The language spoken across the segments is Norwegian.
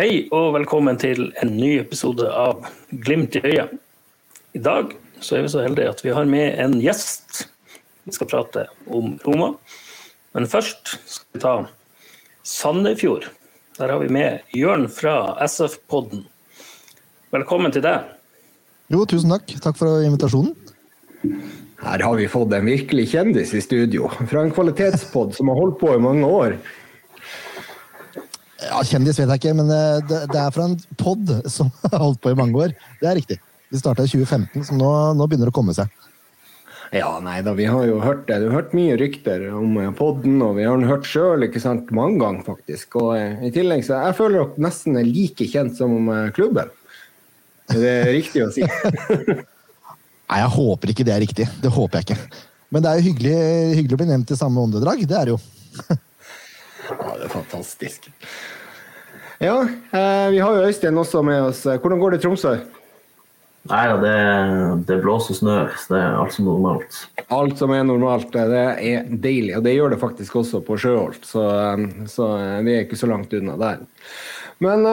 Hei og velkommen til en ny episode av Glimt i øyet. I dag så er vi så heldige at vi har med en gjest. Vi skal prate om Roma. Men først skal vi ta Sandefjord. Der har vi med Jørn fra SF-podden. Velkommen til deg. Jo, tusen takk. Takk for invitasjonen. Her har vi fått en virkelig kjendis i studio. Fra en kvalitetspod som har holdt på i mange år. Ja, Kjendis vet jeg ikke, men eh, det, det er fra en pod som har holdt på i mange år. Det er riktig. Vi starta i 2015, så nå, nå, begynner det å komme seg. Ja, nei da, vi har jo hørt det. Du har hørt mye rykter om podden, og vi har den hørt sjøl mange ganger, faktisk. Og eh, i tillegg så jeg føler dere nesten er like kjent som eh, klubben. Er riktig å si? nei, jeg håper ikke det er riktig. Det håper jeg ikke. Men det er jo hyggelig, hyggelig å bli nevnt i samme åndedrag. Det er det jo. ja, det er fantastisk. Ja, eh, vi har jo Øystein også med oss. Hvordan går det i Tromsø? Nei da, det, det, blåser og snør. Så det er alt som er normalt. Alt som er normalt, det er deilig. Og det gjør det faktisk også på Sjøholt, så, så vi er ikke så langt unna der. Men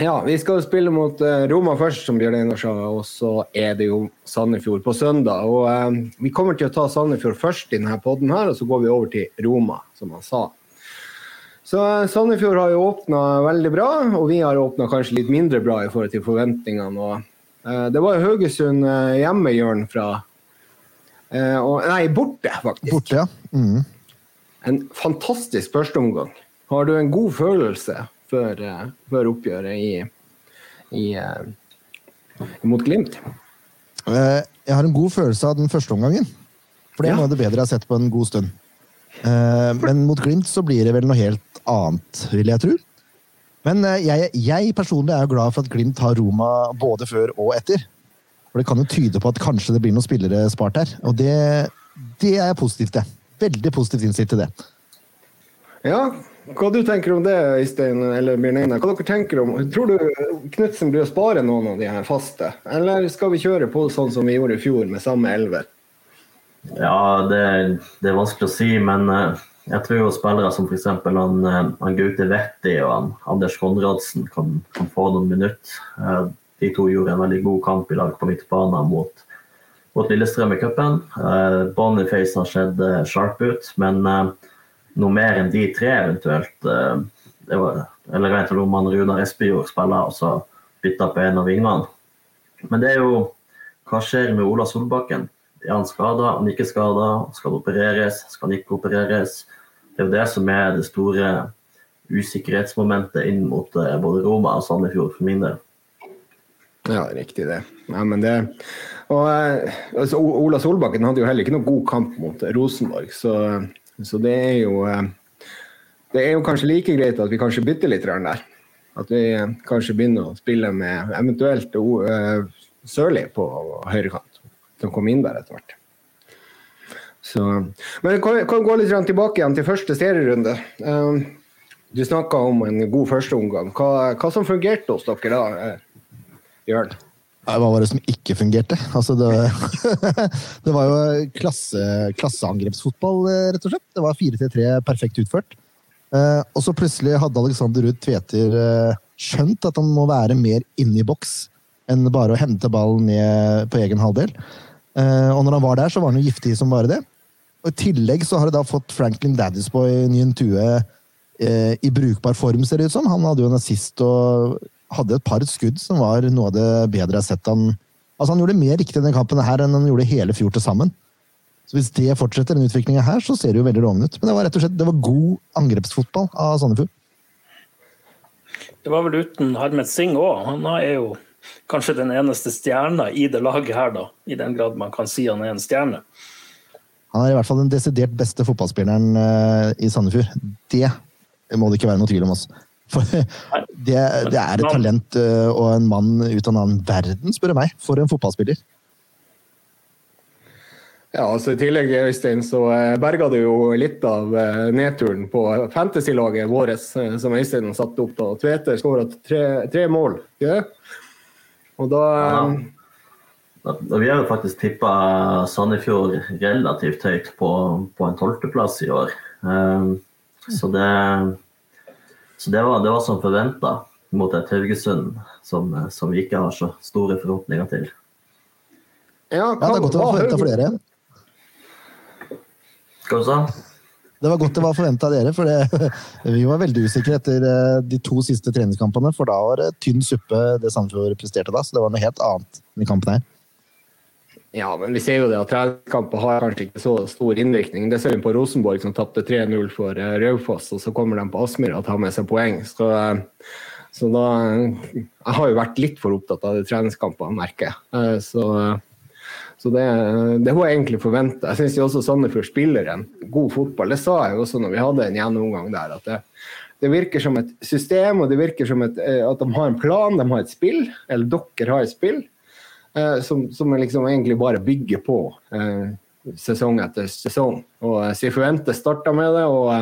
ja, vi skal spille mot Roma først, som Bjørn Einar sa, og så er det jo Sandefjord på søndag. Og vi kommer til å ta Sandefjord først i denne poden her, og så går vi over til Roma, som han sa. Så Sandefjord har jo åpna veldig bra, og vi har åpna kanskje litt mindre bra i forhold til forventningene. og Eh, det var Haugesund eh, hjemme, Jørn, fra eh, og, Nei, borte, faktisk. Borte, ja. Mm. En fantastisk førsteomgang. Har du en god følelse før, før oppgjøret i, i, mot Glimt? Jeg har en god følelse av den første omgangen. For det er noe av det bedre jeg har sett på en god stund. Men mot Glimt så blir det vel noe helt annet, vil jeg tro. Men eh, jeg, jeg, personlig er jo glad for at Glimt har Roma både før og etter. For Det kan jo tyde på at kanskje det blir noen spillere spart her. Og det, det er jeg positiv til. Veldig positivt innstilt til det. Ja, hva du tenker om det, Øystein eller Bjørn Einar? Hva dere tenker om? Tror du Knutsen blir å spare noen av de her faste? Eller skal vi kjøre på sånn som vi gjorde i fjor, med samme elver? Ja, det, det er vanskelig å si, men uh jeg tror jo spillere som f.eks. Han, eh, han Gaute Vetti og han, Anders Konradsen kan, kan, få noen minutter. Eh, de to gjorde en veldig god kamp i lag på midtbanen mot, mot Lillestrøm i cupen. Eh, Boniface har sett sharp ut, men noe mer enn de tre eventuelt det var, Eller vet om han Runar Espejord spiller og så bytter på en av vingene. Men det er jo Hva skjer med Ola Solbakken? Er han skada? Han ikke skada? Skal det opereres? Skal han ikke opereres? Det er jo det som er det store usikkerhetsmomentet inn mot eh, både Roma og Sandefjord, for min del. Ja, riktig det. Ja, det og, eh, altså, Ola Solbakken hadde jo heller ikke noen god kamp mot Rosenborg, så, så det er jo eh, Det er jo kanskje like greit at vi kanskje bytter litt der. At vi kanskje begynner å spille med eventuelt Sørli på høyrekant, som kom inn der etter hvert. Så, men kan, kan gå litt tilbake igjen til første serierunde. Um, du snakka om en god førsteomgang. Hva, hva som fungerte hos dere da, eh, Jørn? Hva var det som ikke fungerte? Altså det, det, var jo klasse, klasseangrepsfotball, eh, rett og slett. Det var 4-3 perfekt utført. Uh, og så plutselig hadde Alexander Ruud Tveter uh, skjønt at han må være mer inne i boks enn bare å hente ballen ned på egen halvdel. Og når han var der, så var han jo giftig som bare det. Og I tillegg så har de da fått Franklin Daddisboy Nyentue eh, i brukbar form, ser det ut som. Han hadde jo en assist og hadde et par skudd som var noe av det bedre jeg har sett han Altså Han gjorde mer riktig i denne kampen her enn han gjorde hele fjor til sammen. Så Hvis det fortsetter, den utviklinga her, så ser det jo veldig lovende ut. Men det var rett og slett det var god angrepsfotball av Sandefjord. Det var vel uten Harmet Singh òg. Han er jo kanskje den eneste stjerna i det laget her, da. I den grad man kan si han er en stjerne. Han er i hvert fall den desidert beste fotballspilleren uh, i Sandefjord. Det må det ikke være noe tvil om. Også. For det, det er et talent uh, og en mann ut av en annen verden, spør du meg, for en fotballspiller. Ja, altså I tillegg Øystein, så eh, berga det jo litt av nedturen på fantasy-laget vårt, som Øystein satte opp. da. Tveter skåra tre, tre, mål. Ja? Og da ja. Vi har jo faktisk tippa Sandefjord relativt høyt på, på en tolvteplass i år. Um, så det, så det var, det var som forventa. mot et Haugesund som, som vi ikke har så store forhåpninger til. Ja, Ja, det er godt det var forventa for dere. Hva du sa Det var godt det var forventa av dere, for det, vi var veldig usikre etter eh, de to siste treningskampene. For da var det tynn suppe det Sandefjord presterte da, så det var noe helt annet enn i kampen her. Ja, men vi ser jo det at treningskamper har kanskje ikke så stor innvirkning. Det ser vi på Rosenborg, som tapte 3-0 for eh, Raufoss, og så kommer de på Aspmyra og tar med seg poeng. Så, eh, så da Jeg har jo vært litt for opptatt av de treningskampene, merker jeg. Eh, Så, så det, det var egentlig forventa. Jeg syns også Sandefjord spiller en god fotball. Det sa jeg jo også når vi hadde en gjennomgang der. at det, det virker som et system, og det virker som et, at de har en plan, de har et spill. Eller dere har et spill eh, som, som liksom egentlig bare bygger på eh, sesong etter sesong. Og eh, Sifuente starta med det, og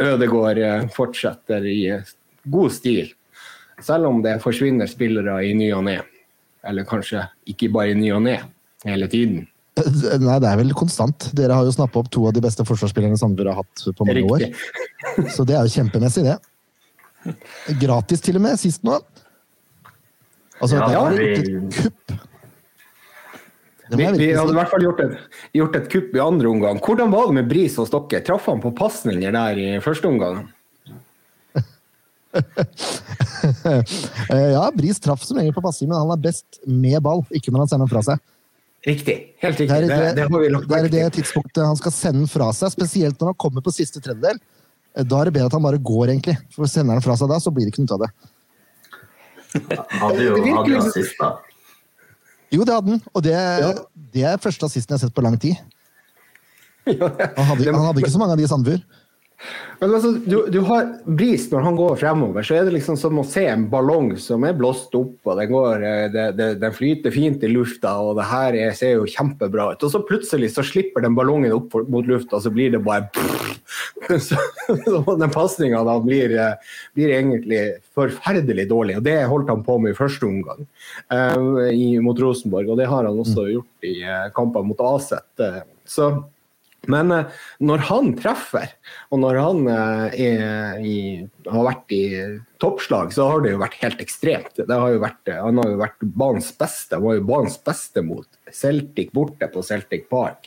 Ødegård Ødegaard eh, fortsetter i eh, god stil. Selv om det forsvinner spillere i ny og ne. Eller kanskje ikke bare i ny og ne, hele tiden. Nei, det er vel konstant. Dere har jo snappa opp to av de beste forsvarsspillerne Sandefjord har hatt på mange år. Så det er jo kjempemessig, det. Gratis til og med, sist nå. Altså, Ja, det er jo jo et kupp. Det Vi, vi hadde i hvert fall gjort et, gjort et kupp i andre omgang. Hvordan var det med Bris hos dere? Traff han på pasninger der i første omgang? Eh, Ja, Bris traff som regel på passing, men han er best med ball, ikke når han sender den fra seg. Riktig. Helt Det riktig. er Det, det, det har vi lagt det, er det tidspunktet han skal sende den fra seg, spesielt når han kommer på siste tredjedel. Eh, Da er det bedre at han bare går, egentlig. For sender han fra seg da, så blir det ikke noe av det. Hadde jo, Det hadde jo liksom- assist, da. Jo, det hadde han, og det, Ja. det er første assisten jeg har sett på lang tid. Han hadde, han hadde ikke så mange av de i Sandefjord. Men altså, du, du har Bris når han går fremover, så er det liksom som å se en ballong som er blåst opp, og den, går, eh, det, det, den flyter fint i lufta, og det her er, ser jo kjempebra ut. Og så plutselig så slipper den ballongen opp mot lufta, og så blir det bare så, Den pasninga da blir, eh, blir egentlig forferdelig dårlig, og det holdt han på med i første omgang uh, i, mot Rosenborg, og det har han også gjort i uh, kamper mot Aset. Uh, så men eh, når han treffer, og når han eh, i, har vært i toppslag, så har det jo vært helt ekstremt. Det har vært, eh, han har jo vært banens beste. Han var jo banens beste mot Celtic borte på Celtic Park.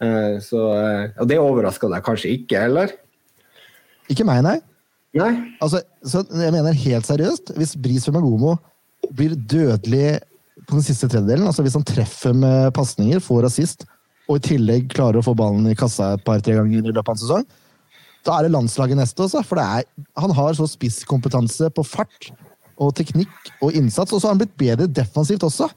Eh, så, og det overraska deg kanskje ikke, eller? Ikke meg, nei. Nei? Altså, så jeg mener helt seriøst, hvis Bris Magomo blir dødelig på den siste tredjedelen, altså hvis han treffer med pasninger, får assist, og i tillegg klarer å få ballen i kassa et par-tre ganger i løpet av en sesong, da er det landslaget neste også. For er, han har så spisskompetanse på fart og teknikk og innsats, og så har han blitt bedre defensivt også.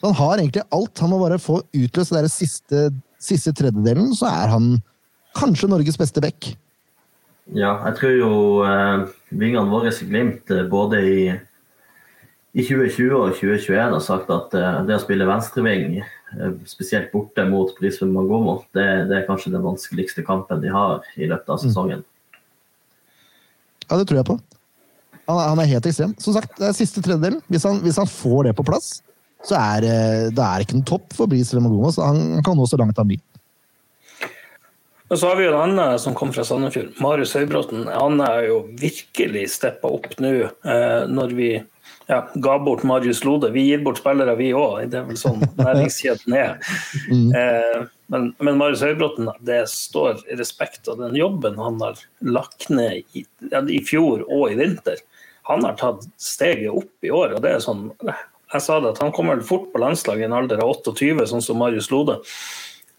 Så han har egentlig alt. Han må bare få utløst den siste, siste tredjedelen, så er han kanskje Norges beste back. Ja, jeg tror jo eh, vingene våre i Glimt eh, både i, i 2020 og 2021 har sagt at eh, det å spille venstreving, spesielt borte mot Brisbane Mangomo, det, det er kanskje den vanskeligste kampen de har i løpet av sesongen. Ja, det tror jeg på. Han er, han er helt ekstrem. Som sagt, det er siste tredjedel. Hvis han, hvis han får det på plass, så er eh, det er ikke noen topp for Brisbane Mangomo. Så han, kan nå så langt han vil. Og så har vi jo en annen som kom fra Sandefjord, Marius Høybråten. Han er jo virkelig steppa opp nå eh, når vi ja, ga bort Marius Lode. Vi gir bort spillere, vi òg. Det er vel sånn næringskjeden er. Eh, men, men Marius Høybråten, det står respekt av den jobben han har lagt ned i, i fjor og i vinter. Han har tatt steget opp i år, og det er sånn Jeg sa det at han kommer fort på landslaget i en alder av 28, sånn som Marius Lode.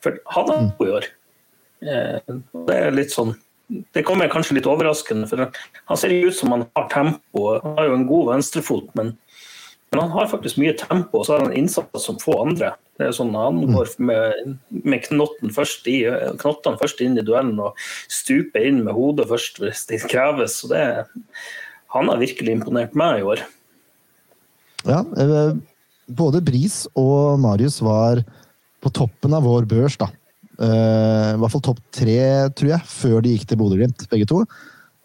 For han har jo i år. Eh, Det er litt sånn Det kommer kanskje litt overraskende, for han ser ut som han har tempo. Han har jo en god venstrefot, men, men han har faktisk mye tempo, og så har han innsats som få andre. Det er sånn Han går med, med knotten først i, knottene først inn i duellen og stuper inn med hodet først hvis det kreves. Så det, han har virkelig imponert meg i år. Ja, eh, både Bris og Marius var på toppen av vår børs, da. Eh, I hvert fall topp tre, tror jeg, før de gikk til Bodø-Glimt, begge to.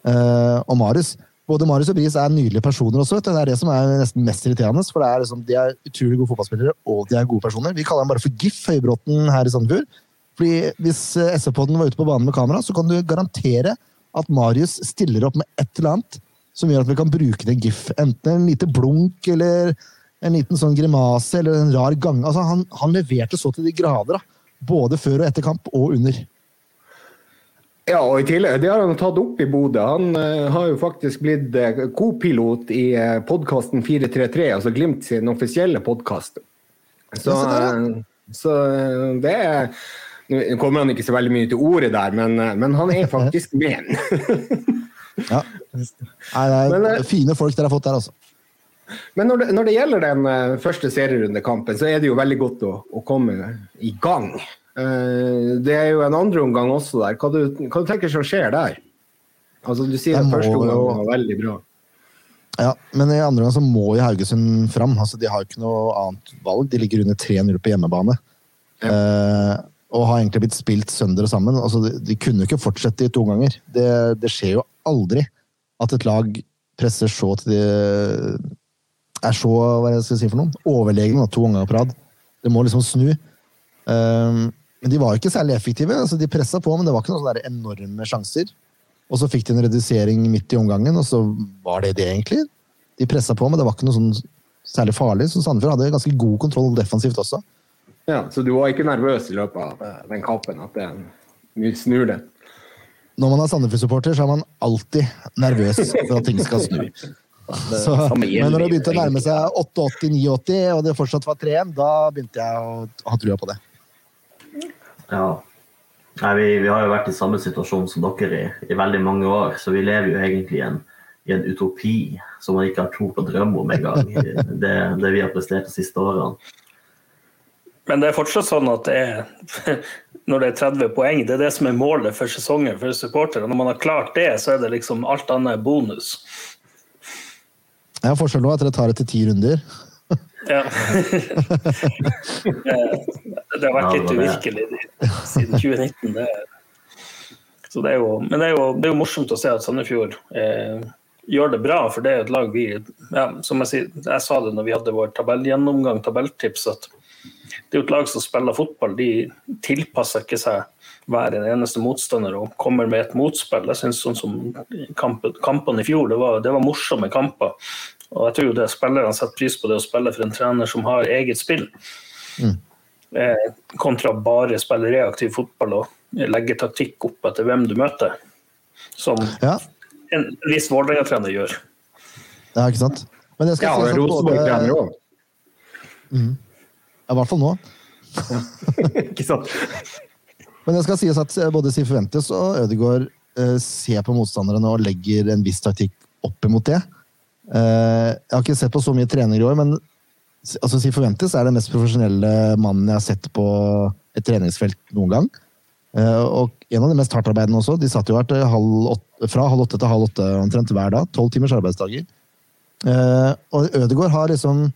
Eh, og Marius både Marius og Bris er nydelige personer også. Det er det som er nesten mest irriterende. For er liksom, De er utrolig gode fotballspillere, og de er gode personer. Vi kaller dem bare for GIF, Høybråten her i Sandefjord. Fordi Hvis SF-podden var ute på banen med kamera, så kan du garantere at Marius stiller opp med et eller annet som gjør at vi kan bruke det GIF. Enten en lite blunk eller en liten sånn grimase eller en rar gang. Altså, han, han leverte så til de grader, da. Både før og etter kamp, og under. Ja, og i tillegg, det har han tatt opp i Bodø. Han uh, har jo faktisk blitt uh, co-pilot i uh, podkasten 433, altså Glimt sin offisielle podkast. Så, så det er Nå kommer han ikke så veldig mye til ordet der, men, men han er faktisk med. ja. Nei, det er men, fine folk dere har fått der, altså. Men når det, når det gjelder den første serierundekampen, så er det jo veldig godt å, å komme i gang. Eh, det er jo en andre omgang også der. Hva du, hva du tenker som skjer der? Altså, du sier at første omgang var veldig bra. Ja, men i andre omgang så må jo Haugesund fram. Altså, de har jo ikke noe annet valg. De ligger under 3-0 på hjemmebane. Ja. Eh, og har egentlig blitt spilt sønder og sammen. Altså, de, de kunne jo ikke fortsette i to ganger. Det, det, skjer jo aldri at et lag presser så til de er så hva jeg skal si for noe, overlegne to ganger på rad. Det må liksom snu. Um, men de var ikke særlig effektive. altså De pressa på, men det var ikke noen enorme sjanser. Og så fikk de en redusering midt i omgangen, og så var det det, egentlig. De pressa på, men det var ikke noe sånn særlig farlig. Så Sandefjord hadde ganske god kontroll defensivt også. Ja, Så du var ikke nervøs i løpet av eh, den kampen? At det snur det? Når man er Sandefjord-supporter, så er man alltid nervøs for at ting skal snu. Så, men når det begynte å nærme seg 88-89, og det fortsatt var 3-1, da begynte jeg å ha trua på det. Ja. Nei, vi, vi, har jo vært i samme situasjon som dere i, i veldig mange år, så vi lever jo egentlig i en, i en utopi som man ikke har tort å drømme om engang. Det, det vi har prestert de siste årene. Men det er fortsatt sånn at det er, når det er 30 poeng, det er det som er målet for sesongen for supportere. Når man har klart det, så er det liksom alt annet bonus. Jeg har forskjell nå at dere tar det til ti runder. Ja. det har vært litt uvirkelig siden 2019. Det, så det er jo, men det er, jo, det er jo morsomt å se at Sandefjord eh, gjør det bra, for det er et lag vi ja, som jeg, sier, jeg sa det når vi hadde vår tabellgjennomgang, tabelltips, at det er jo et lag som spiller fotball. De tilpasser ikke seg hver eneste motstander og kommer med et motspill. Jeg synes sånn som kampen, Kampene i fjor, det var, det var morsomme kamper. Og jeg tror jo det spillerne setter pris på det å spille for en trener som har eget spill. Mm. Eh, kontra bare spille reaktiv fotball og legge taktikk opp etter hvem du møter. Som ja. en viss Vålerenga-trener gjør. Ja, ikke sant? Men jeg skal ja, si Rosenborg-trener òg. Mm. Ja, i hvert fall nå. ikke sant? Men det skal sies at både Siv Forventes og Ødegaard eh, ser på motstanderne og legger en viss taktikk opp imot det. Eh, jeg har ikke sett på så mye trening i år, men altså, Sifuentes er den mest profesjonelle mannen jeg har sett på et treningsfelt noen gang. Eh, og en av de mest hardtarbeidende også. De satt jo her halv åtte, fra halv åtte til halv åtte omtrent hver dag. Tolv timers arbeidsdager. Eh, og Ødegaard har liksom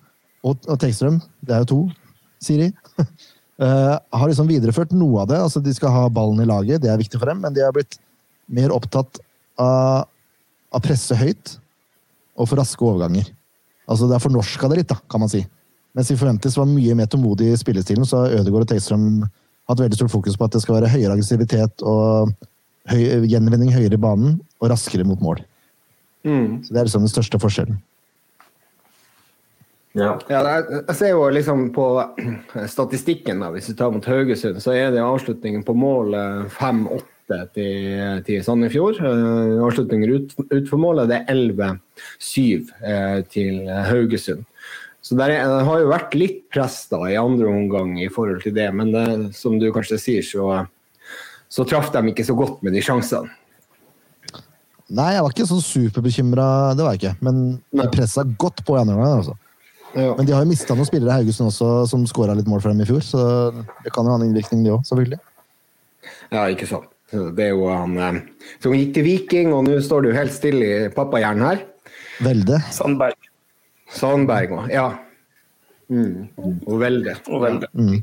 Og, Tekstrøm, det er jo to, sier de. har liksom videreført noe av det. altså De skal ha ballen i laget, det er viktig for dem, men de har blitt mer opptatt av å presse høyt og for raske overganger. Altså Det er fornorska det litt, da, kan man si. Mens vi forventes var mye mer tålmodig i spillestilen, så har Ødegaard og Tegstrøm hatt veldig stort fokus på at det skal være høyere aggressivitet og høy, gjenvinning høyere i banen og raskere mot mål. Mm. Så Det er liksom den største forskjellen. Ja. ja jeg ser jo liksom på statistikken, da, hvis vi tar mot Haugesund, så er det avslutningen på mål 5-8 til, til Sandefjord. Uh, avslutninger ut, utfor målet det er 11-7 uh, eh, til Haugesund. Så det har jo vært litt press da i andre omgang i forhold til det, men det, som du kanskje sier, så, så traff de ikke så godt med de sjansene. Nei, jeg var ikke sånn superbekymra, det var jeg ikke. Men de pressa godt på i andre omgang. Altså. Ja. Men de har jo mista noen spillere Haugesund også som skåra litt mål for dem i fjor, så det kan jo ha en innvirkning, de òg, selvfølgelig. Ja, ikke sant. Det er jo han eh, som gikk til Viking, og nå står du helt stille i pappahjernen her. Velde. Sandberg. Sandberg òg, ja. Mm. Og Velde. Og Velde. Mm.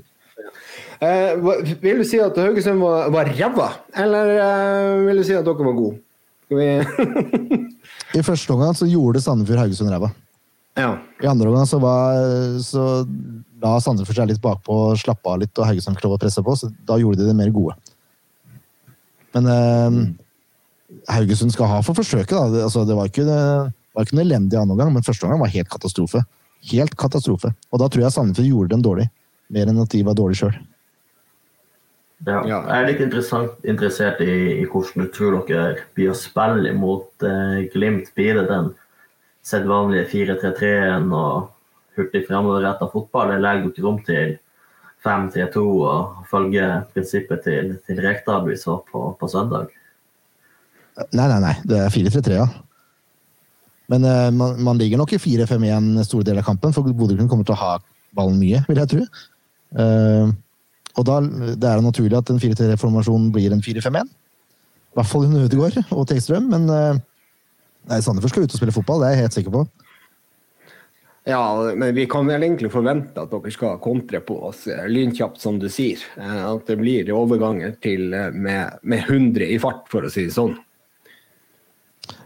Eh, vil du si at Haugesund var, var ræva, eller eh, vil du si at dere var gode? I første omgang så gjorde Sandefjord Haugesund ræva. Ja. I andre omgang så, så la Sandefjord seg litt bakpå, slappe av litt, og Haugesund klarte å presse på, så da gjorde de det mer gode. Men eh, Haugesund skal ha for forsøket. Da. Det, altså, det var ikke, det var ikke en elendig annen omgang, men første omgang var helt katastrofe. Helt katastrofe. Og da tror jeg Sandefjord gjorde dem dårlig. Mer enn at de var dårlige sjøl. Ja. Ja. Jeg er litt interessert i, i hvordan du tror dere blir å spille mot eh, Glimt. Blir det den sedvanlige 4-3-3-en og hurtig framoverretta fotball, eller legger ikke rom til 5-3-2 og følger prinsippet til, til Rekdal vi så på, på søndag? Nei, nei, nei. Det er 4-3-3, ja. Men uh, man, man ligger nok i 4-5-1 store deler av kampen, for Bodø-Glimt kommer til å ha ballen mye, vil jeg tro. Uh, og da det er det naturlig at en 4-3-formasjon blir en 4-5-1. I hvert fall under Ødegaard og Tegstrøm, men eh, nei, Sandefjord skal ut og spille fotball, det er jeg helt sikker på. Ja, men vi kan vel egentlig forvente at dere skal kontre på oss eh, lynkjapt, som du sier. Eh, At det blir overganger til eh, med, med 100 i fart, for å si det sånn.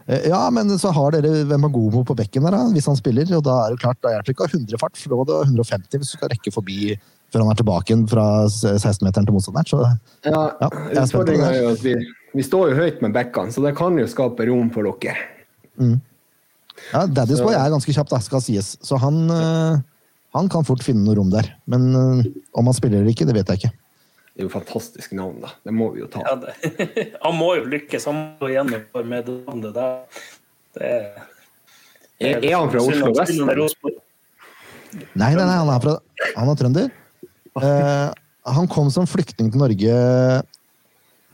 Ja, men så har dere Vemagomo på bekken der, hvis han spiller. Og da er det klart, da hjelper det ikke å ha 100 fart, for da må du ha 150 hvis du skal rekke forbi før han er tilbake fra 16-meteren til motstanderen. Så Ja, Ja, jeg er spent på det. Utfordringa jo at vi, vi står jo høyt med bekkene, så det kan jo skape rom for dere. Ja, Daddy's Boy er ganske kjapp, da, skal sies. Så han, eh, han kan fort finne noe rom der. Men eh, om han spiller eller ikke, det vet jeg ikke. Det er jo fantastisk navn, da. Det må vi jo ta. Ja, det. Han må jo lykkes. Han må gjennom med det navnet der. Det er, Er, er han fra Oslo vest? Nei, nei, nei han er, fra, han er trønder. Eh, han kom som flyktning til Norge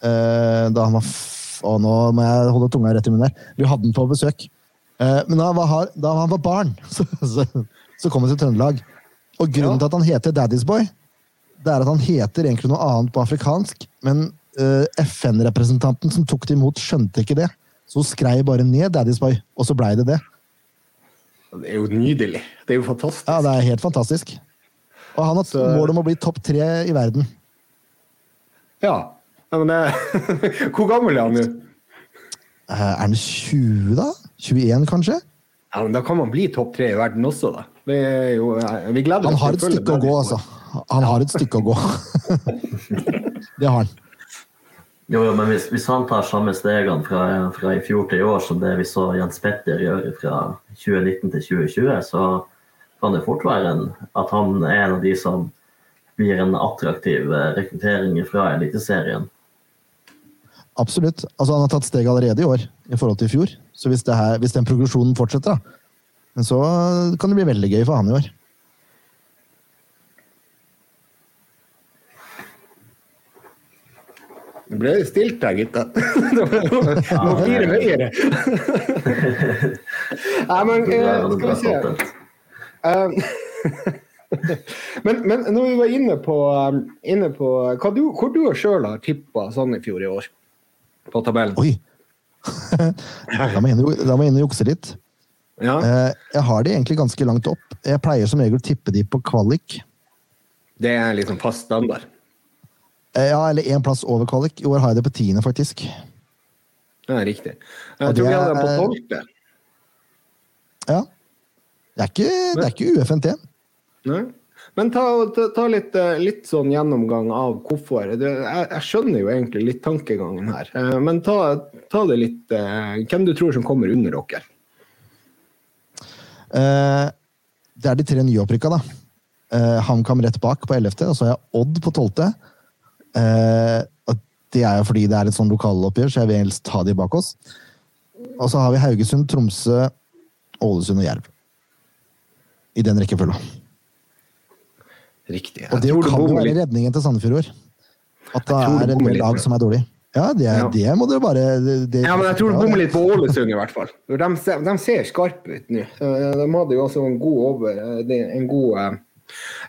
eh, da han var Å, nå må jeg holde tunga rett i munnen her. Vi hadde den på besøk. Eh, men da han var, da han var barn, så, så, så kom han til Trøndelag. Og grunnen til at han heter Daddy's Boy, det er at han heter egentlig noe annet på afrikansk, men eh, FN-representanten som tok det imot, skjønte ikke det. Så hun skrev bare ned Daddy's Boy, og så blei det det. Det er jo nydelig. Det er jo fantastisk. Ja, det er helt fantastisk. Og han har Så- mål om å bli topp tre i verden. Ja. Ja men det, Hvor gammel er han nå? Eh, Er han 20, da? 21, kanskje? Ja, men Da kan man bli topp tre i verden også, da. Vi, er jo, vi gleder Han har et stykke å gå, altså. Han har et stykke å gå. Det har han. Jo, jo, men hvis, hvis han tar samme stegene fra, fra i fjor til i år som det vi så Jens Petter gjøre fra 2019 til 2020, så kan det fort være en, at han er en av de som blir en attraktiv eh, rekruttering fra Eliteserien. Absolutt. Altså, han har tatt steg allerede i år i forhold til i fjor. Så hvis, det her, hvis den progresjonen fortsetter, da, men så kan det bli veldig gøy for han i år. Det ble stilt der, gutta. Det må fire høyere. Nei, men eh, skal vi se. Eh, men, men når vi var inne på, um, inne på hva du, hvor du sjøl har tippa fjor i år, på tabellen. Oi! Da må jeg inn og- jukse litt. Ja, Eh, Jeg har de egentlig ganske langt opp. Jeg pleier som regel å tippe de på kvalik. det er liksom fast standard. Eh, Ja, eller én plass over kvalik. I år har jeg det på tiende, faktisk. Er riktig. Og Jeg tror vi hadde den på tolvte. Ja. Det er ikke, det er ikke UFNT. Nei. Men ta, ta, ta litt, eh, litt sånn gjennomgang av hvorfor. Jeg, jeg skjønner jo egentlig litt tankegangen her. Eh, Men ta, ta det litt eh, Hvem du tror som kommer under dere? Det er de tre nyopprykka, da. Eh, HamKam rett bak på 11., og så har jeg Odd på 12. Eh, Det er jo fordi det er et sånn lokaloppgjør, så jeg vil helst ta de bak oss. Og så har vi Haugesund, Tromsø, Ålesund og Jerv. I den rekkefølga. Riktig. Og det tror kan jo være redningen til Sandefjord i år. At det Jeg du er en del lag som er dårlig. Ja, det, Ja. det må dere bare det, det, Ja, men jeg tror du bommer litt på Ålesund, i hvert fall. De, ser- de ser skarpe ut nå. De hadde jo også en god, over, eh, en god, eh,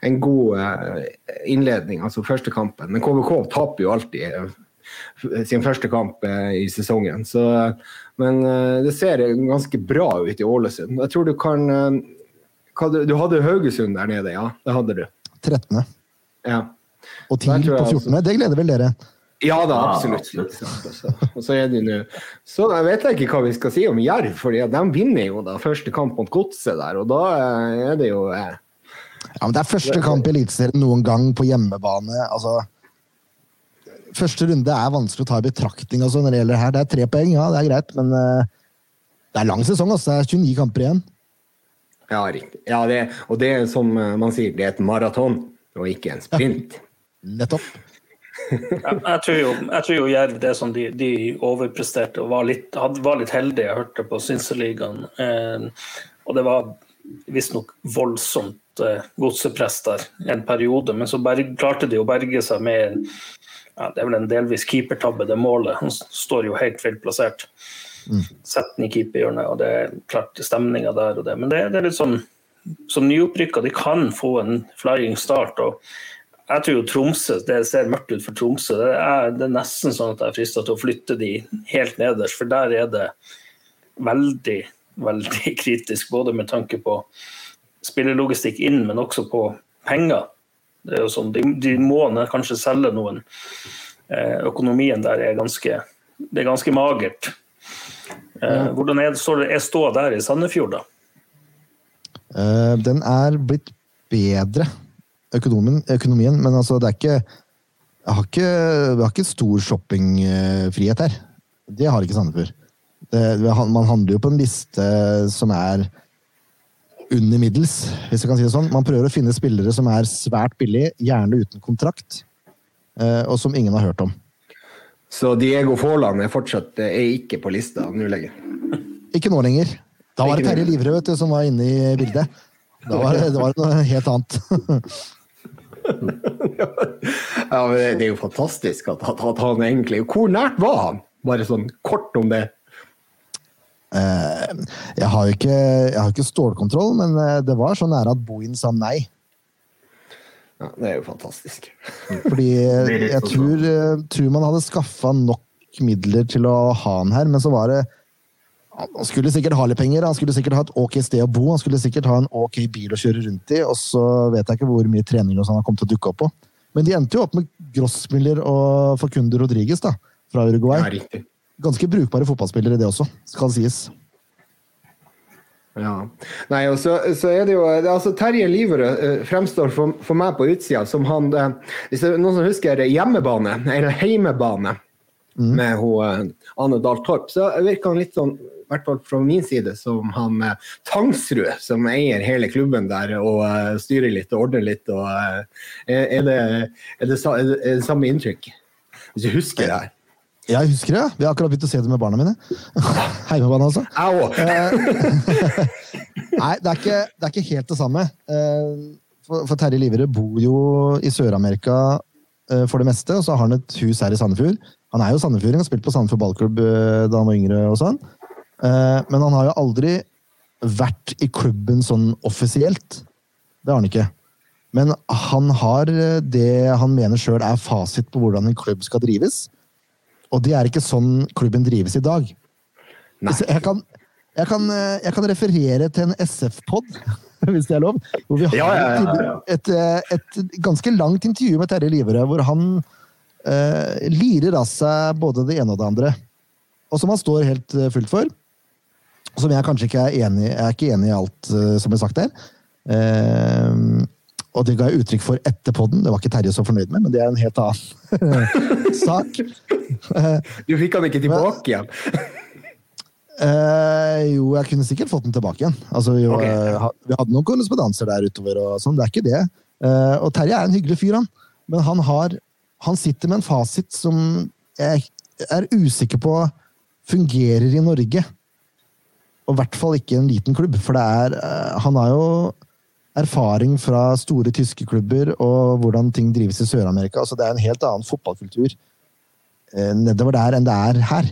en god eh, innledning, altså første kampen. Men KVK taper jo alltid sin første kamp i sesongen. Så, men det ser ganske bra ut i Ålesund. Jeg tror du kan du, du hadde Haugesund der nede, ja? Det hadde du. 13. Ja. Og Der 10 tror jeg på 14. Det gleder vel dere? Ja da, Ja, absolutt. absolutt. Så, og så er de nå Så jeg vet jeg ikke hva vi skal si om Jerv, for de vinner jo da første kamp mot Godset der, og da eh, er det jo eh, Ja, men Det er første kamp i Eliteserien noen gang på hjemmebane. altså første runde er vanskelig å ta i betraktning altså, når det gjelder her. Det er tre poeng, ja, det er greit, men uh, det er lang sesong. Altså. Det er 29 kamper igjen. Ja, riktig. Ja, det, og det er som eh, man sier, det er et maraton og ikke en sprint. Ja, nettopp. jeg, jeg, tror jo, jeg tror jo Jerv det som de, de overpresterte og var litt, var litt heldige. Jeg hørte på Synseligaen. Eh, og det var visstnok voldsomt eh, godsepress der en periode, men så berg, klarte de å berge seg med ja, Det er vel en delvis keepertabbe, det målet. Han står jo helt feil plassert. Mm. Setter den i keeperhjørnet, og det er klart stemninga der og det. Men det, det er litt sånn som nyopprykka, de kan få en flying start. og jeg tror jo Tromsø, Det ser mørkt ut for Tromsø. Det er, det er nesten sånn at jeg er frista til å flytte de helt nederst, for der er det veldig veldig kritisk, både med tanke på spillelogistikk inn, men også på penger. Det er jo sånn, de, de må kanskje selge noen. Eh, økonomien der er ganske, det er ganske magert. Eh, hvordan er, det stå der i Sandefjord, da? Eh, den er blitt bedre, økonomien, økonomien men altså, det er ikke jeg har ikke, vi har ikke stor shoppingfrihet her. Det har ikke Sandefjord. Det, man handler jo på en liste som er under middels, hvis jeg kan si det sånn. Man prøver å finne spillere som er svært billige, gjerne uten kontrakt, eh, og som ingen har hørt om. Så Diego Faaland er fortsatt er ikke på lista nå lenger? Ikke nå lenger. Da var det Terje Livrød som var inne i bildet. Da var det, det var noe helt annet. ja, men Det er jo fantastisk at, at, han egentlig Hvor nært var han? Bare sånn kort om det. Eh, jeg har jo ikke, ikke stålkontroll, men eh, det var så nære at Bohin sa nei. Ja, Det er jo fantastisk. Fordi jeg tror, eh, tror man hadde skaffa nok midler til å ha han her, men så var det Han skulle sikkert ha litt penger, han skulle sikkert ha et ok sted å bo, han skulle sikkert ha en ok bil å kjøre rundt i, og så vet jeg ikke hvor mye trening han har kommet til å dukke opp på. Men de endte jo opp med Grossmiller og Facundo Rodriguez da, fra Uruguay. Ja, ganske brukbare fotballspillere, det også, skal sies. Ja. Nei, og så, så, er det jo altså Terje Liverød uh, fremstår for, for, meg på utsida som han uh, Hvis det er noen som husker hjemmebane, eller heimebane, mm. med hun, uh, Anne Dahl Torp, så virker han litt sånn i hvert fall fra min side, som han Tangsrud, som eier hele klubben der og styrer litt og ordner litt. Og, er, det, er, det, er, det, er det samme inntrykk? Hvis du husker det her? Jeg husker det. Vi har akkurat begynt å se det med barna mine. Heimebane, altså. Au! Eh, nei, det er, ikke, det er, ikke, helt det samme. Eh, for, for Terje Liverød bor jo i Sør-Amerika eh, for det meste, og så har han et hus her i Sandefjord. Han er jo sandefjording og har spilt på Sandefjord ballklubb da han var yngre. og sånn. Men han har jo aldri vært i klubben sånn offisielt. Det har han ikke. Men han har det han mener sjøl er fasit på hvordan en klubb skal drives. Og det er ikke sånn klubben drives i dag. Jeg kan, jeg, kan, jeg kan, referere til en SF-pod, hvis det er lov. Hvor vi har ja, ja, ja, et, et, et, ganske langt intervju med Terje Liverød, hvor han uh, lirer av seg både det ene og det andre. Og som han står helt uh, fullt for. Som jeg kanskje ikke er enig Jeg er ikke enig i alt uh, som blir sagt der. Uh, og det ga jeg uttrykk for etter poden. Det var ikke Terje så fornøyd med, men det er en helt annen sak. du fikk han ikke tilbake igjen? Eh, jo, jeg kunne sikkert fått den tilbake igjen. Altså, vi, okay. vi, hadde noen korrespondanser der utover, og sånn. Det er ikke det. Eh, og Terje er en hyggelig fyr, han. Men han, har, han sitter med en fasit som jeg er usikker på fungerer i Norge. Og i hvert fall ikke i en liten klubb, for det er eh, Han har jo erfaring fra store tyske klubber og hvordan ting drives i Sør-Amerika. Altså, det er en helt annen fotballkultur eh, nedover der enn det er her.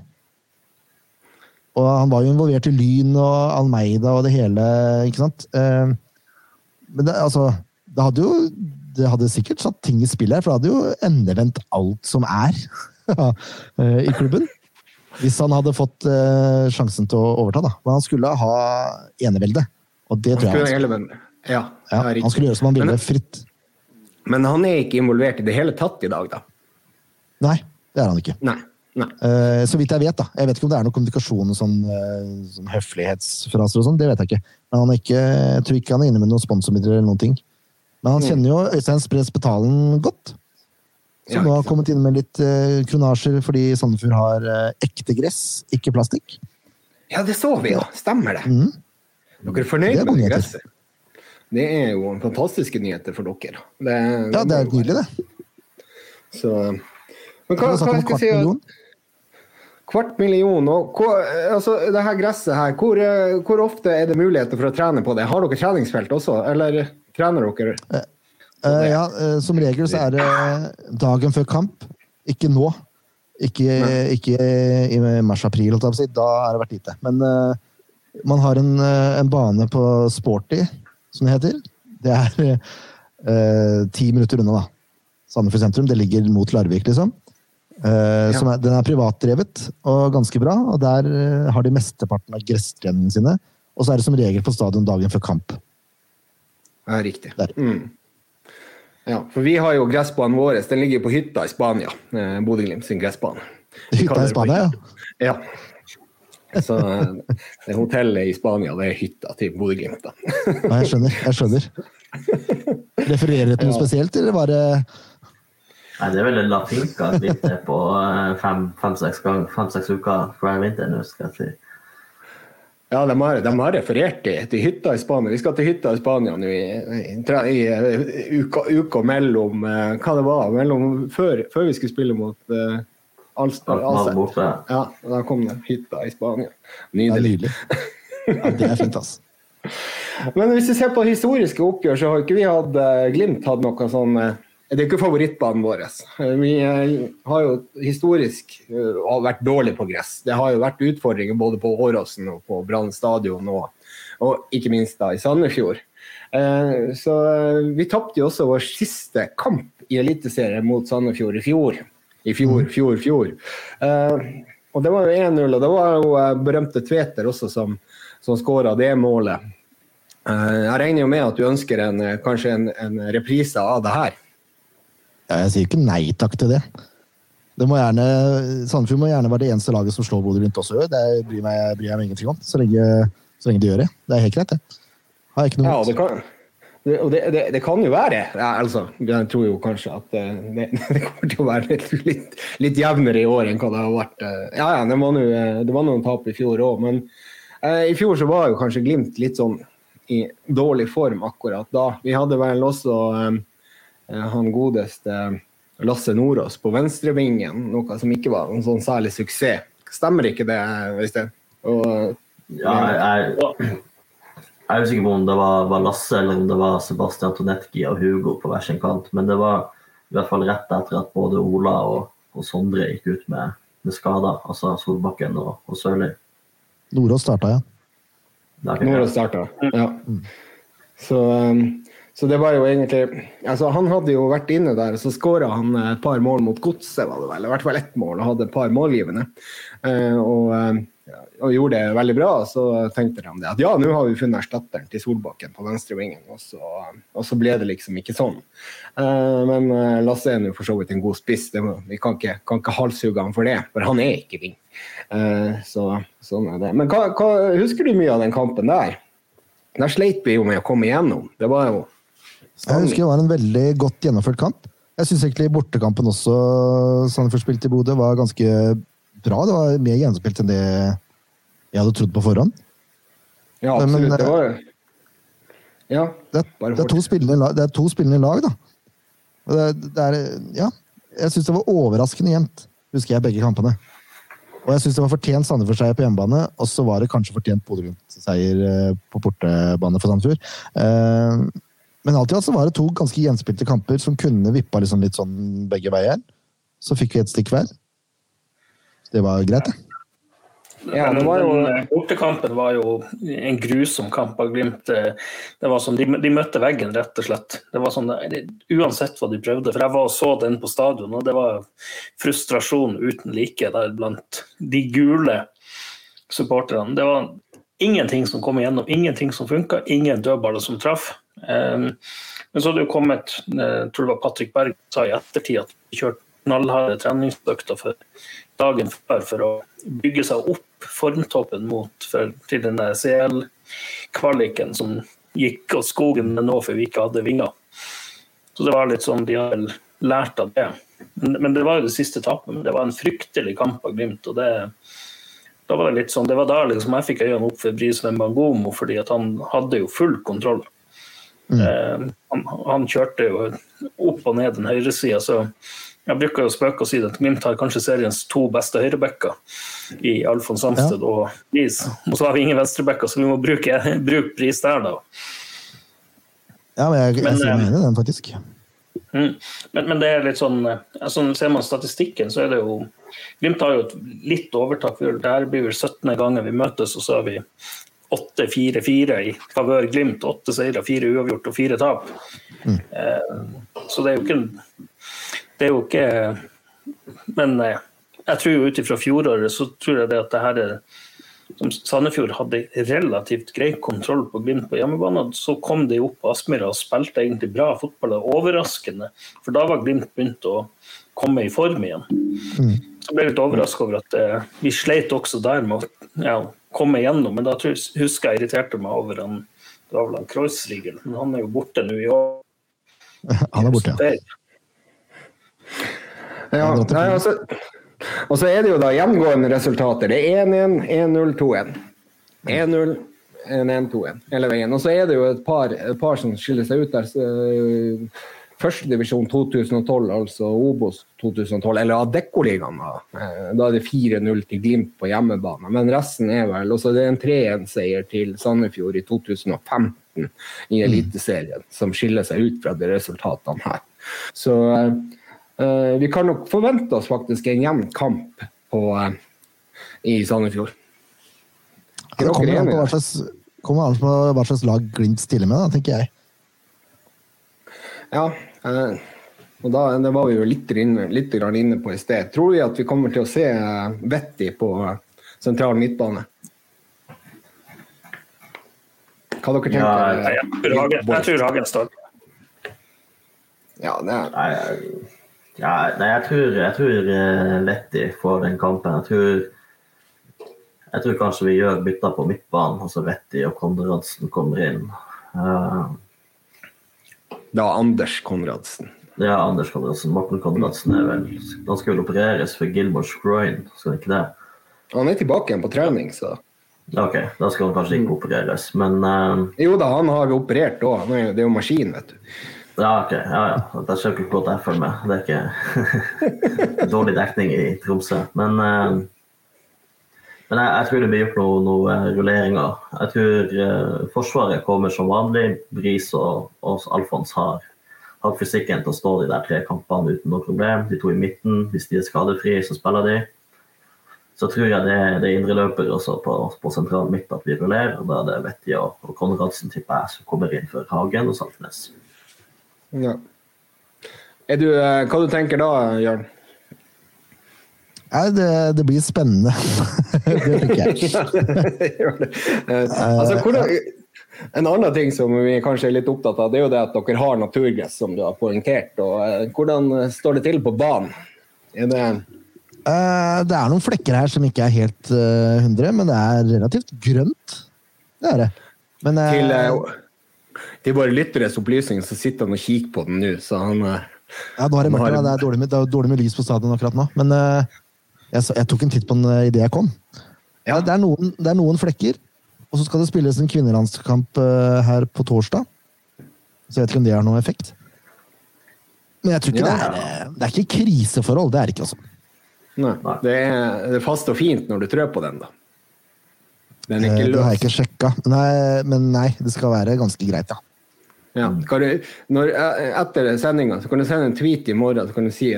Og han var jo involvert i Lyn og Almeida og det hele, ikke sant. Eh, men det, altså, det hadde jo det hadde sikkert satt ting i spill her, for det hadde jo endevendt alt som er eh, i klubben. Hvis han hadde fått sjansen til å overta, da. Men han skulle ha enevelde. Og det tror jeg han skulle. Ja, ja Han skulle gjøre som han ville, fritt. Men han er ikke involvert i det hele tatt i dag, da? Nei, det er han ikke. Nei. Nei. Uh, så vidt jeg vet, da. Jeg vet ikke om det er noen kommunikasjon og sånn, uh, sånn høflighetsfraser og sånn, det vet jeg ikke. Men han er ikke, jeg tror ikke han er inne med noen sponsormidler eller noen ting. Men han mm. kjenner jo Øystein Spres Betalen godt. Som Ja, nå har kommet inn med litt eh, kronasjer fordi Sandefjord har eh, ekte gress, ikke plastikk. Ja, det så vi, jo. Stemmer det. Mm. Dere er Det fornøyd er med det gresset? Det er jo fantastiske nyheter for dere. Det, Ja, det er nydelig, det. Så, men hva, hva skal jeg kvart si? million. Kvart million. Og hvor, altså, det her gresset her, hvor, eh, hvor ofte er det muligheter for å trene på det? Har dere treningsfelt også, eller trener dere? Eh, ja, eh, som regel så er det dagen før kamp, ikke nå. Ikke, ikke i mars-april. Da er det vært lite. Men eh, man har en, eh, en bane på Sporty, som det heter. Det er eh, ti minutter unna, da. Sandefjord sentrum. Det ligger mot Larvik, liksom. Eh, som er, den er privatdrevet og ganske bra, og der eh, har de mesteparten av gresstrenene sine. Og så er det som regel på stadion dagen før kamp. Ja, riktig. Mm. Ja, for vi har jo gressbanen vår. Den ligger på hytta i Spania. Eh, Bodø-Glimt sin gressbane. Hytta i Spania, ja. Ja. Så eh, det hotellet i Spania, det er hytta til Bodø-Glimt. da. Ja, jeg skjønner. jeg skjønner. Refererer det til noe Ja. spesielt, eller bare Nei, det er vel en La Finca litt det på eh, fem- fem-seks fem-seks uker hver vinter nå, skal jeg si. Ja, de har, de har referert til, til hytta i Spania. Vi skal til hytta i Spania nå i, i, i, i uka, uka mellom eh, Hva det var? Mellom, før, før vi skulle spille mot uh, Alster. Alster. borte. Ja, da kom det hytta i Spania. Det er Nydelig. Ja, det er fint, altså. Men hvis vi ser på historiske oppgjør, så har ikke vi hatt eh, Glimt hatt noe sånn eh, Det er ikke favorittbanen vår. Vi eh, har jo historisk vært dårlig på gress. Det har jo vært utfordringer både på Åråsen og på Brann stadion, og, og ikke minst da i Sandefjord. Eh, Så vi tapte jo også vår siste kamp i Eliteserien mot Sandefjord i fjor. I fjor, fjor, fjor. Uh, Og det var jo 1-0, og det var jo eh, berømte Tveter også som, som skåra det målet. Uh, Jeg regner jo med at du ønsker en, kanskje en, en reprise av det her. Ja, jeg sier ikke nei takk til det. det må gjerne, Sandefjord må gjerne være det eneste laget som slår Bodø Glimt også. Det bryr, meg, bryr jeg meg ingenting om, så lenge, så lenge de gjør det. Det er helt greit, det. Har jeg ikke noe Ja, det kan, og det, det, det kan jo være ja, altså, Jeg tror jo kanskje at eh, det, det kommer til å være litt, litt, litt jevnere i år enn hva det har vært. eh. Ja, ja, det var nå eh, det var noen tap i fjor òg, men eh, i fjor så var jo kanskje Glimt litt sånn i dårlig form akkurat da. Vi hadde vel også eh, han godeste Lasse Nordås på venstrevingen, noe som ikke var en sånn særlig suksess. Stemmer ikke det, Øystein? Og, Ja, jeg, jeg, jeg er usikker på om det var, var Lasse eller om det var Sebastian Tonetki og Hugo på hver sin kant, men det var i hvert fall rett etter at både Ola og, og Sondre gikk ut med, med skader, altså Solbakken og, og Sørli. Nordås starta, ja. Nordås starta. Ja. Så, um, så det var jo egentlig altså Han hadde jo vært inne der, så skåra han et par mål mot Godset, var det vel. I hvert fall ett mål, og hadde et par målgivende. Eh, og, um, og gjorde det veldig bra. Så tenkte de det at ja, nå har vi funnet erstatteren til Solbakken på venstrevingen. Og, så- og så ble det liksom ikke sånn. Uh, men eh, Lasse er nå for så vidt en god spiss. Det må, vi kan ikke, kan ikke halshugge han for det, for han er ikke ving. Uh, så sånn er det. Men hva, hva, husker du mye av den kampen der? Der sleit vi jo med å komme igjennom. Det var jo Jeg husker det var en veldig godt gjennomført kamp. Jeg syns egentlig bortekampen også, Sandefjord spilte i Bodø, var ganske bra. Det var mer gjennomspilt enn det jeg hadde trodd på forhånd. Ja, Men, absolutt. Det eh, var Ja. Det, er, det, er, to spillende det er to spillende lag, da. Det, det er, ja, jeg syns det var overraskende jevnt, husker jeg begge kampene. Og jeg syns det var fortjent Sandefjord-seier på hjemmebane, og så var det kanskje fortjent Bodø-Glimt-seier eh, på bortebane for Sandefjord. Eh, Men alt i alt så var det to ganske gjenspilte kamper som kunne vippa liksom litt sånn begge veier. Så fikk vi et stikk hver. Det var greit, det. Ja, det var jo Den eh, bortekampen var jo en grusom kamp av Glimt. Eh, Det var som, de, de møtte veggen, rett og slett. Det var sånn, uansett hva de prøvde. For jeg var og så den på stadion, og det var frustrasjon uten like der blant de gule supporterne. Det var ingenting som kom igjennom, ingenting som funka, ingen dødballer som traff. Um, men så hadde det jo kommet, eh, jeg tror det var Patrick Berg sa i ettertid at vi kjørte knallharde treningsøkter for dagen før for å bygge seg opp formtoppen mot for, til den CL-kvaliken som gikk av skogen med nå for vi ikke hadde vinger. Så det var litt sånn de har vel lært av det. Men, men det var jo det siste tapet. Men det var en fryktelig kamp av Glimt. og det da var Det litt sånn, det var da liksom jeg fikk øynene opp for Brisveen Bangomo, fordi at han hadde jo full kontroll. Mm. Eh, han, han, kjørte jo opp og ned den høyresida, så jeg bruker jo spøke og si at Glimt har kanskje seriens to beste høyrebacker i Alfons Samsted ja. og Bris. Og så har vi ingen venstrebacker, så vi må bruke, bruke Bris der, da. Ja, men jeg, jeg, jeg enig i den, faktisk. Mm. Men, men, det er litt sånn altså, Ser man statistikken, så er det jo Glimt har jo et litt overtak. Det her blir vel 17. gangen vi møtes, og så har vi 8-4-4 i favør Glimt. Åtte seire, fire uavgjort og fire tap. Mm. Eh, så det er jo ikke Det er jo ikke Men eh, jeg tror jo ut ifra fjoråret så tror jeg det at det her er som Sandefjord hadde relativt grei kontroll på Glimt på hjemmebane. Så kom de opp på Aspmyra og spilte egentlig bra fotball. Overraskende, for da var Glimt begynt å komme i form igjen. Mm. Så ble jeg litt overraska over at eh, vi sleit også der med å ja, komme igjennom. Men da husker jeg irriterte meg over han det var vel han Kreuzrigel, men han er jo borte nå i år. Han er borte, ja. Ja, nei, altså, og så er det jo da gjengående resultater. Det er 1-1, 1-0, 2-1. 1-0, 1-1, 2-1 hele veien. Og så er det jo et par, et par som skiller seg ut der. Eh, Førstedivisjon 2012, altså Obos 2012, eller Adeccoligaen. Da. Eh, da er det 4-0 til Glimt på hjemmebane. Men resten er vel også det er en 3-1-seier til Sandefjord i 2015 i mm. Eliteserien, som skiller seg ut fra de resultatene her. Så Uh, vi kan nok forvente oss faktisk en jevn kamp på, uh, i Sandefjord. Ja, det kommer an på hva slags, kommer an på hva slags lag Glimt stiller med, da, tenker jeg. Ja, uh, og da, det var vi jo litt, inne, litt inne på i sted. Tror vi at vi kommer til å se Vetti på sentral midtbane? Hva dere tenker ja, jeg, jeg, tror Hagen står. Ja, det er... Ja, nei, jeg tror, jeg tror Vetti eh, får den kampen. Jeg tror, jeg tror kanskje vi gjør bytter på midtbanen. Altså Vetti og Konradsen kommer inn. Uh, da Anders Konradsen. Ja, Anders Konradsen. Morten Konradsen er vel Han skal vel opereres for Gilmore Groin, skal han ikke det? Han er tilbake igjen på trening, så Ok, da skal han kanskje ikke opereres, men uh, Jo da, han har operert òg. Det er jo maskin, vet du. Ja, ok. Ja, ja. Det er ikke godt jeg følger med. Det er ikke dårlig dekning i Tromsø. Men, uh, men jeg, jeg, tror det blir gjort noen noe eh, rulleringer. Jeg tror uh, Forsvaret kommer som vanlig. Bris og, og Alfons har, har fysikken til å stå de der tre kampene uten noe problem. De to i midten, hvis de er skadefrie, så spiller de. Så tror jeg det, det er indreløpere også på, på sentral midt at vi rullerer. Da er det Vetti og, og Konradsen tipper jeg som kommer inn for Hagen og Saltnes. Ja. Du, eh, hva du tenker da, Jørn? Nei, det, det, blir spennende. det tenker jeg. altså, hvordan, en annen ting som vi kanskje er litt opptatt av, det er jo det at dere har naturgress, som du har poengtert. og hvordan står det til på banen? Er det Det er noen flekker her som ikke er helt uh, 100, men det er relativt grønt. Det er det. Men, til, til våre lytteres opplysning så sitter han og kikker på den nå, så han eh, Ja, nå er det, mørkt, det, er dårlig med, det er dårlig med lys på stadion akkurat nå, men uh, jeg, jeg, tok en titt på den uh, idet jeg kom. Ja. Det, er noen, det, er noen, flekker, og så skal det spilles en kvinnelandskamp her på torsdag. Så jeg vet ikke om det har noen effekt. Men jeg tror ikke ja. det, er, det er ikke kriseforhold. Det er det ikke, altså. Nei, det er, det er fast og fint når du trør på den, da. Den er ikke løs. Det har jeg ikke sjekka, men nei, det skal være ganske greit, ja. Ja, du, når, eh, etter sendinga kan du sende en tweet i morgen så kan du si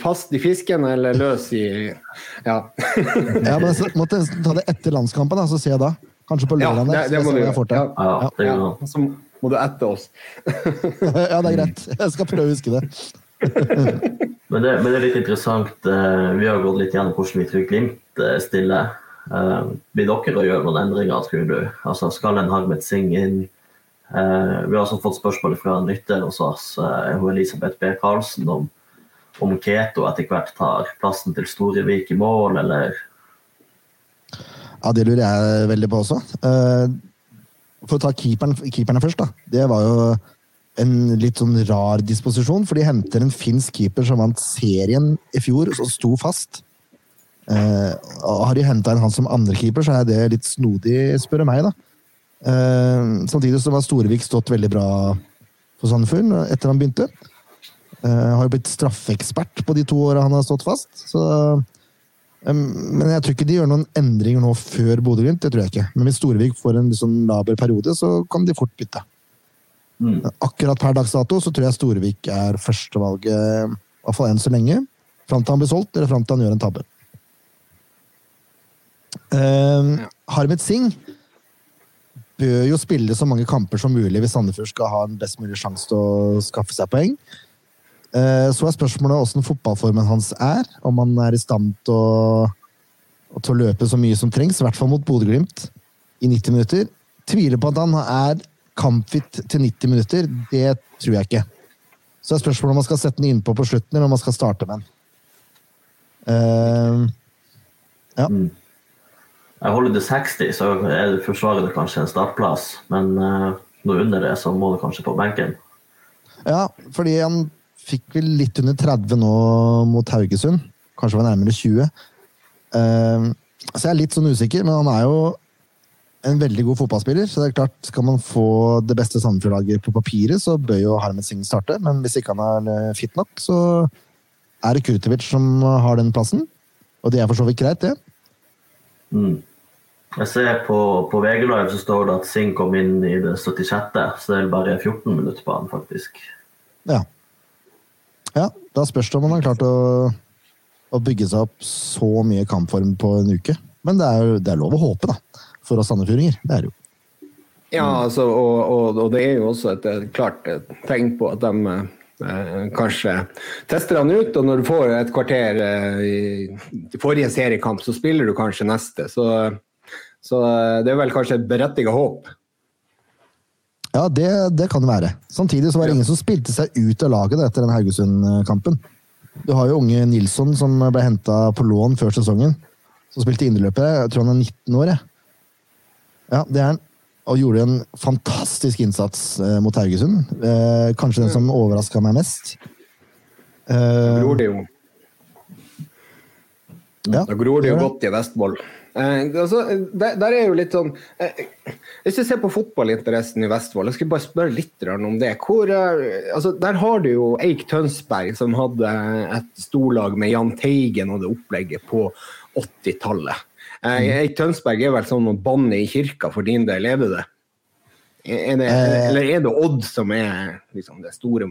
fast i fisken eller løs i Ja. ja men jeg måtte ta det etter landskampen, da, så ser jeg da. Kanskje på lørdag. Ja, det, det må du gjøre. Ja, ja, ja, så må du etter oss. ja, det er greit. Jeg skal prøve å huske det. men, det men det er litt interessant. Eh, vi har gått litt gjennom hvordan vi tror Glimt eh, stiller. Blir dere å gjøre noen endringer, tror du? Altså, skal en Harmet Singh inn? Eh, vi har også fått spørsmål fra en lytter hos oss, eh, Elisabeth B. Karlsen, om, om Keto etter hvert tar plassen til Storevik i mål, eller? Ja, det lurer jeg veldig på også. Eh, for å ta keeperen, keeperne først, da. Det var jo en litt sånn rar disposisjon, for de henter en finsk keeper som vant serien i fjor, og sto fast. Eh, har de henta en han som andrekeeper, så er det litt snodig, spør du meg. da. Eh, samtidig så har Storevik stått veldig bra for Sandefjord etter han begynte. Eh, har jo blitt straffeekspert på de to åra han har stått fast. Så, um, men jeg tror ikke de gjør noen endringer nå før Bodø-Glimt. Det tror jeg ikke. Men hvis Storevik får en liksom laber periode, så kan de fort bytte. Mm. Akkurat per dags dato så tror jeg Storevik er førstevalget, i hvert fall enn så lenge. Fram til han blir solgt, eller fram til han gjør en tabbe. Uh, Harmet Singh bør jo spille så mange kamper som mulig hvis Sandefjord skal ha en best mulig sjanse til å skaffe seg poeng. Uh, så er spørsmålet åssen fotballformen hans er. Om han er i stand til å, til å løpe så mye som trengs, i hvert fall mot Bodø-Glimt i 90 minutter. Tviler på at han er kampfit til 90 minutter, det tror jeg ikke. Så er spørsmålet om man skal sette den innpå på slutten, eller om man skal starte med den. Uh, ja. Mm. Jeg holder det 60, så er forsvarer det kanskje en startplass. Men uh, noe under det, så må du kanskje på benken. Ja, fordi han fikk vel litt under 30 nå mot Haugesund. Kanskje var nærmere 20. Uh, så jeg er litt sånn usikker, men han er jo en veldig god fotballspiller. så det er klart, Skal man få det beste Sandefjord-laget på papiret, så bør jo Harmet Singh starte. Men hvis ikke han er fit nok, så er det Kurtovic som har den plassen. Og det er for så vidt greit, det. Mm. Jeg ser på, på VG Live så står det at Singh kom inn i det 76., så det er bare 14 minutter på han, faktisk. Ja. ja da spørs det om han har klart å, å bygge seg opp så mye kampform på en uke. Men det er, det er lov å håpe, da for oss sandefjordinger. Det er det jo. Ja, altså, og, og, og, det er jo også et, et klart tegn på at de eh, kanskje tester han ut. Og når du får et kvarter eh, i forrige seriekamp, så spiller du kanskje neste. Så, så eh, det er vel kanskje et berettiget håp. Ja, det, det kan det være. Samtidig så var det ingen som spilte seg ut av laget etter den Haugesund-kampen. Du har jo unge Nilsson som ble henta på lån før sesongen. Som spilte indreløper. Jeg tror han er 19 år. jeg. Ja, det er han. Og gjorde en fantastisk innsats eh, mot Haugesund. Eh, kanskje den som overraska meg mest. Eh, gror det jo. Ja, da gror det jo godt i Vestfold. Eh, altså, der, der, er jo litt sånn Hvis du ser på fotballinteressen i Vestfold, jeg skal bare spørre litt om det. Hvor, altså, der har du jo Eik Tønsberg, som hadde et storlag med Jahn Teigen og det opplegget på 80-tallet. Eh, mm. Eik Tønsberg er vel sånn å banne i kirka for din del, er det det? Er det eh. eller er det Odd som er liksom, det store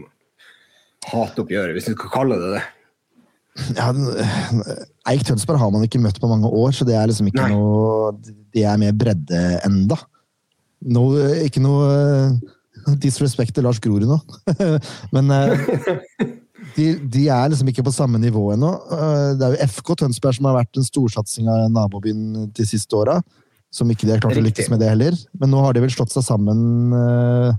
hatoppgjøret, hvis du skal kalle det det? Ja, Eik Tønsberg har man ikke møtt på mange år, så det er liksom ikke Nei. noe Det er mer bredde enda. No, ikke noe disrespekt disrespect til Lars Grorud nå, men de, de, er liksom ikke på samme nivå ennå. Eh, det er jo FK Tønsberg som har vært en storsatsing av nabobyen de siste åra. Som ikke de har klart Riktig. å lykkes med det heller. Men nå har de vel slått seg sammen uh,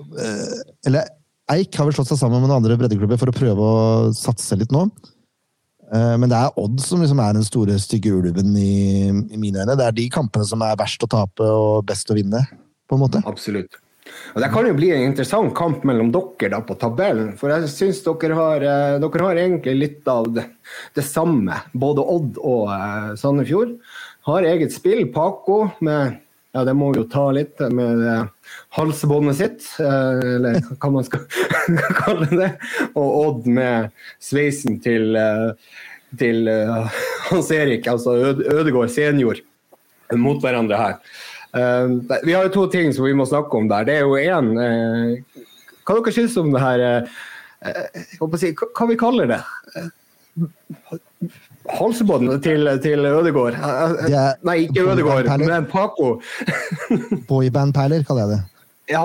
uh, Eller Eik har vel slått seg sammen med noen andre breddeklubber for å prøve å satse litt nå. Men det er Odd som liksom er den store, stygge ulven i, i mine øyne. Det er de kampene som er verst å tape og best å vinne, på en måte. Absolutt. Og Det kan jo bli en interessant kamp mellom dere da på tabellen. For jeg syns dere, har, dere, har egentlig litt av det, det samme. Både Odd og uh, Sandefjord har eget spill. Paco med ja, det må vi jo ta litt med uh, halsbåndet sitt, eller hva man skal kalle det. Og Odd med sveisen til, til Hans Erik, altså Ødegård senior, mot hverandre her. Uh, vi har jo to ting som vi må snakke om der. Det er jo én uh, Hva dere synes om det her uh, si, Hva vi kaller det? Halsbånd til, til Ødegård. Nei, ikke Ødegård, men Paco. Boybandperler kaller jeg det. Ja.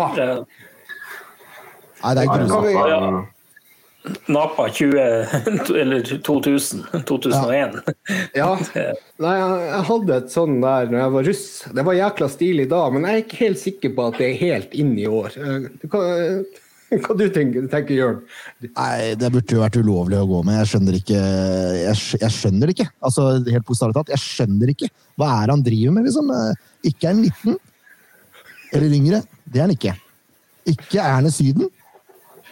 Nei, det er grusomt. Napa 20, eller 2000, 2001. Ja. ja. Nei, jeg hadde et sånn der når jeg var russ. Det var jækla stilig da, men jeg er ikke helt sikker på at det er helt inn i år. Hva, hva du tenker, tenker Jørn? Nei, Det burde jo vært ulovlig å gå med. Jeg skjønner ikke Jeg, jeg skjønner ikke. Altså, helt bokstavelig talt, jeg skjønner ikke. Hva er det han driver med, liksom? Ikke er han 19 eller yngre. Det er han ikke. Ikke er han i Syden.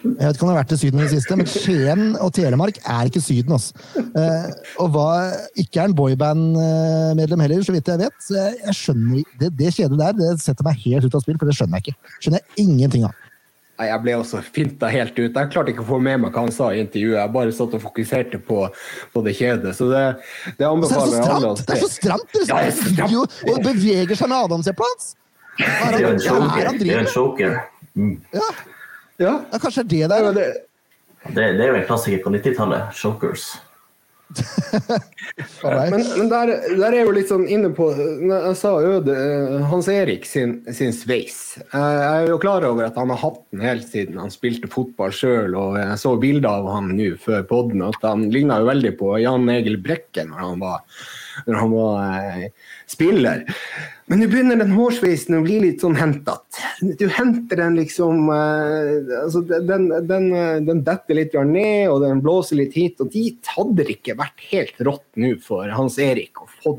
Jeg vet ikke om det har vært i Syden i det siste, men Skien og Telemark er ikke Syden. Altså. Eh, og hva, ikke er en boyband-medlem heller, så vidt jeg vet. Så jeg, skjønner, det, det kjedet der det setter meg helt ut av spill, for det skjønner jeg ikke. Skjønner jeg ingenting av. Nei, Jeg ble også finta helt ut. Jeg klarte ikke å få med meg hva han sa i intervjuet. Jeg bare satt og fokuserte på, på det kjedet. Så det, det er anbefaler jeg alle å! Det er så stramt! Det er så stramt. jo, og beveger seg med adamseplet hans! Det er en han- er choker. han Det er jo driver en med? choker. Mm. Ja, Ja, ja, kanskje det er Ja, det der. det. Det, er jo en klassiker på 90-tallet. Chokers. Men, men der, der er jeg jo litt sånn inne på Jeg sa jo det, Hans Erik sin, sin sveis. Eh, Jeg er jo klar over at han har hatt den helt siden han spilte fotball sjøl. Og jeg så bilder av han nå før podden, at han ligna jo veldig på Jan Egil Brekke når han var, når han var eh, spiller. Men nå begynner den hårsveisen å bli litt sånn hentete. Du henter den liksom eh, altså den, den, eh, den detter litt ned, og den blåser litt hit og dit. Hadde det ikke vært helt rått nå for Hans Erik å få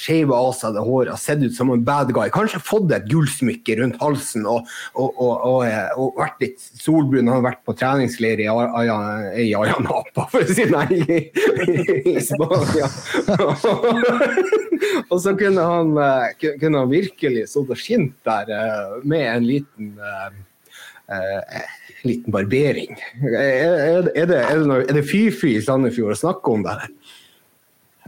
skjeva av seg det håret, sett ut som en bad guy, kanskje fått et gullsmykke rundt halsen og, og, og, og, eh, vært litt solbrun. Han har vært på treningsleir i Aya- Aya- Ayanapa, for å si nei, i, i Spania. og så kunne han, eh, kunne han virkelig stått og skint der eh, med en liten liten barbering. Er, det, er, er det fy-fy i Sandefjord å snakke om det her?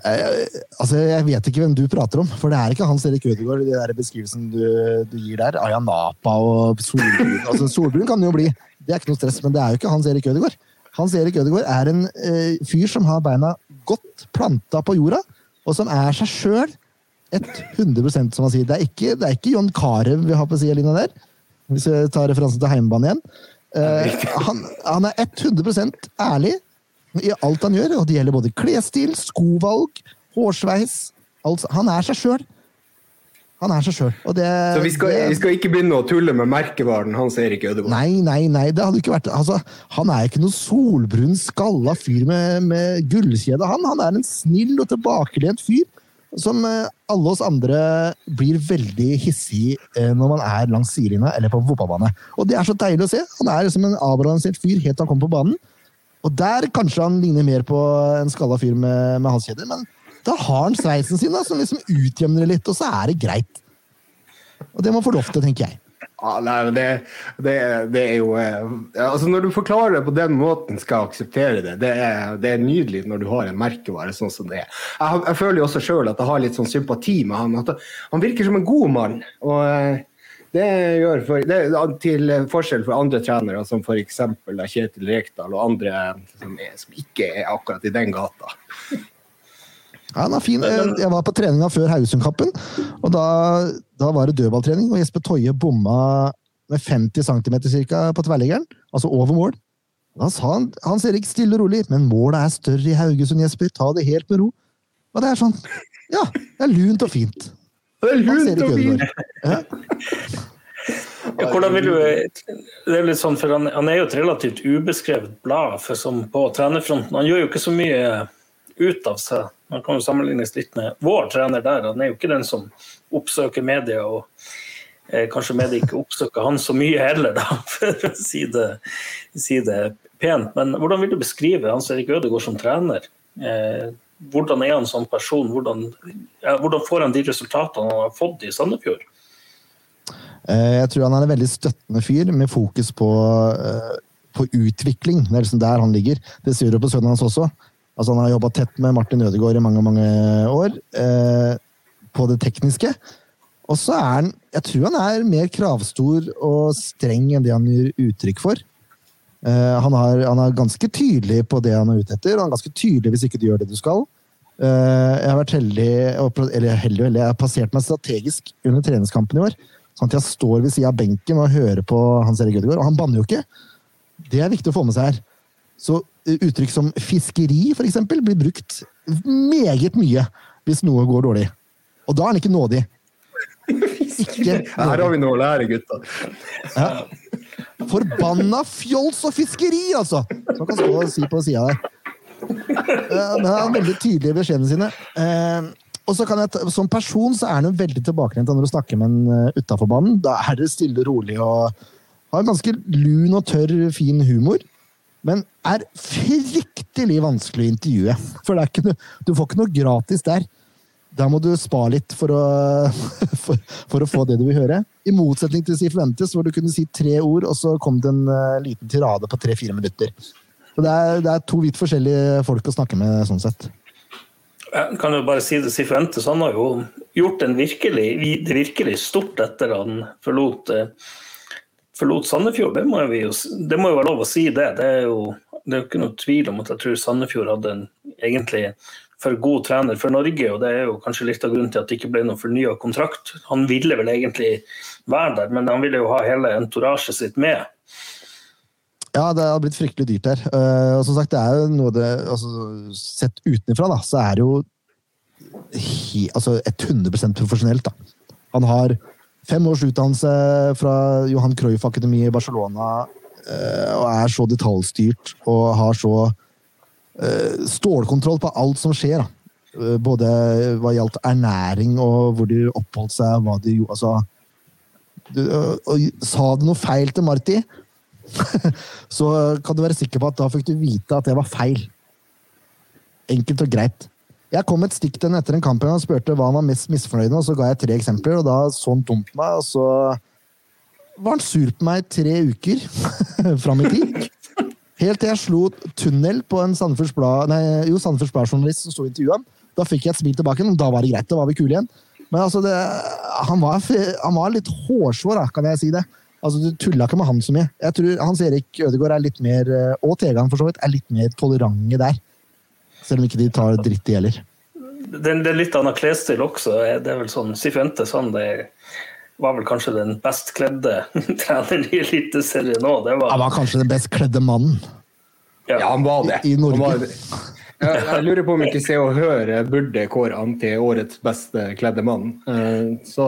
Eh, altså, Jeg vet ikke hvem du prater om, for det er ikke Hans Erik Ødegaard i der beskrivelsen du, du gir der. Ayanapa og solbrun. Altså, solbrun kan jo bli, det er ikke noe stress, men det er jo ikke Hans Erik Ødegaard. Hans Erik Ødegaard er en eh, fyr som har beina godt planta på jorda, og som er seg sjøl 100% som han sier. Det er ikke, det er ikke John Carew vi har på sidelinja der, hvis vi tar referansen til heimebane igjen. Eh, han, han er 100% ærlig i alt han gjør, og det gjelder både klesstil, skovalg, hårsveis. Altså, han er seg sjøl. Han er seg sjøl. Så vi skal, det vi skal ikke begynne å tulle med merkevaren Hans Erik Ødegaard? Nei, nei, nei, det hadde ikke vært altså, Han er ikke noen solbrun, skalla fyr med, med gullkjede. Han, han er en snill og tilbakelent fyr som eh, alle oss andre blir veldig hissig eh, når man er langs sidelinja eller på fotballbane. Og det er så deilig å se. Han er som en avbalansert fyr helt til han kommer på banen. Og der kanskje han ligner mer på en skalla fyr med, med halskjeder, men da har han sveisen sin da, som liksom utjevner det litt, og så er det greit. Og det må få lov til, tenker jeg. Ja, nei, det, det, det er jo eh, altså Når du forklarer det på den måten, skal jeg akseptere det. Det er, det er nydelig når du har en merkevare sånn som det er. Jeg, jeg føler jo også sjøl at jeg har litt sånn sympati med han. At han virker som en god mann. og eh, det gjør for, det, Til forskjell for andre trenere, som f.eks. Kjetil Rekdal og andre som, er, som ikke er akkurat i den gata. Ja, den er fin. Eh, Jeg var på treninga før Haugesund-kampen, og da, da var det dødballtrening. Og Jesper Toje bomma med 50 cm cirka på tverrleggeren, altså over mål. Da sa han Hans Erik stille og rolig, men målet er større i Haugesund, Jesper. Ta det helt med ro. Og det er sånn Ja, det er lunt og fint. Det er lunt og fint! Ja, hvordan vil du, det er litt sånn, for han, han er jo et relativt ubeskrevet blad for som på trenerfronten. Han gjør jo ikke så mye ut av seg. Han kan jo sammenlignes litt med vår trener der. Han er jo ikke den som oppsøker media, og eh, kanskje media ikke oppsøker han så mye heller, da, for å si det, si det pent. Men hvordan vil du beskrive Hans Erik Ødegaard som trener? Eh, hvordan er han som person? Hvordan, ja, hvordan får han de resultatene han har fått i Sandefjord? Eh, Jeg tror han er en veldig støttende fyr med fokus på, eh, på utvikling. Det er liksom der han ligger. Det ser du på sønnen hans også. Altså, han har jobba tett med Martin Ødegaard i mange mange år eh, på det tekniske. Og så er han Jeg tror han er mer kravstor og streng enn det han gir uttrykk for. Eh, han, har, han er ganske tydelig på det han er ute etter, han er ganske tydelig hvis ikke du gjør det du skal. Eh, jeg har vært heldig, eller heldig, heldig, jeg har passert meg strategisk under treningskampen i år. Sånn at jeg står ved sida av benken og hører på Hans Erik Ødegaard, og han banner jo ikke. Det er viktig å få med seg her. Så eh, uttrykk som fiskeri, for eksempel, blir brukt meget mye hvis noe går dårlig. Og da er han ikke nådig. Ikke Her har vi noe å lære, gutta. ja. Forbanna fjols og fiskeri, altså! Som kan stå og si på sida der. Eh, Men han har veldig tydelig i beskjedene sine. Eh, Og så kan jeg, Som person så er han jo veldig tilbakelent når du snakker med en utafor banen. Da er det stille rolig og Har ganske lun og tørr, fin humor. Men er fryktelig vanskelig å intervjue. For det er ikke noe, du får ikke noe gratis der. Da må du spa litt for å, for, for å få det du vil høre. I motsetning til Si forventes, hvor du kunne si tre ord, og så kom det en uh, liten tirade på tre-fire minutter. Så det er, det er to vidt forskjellige folk å snakke med, sånn sett. Jeg kan jo bare si det, Sifuentes han har jo gjort en virkelig, virkelig stort etter han forlot, eh, forlot Sandefjord. Det må, jo, det må, jo, være lov å si det. Det er jo, det er jo ikke noe tvil om at jeg tror Sandefjord hadde en egentlig for god trener for Norge, og det er jo kanskje litt av grunnen til at det ikke ble noen fornya kontrakt. Han ville vel egentlig være der, men han ville jo ha hele entorasjet sitt med. Ja, det har blitt fryktelig dyrt her. Uh, og som sagt, det er jo noe det altså, Sett utenfra, da, så er det jo he, altså 100 profesjonelt. da. Han har fem års utdannelse fra Johan Cruyff Akademi i Barcelona uh, og er så detaljstyrt og har så stålkontroll på alt som skjer. da. Både hva gjaldt ernæring og hvor de oppholdt seg, hva de gjorde altså, du, og, Sa du noe feil til Marti? så kan du være sikker på at da fikk du vite at det var feil. Enkelt og greit. Jeg kom et stikk til henne etter en kamp og spurte hva han var mest misfornøyd med, og så ga jeg tre eksempler, og da så han dumt meg, og så var han sur på meg tre uker fram i tid. Helt til jeg slo tunnel på en Sandefjords Blad-journalist som sto i intervjuet. Da fikk jeg et smil tilbake, og da var det greit. Da var vi kule igjen. Men altså, det, han, var, han, var, litt hårsår, kan jeg si det. Altså, Du tulla ikke med han så mye. Jeg tror Hans Erik Ødegaard er litt mer, eh, og Tegan for så vidt, er litt mer tolerante der. Selv om ikke de tar dritt, de heller. Det, er litt annen klesstil også. Det er vel sånn, Sifuentes han det var vel kanskje den best kledde treneren i Eliteserien nå. Var... Han var kanskje den best kledde mannen. Ja, ja han var det. I, i Norge. Var det. Jeg, jeg, lurer på om ikke Se og Hør burde kåre han til årets beste kledde mann. Eh, så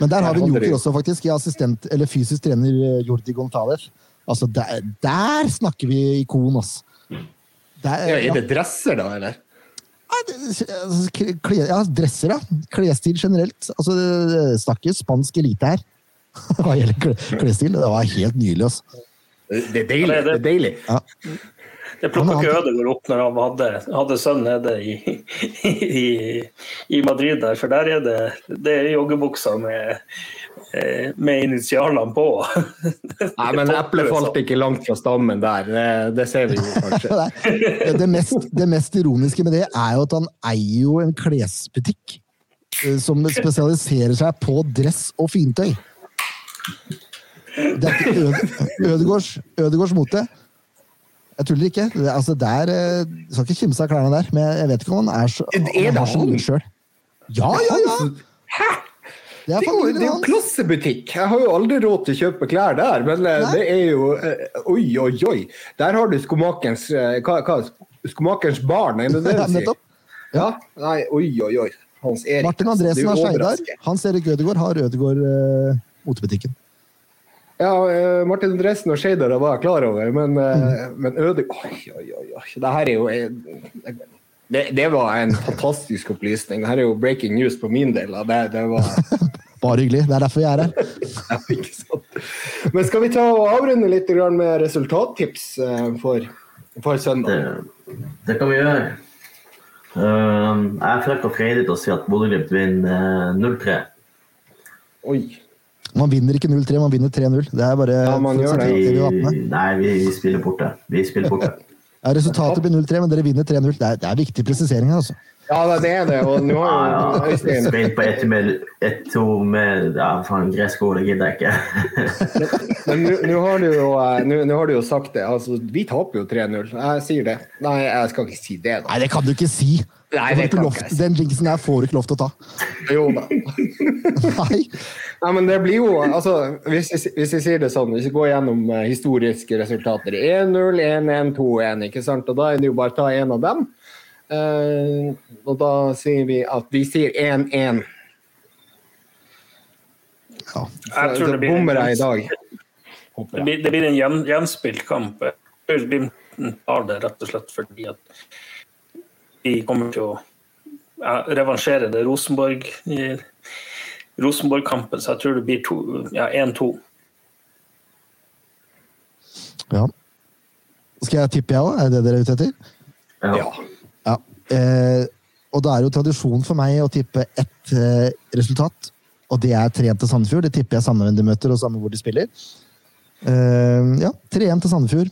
men der har vi en joker også, faktisk. I assistent, eller fysisk trener eh, Jordi Gonzales. Altså, der, der, snakker vi ikon, altså. Der, ja, er det dresser, da, eller? Ja, dresser, ja. Klesstil generelt. Altså, det snakker spansk elite her hva gjelder klesstil. Det var helt nydelig. Altså. Det er deilig. Det er deilig. Ja. Det plukka ikke Ødegaard opp når han hadde, hadde sønn nede i, i, i, Madrid der, for der er det, det er joggebukser med, med initialene på. Nei, men eplet falt ikke langt fra stammen der, det, det ser vi jo kanskje. det, mest, det mest ironiske med det er jo at han eier jo en klesbutikk eh, som spesialiserer seg på dress og fintøy. Det er ikke Ødegårds, Ødegårds mote. Jeg tuller ikke. Det, altså, der, eh, skal ikke kimse av klærne der, men jeg vet ikke om han er så Er det han? Sjøl. Ja, ja, ja! Det er, jo, det er jo klassebutikk. Jeg har jo aldri råd til å kjøpe klær der, men eh, Nei. det er jo eh, Oi, oi, oi! Der har du skomakerens hva, hva, Skomakerens barn, er det det du sier? Ja. Nei, oi, oi, oi. Hans Erik. Martin Andresen har Skeidar. Hans Erik Ødegaard har Ødegaard uh, motebutikken. Ja, eh, Martin Andresen og Skeidar var jeg klar over, men, mm. men Øde Oi, oi, oi. oi. Det her er jo det, det, var en fantastisk opplysning. Det her er jo breaking news på min del. Det, det var Bare hyggelig. Det er derfor vi er her. ja, ikke sant. Men skal vi ta og avrunde litt med resultattips eh, for, for søndag? Det, det, kan vi gjøre. jeg er frekk og freidig til å si at Bodø-Glimt vinner 0-3. Oi. Man vinner ikke 0-3, man vinner 3-0. Det er bare ja, man gjør det. Vi, nei, vi, vi spiller borte. Vi spiller borte. ja, resultatet blir 0-3, men dere vinner 3-0. Det, det, er viktig presisering her, altså. Ja, det er det. Og nå har ja, ja. Spilt på ett med ett-to med ja, faen, gresk ord, gidder jeg ikke. men nå har, eh, har, du jo sagt det. Altså, vi taper jo 3-0. Jeg sier det. Nei, jeg skal ikke si det. Da. Nei, det kan du ikke si. Nei, det kan lov, Den jinxen her får du ikke lov til å ta. Jo da. Nei. Nei, men det blir jo altså, hvis, jeg, hvis jeg sier det sånn, hvis vi går gjennom uh, historiske resultater 1-0, 1-1, 2-1, ikke sant? Og da er det jo bare å ta en av dem. Uh, og da sier vi at vi sier 1-1. Ja. Jeg tror det blir, jeg i dag. Det blir, det blir en jevn, jevnspilt kamp. Glimt tar det rett og slett fordi at vi kommer til å revansjere det Rosenborg Rosenborg-kampen, så jeg tror det blir 1-2. Ja. Skal jeg tippe, jeg òg? Er det det dere er ute etter? Ja. Eh, og da er jo tradisjon for meg å tippe ett eh, resultat. Og det er 3-1 til Sandefjord. Det tipper jeg samme hvem de møter, og samme hvor de spiller. Eh, ja, 3-1 til Sandefjord.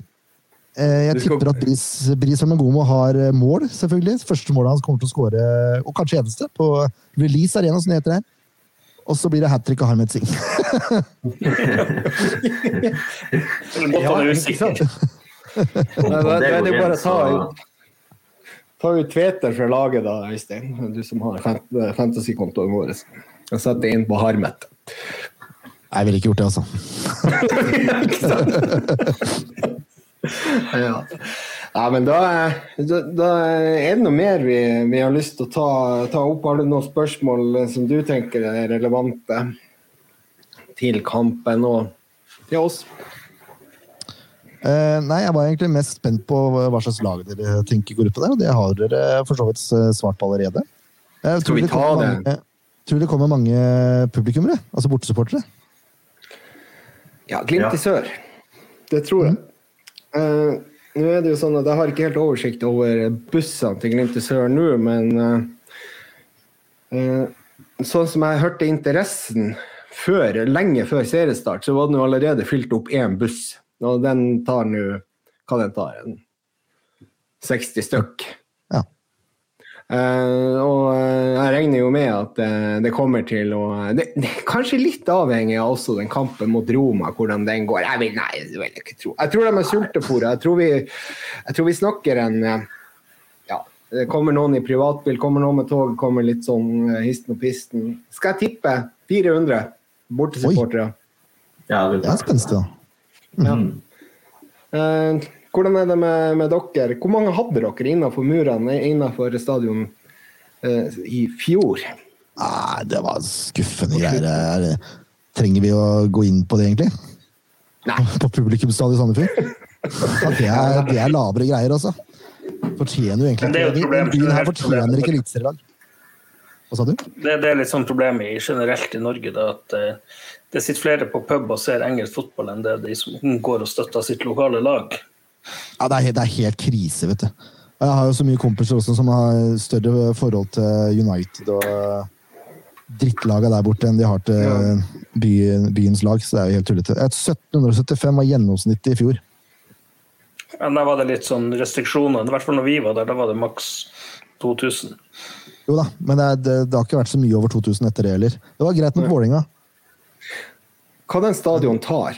Eh, jeg skal- tipper at Bris, Bris Mengomo har eh, mål, selvfølgelig. Første målet hans kommer til å skåre, og kanskje eneste, på Release Arena, som det heter her. Og så blir det hat trick av Harmet Singh. Ja, er ikke usikker. det, Da da- da er jo bare å ta Ta ut Tveter fra laget, da, Øystein. Du som har fant- fantasykontoen vår. Og sette inn på Harmet. Jeg ville ikke gjort det, altså. Ja. ja, men da, da, da er det noe mer vi, vi har lyst til å ta, ta opp. Har du noen spørsmål som du tenker er relevante til kampen og til oss? Eh, nei, jeg var egentlig mest spent på hva slags lag dere tenker går ut på der, og det har dere for så vidt eh, svart på allerede. Jeg tror vi det kommer ta det? Mange, tror det kommer mange publikummere, altså bortesupportere. Ja, Glimt Ja. i sør. Det tror jeg. Eh, nå er det jo sånn at Jeg har ikke helt oversikt over bussene til Glimt i sør nå, men uh, eh, sånn som jeg hørte interessen før, lenge før seriestart, så var det jo allerede fylt opp én buss. Og den tar nå Hva den tar? En 60 stykk. Ja. Uh, og eh, jeg regner jo med at det, det kommer til å det, det er Kanskje litt avhengig av også den kampen mot Roma, hvordan den går. Jeg vil, nei, det vil jeg ikke tro. Jeg tror de er sultefòra. Jeg, jeg tror vi snakker en eh, Ja, det kommer noen i privatbil, kommer noen med tog, kommer litt sånn eh, histen og pisten. Skal jeg tippe 400 bortesupportere? Ja, Det er spenstig, da. Ja. Mm. Eh, hvordan er det med, med dere? Hvor mange hadde dere innenfor murene innenfor stadion eh, i fjor? Nei, det var skuffende greier. Er Trenger vi å gå inn på det, egentlig? Nei. På publikumsstadion i Sandefjord? Ja, det, er, det er lavere greier, altså. Fortjener jo egentlig ikke det. Byen her er fortjener ikke eliteserielag. Hva sa du? Det, det er litt sånn problemet generelt i Norge, da, at eh, det sitter flere på pub og ser engelsk fotball enn det de som går og støtter sitt lokale lag. Ja, det er, det er helt krise, vet du. Jeg har jo så mye kompiser også som har større forhold til United og drittlaga der borte enn de har til Ja. byen, byens lag, så det er jo helt tullete. 1775 var gjennomsnittet i fjor. Men da var det litt sånn restriksjoner. I hvert fall når vi var der, da var det maks 2000. Jo da, men det, er, det, det har ikke vært så mye over 2000 etter det heller. Det var greit mot. Vålinga. Hva den stadion tar?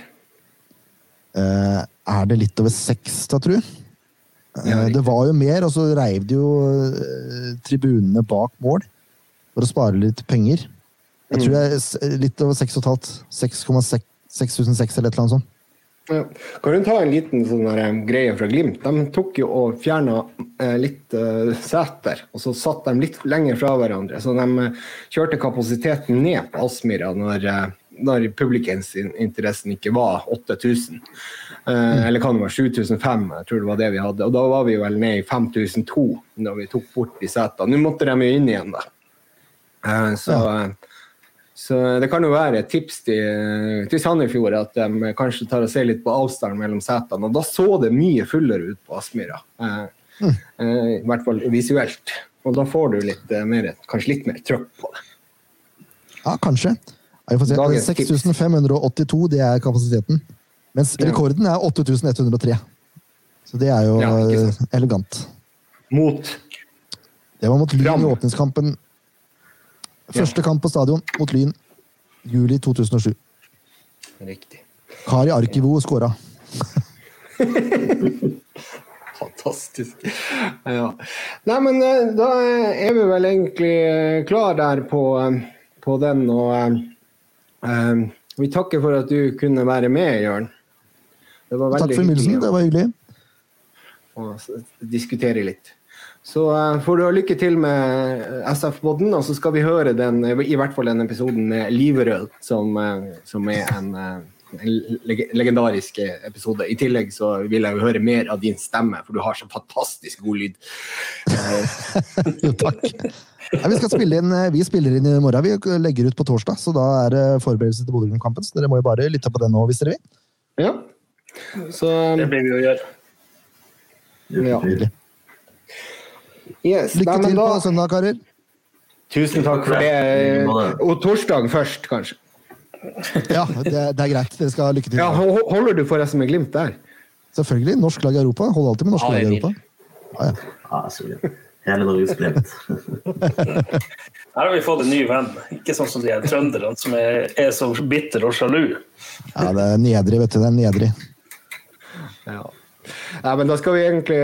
Eh, er det litt over seks, da, tru? Eh, det var jo mer, og så reiv de jo eh, tribunene bak mål for å spare litt penger. Jeg Mm. tror det er litt over 6,5. 6,6 eller et eller annet sånt. Ja. Kan du ta en liten sånn greie fra Glimt? De tok jo og fjerna eh, litt eh, seter, og så satt de litt lenger fra hverandre. Så de eh, kjørte kapasiteten ned på Aspmyra når, når publikumsinteressen ikke var 8000. Eh, eller kan det være 7005, jeg tror det var det vi hadde. Og da var vi vel ned i 5002 når vi tok bort de setene. Nå måtte de jo inn igjen, da. Eh, så, eh, så det kan jo være et tips til, til Sandefjord at de kanskje tar og ser litt på avstanden mellom setene. Og da så det mye fullere ut på Aspmyra. Eh, eh, I hvert fall visuelt. Og da får du litt eh, mer, kanskje litt mer trøkk på det. Ja, kanskje. Ja, får se. 6582 det er kapasiteten. Mens rekorden er 8103. Så det er jo Ja, eh, elegant. Mot Det var mot Lyn i åpningskampen. Første kamp på stadion mot Lyn. Juli 2007. Riktig. Kari Arkivo skåra. Fantastisk. Ja. Nei, men eh, da er vi vel egentlig eh, klar der på, eh, på den, og eh, vi takker for at du kunne være med, Jørn. Det var Takk for innbydelsen, det var hyggelig. å diskutere litt. Så eh, får du ha lykke til med SF-podden, og så skal vi høre den, i hvert fall den episoden med Liverød, som, eh, som er en, eh, en leg legendarisk episode. I tillegg så vil jeg jo høre mer av din stemme, for du har så fantastisk god lyd. Jo, takk. Ja, vi, skal spille inn, vi spiller inn i morgen. Vi legger ut på torsdag, så da er det forberedelse til Bodø-Glimt-kampen. Så dere må jo bare lytte på den nå hvis dere vil. Ja. Så Det blir vi å gjøre. Ja, Ja. Yes. Lykke Nei, til til på søndag, karer. Tusen takk for det. Og torsdag først, kanskje. Ja, det, det er greit. Dere skal ha lykke til. Ja, Holder du forresten med Glimt der? Selvfølgelig. Norsk lag i Europa. Hold alltid med norsk lag i Europa. Ja, ja. Gøy. Hele Norges Glimt. Her har vi fått en ny venn. Ikke sånn som de her trønderne som er, er så bitter og sjalu. ja, det er nedrig, vet du. Det er nedrig. Ja. Nei, men da skal vi egentlig,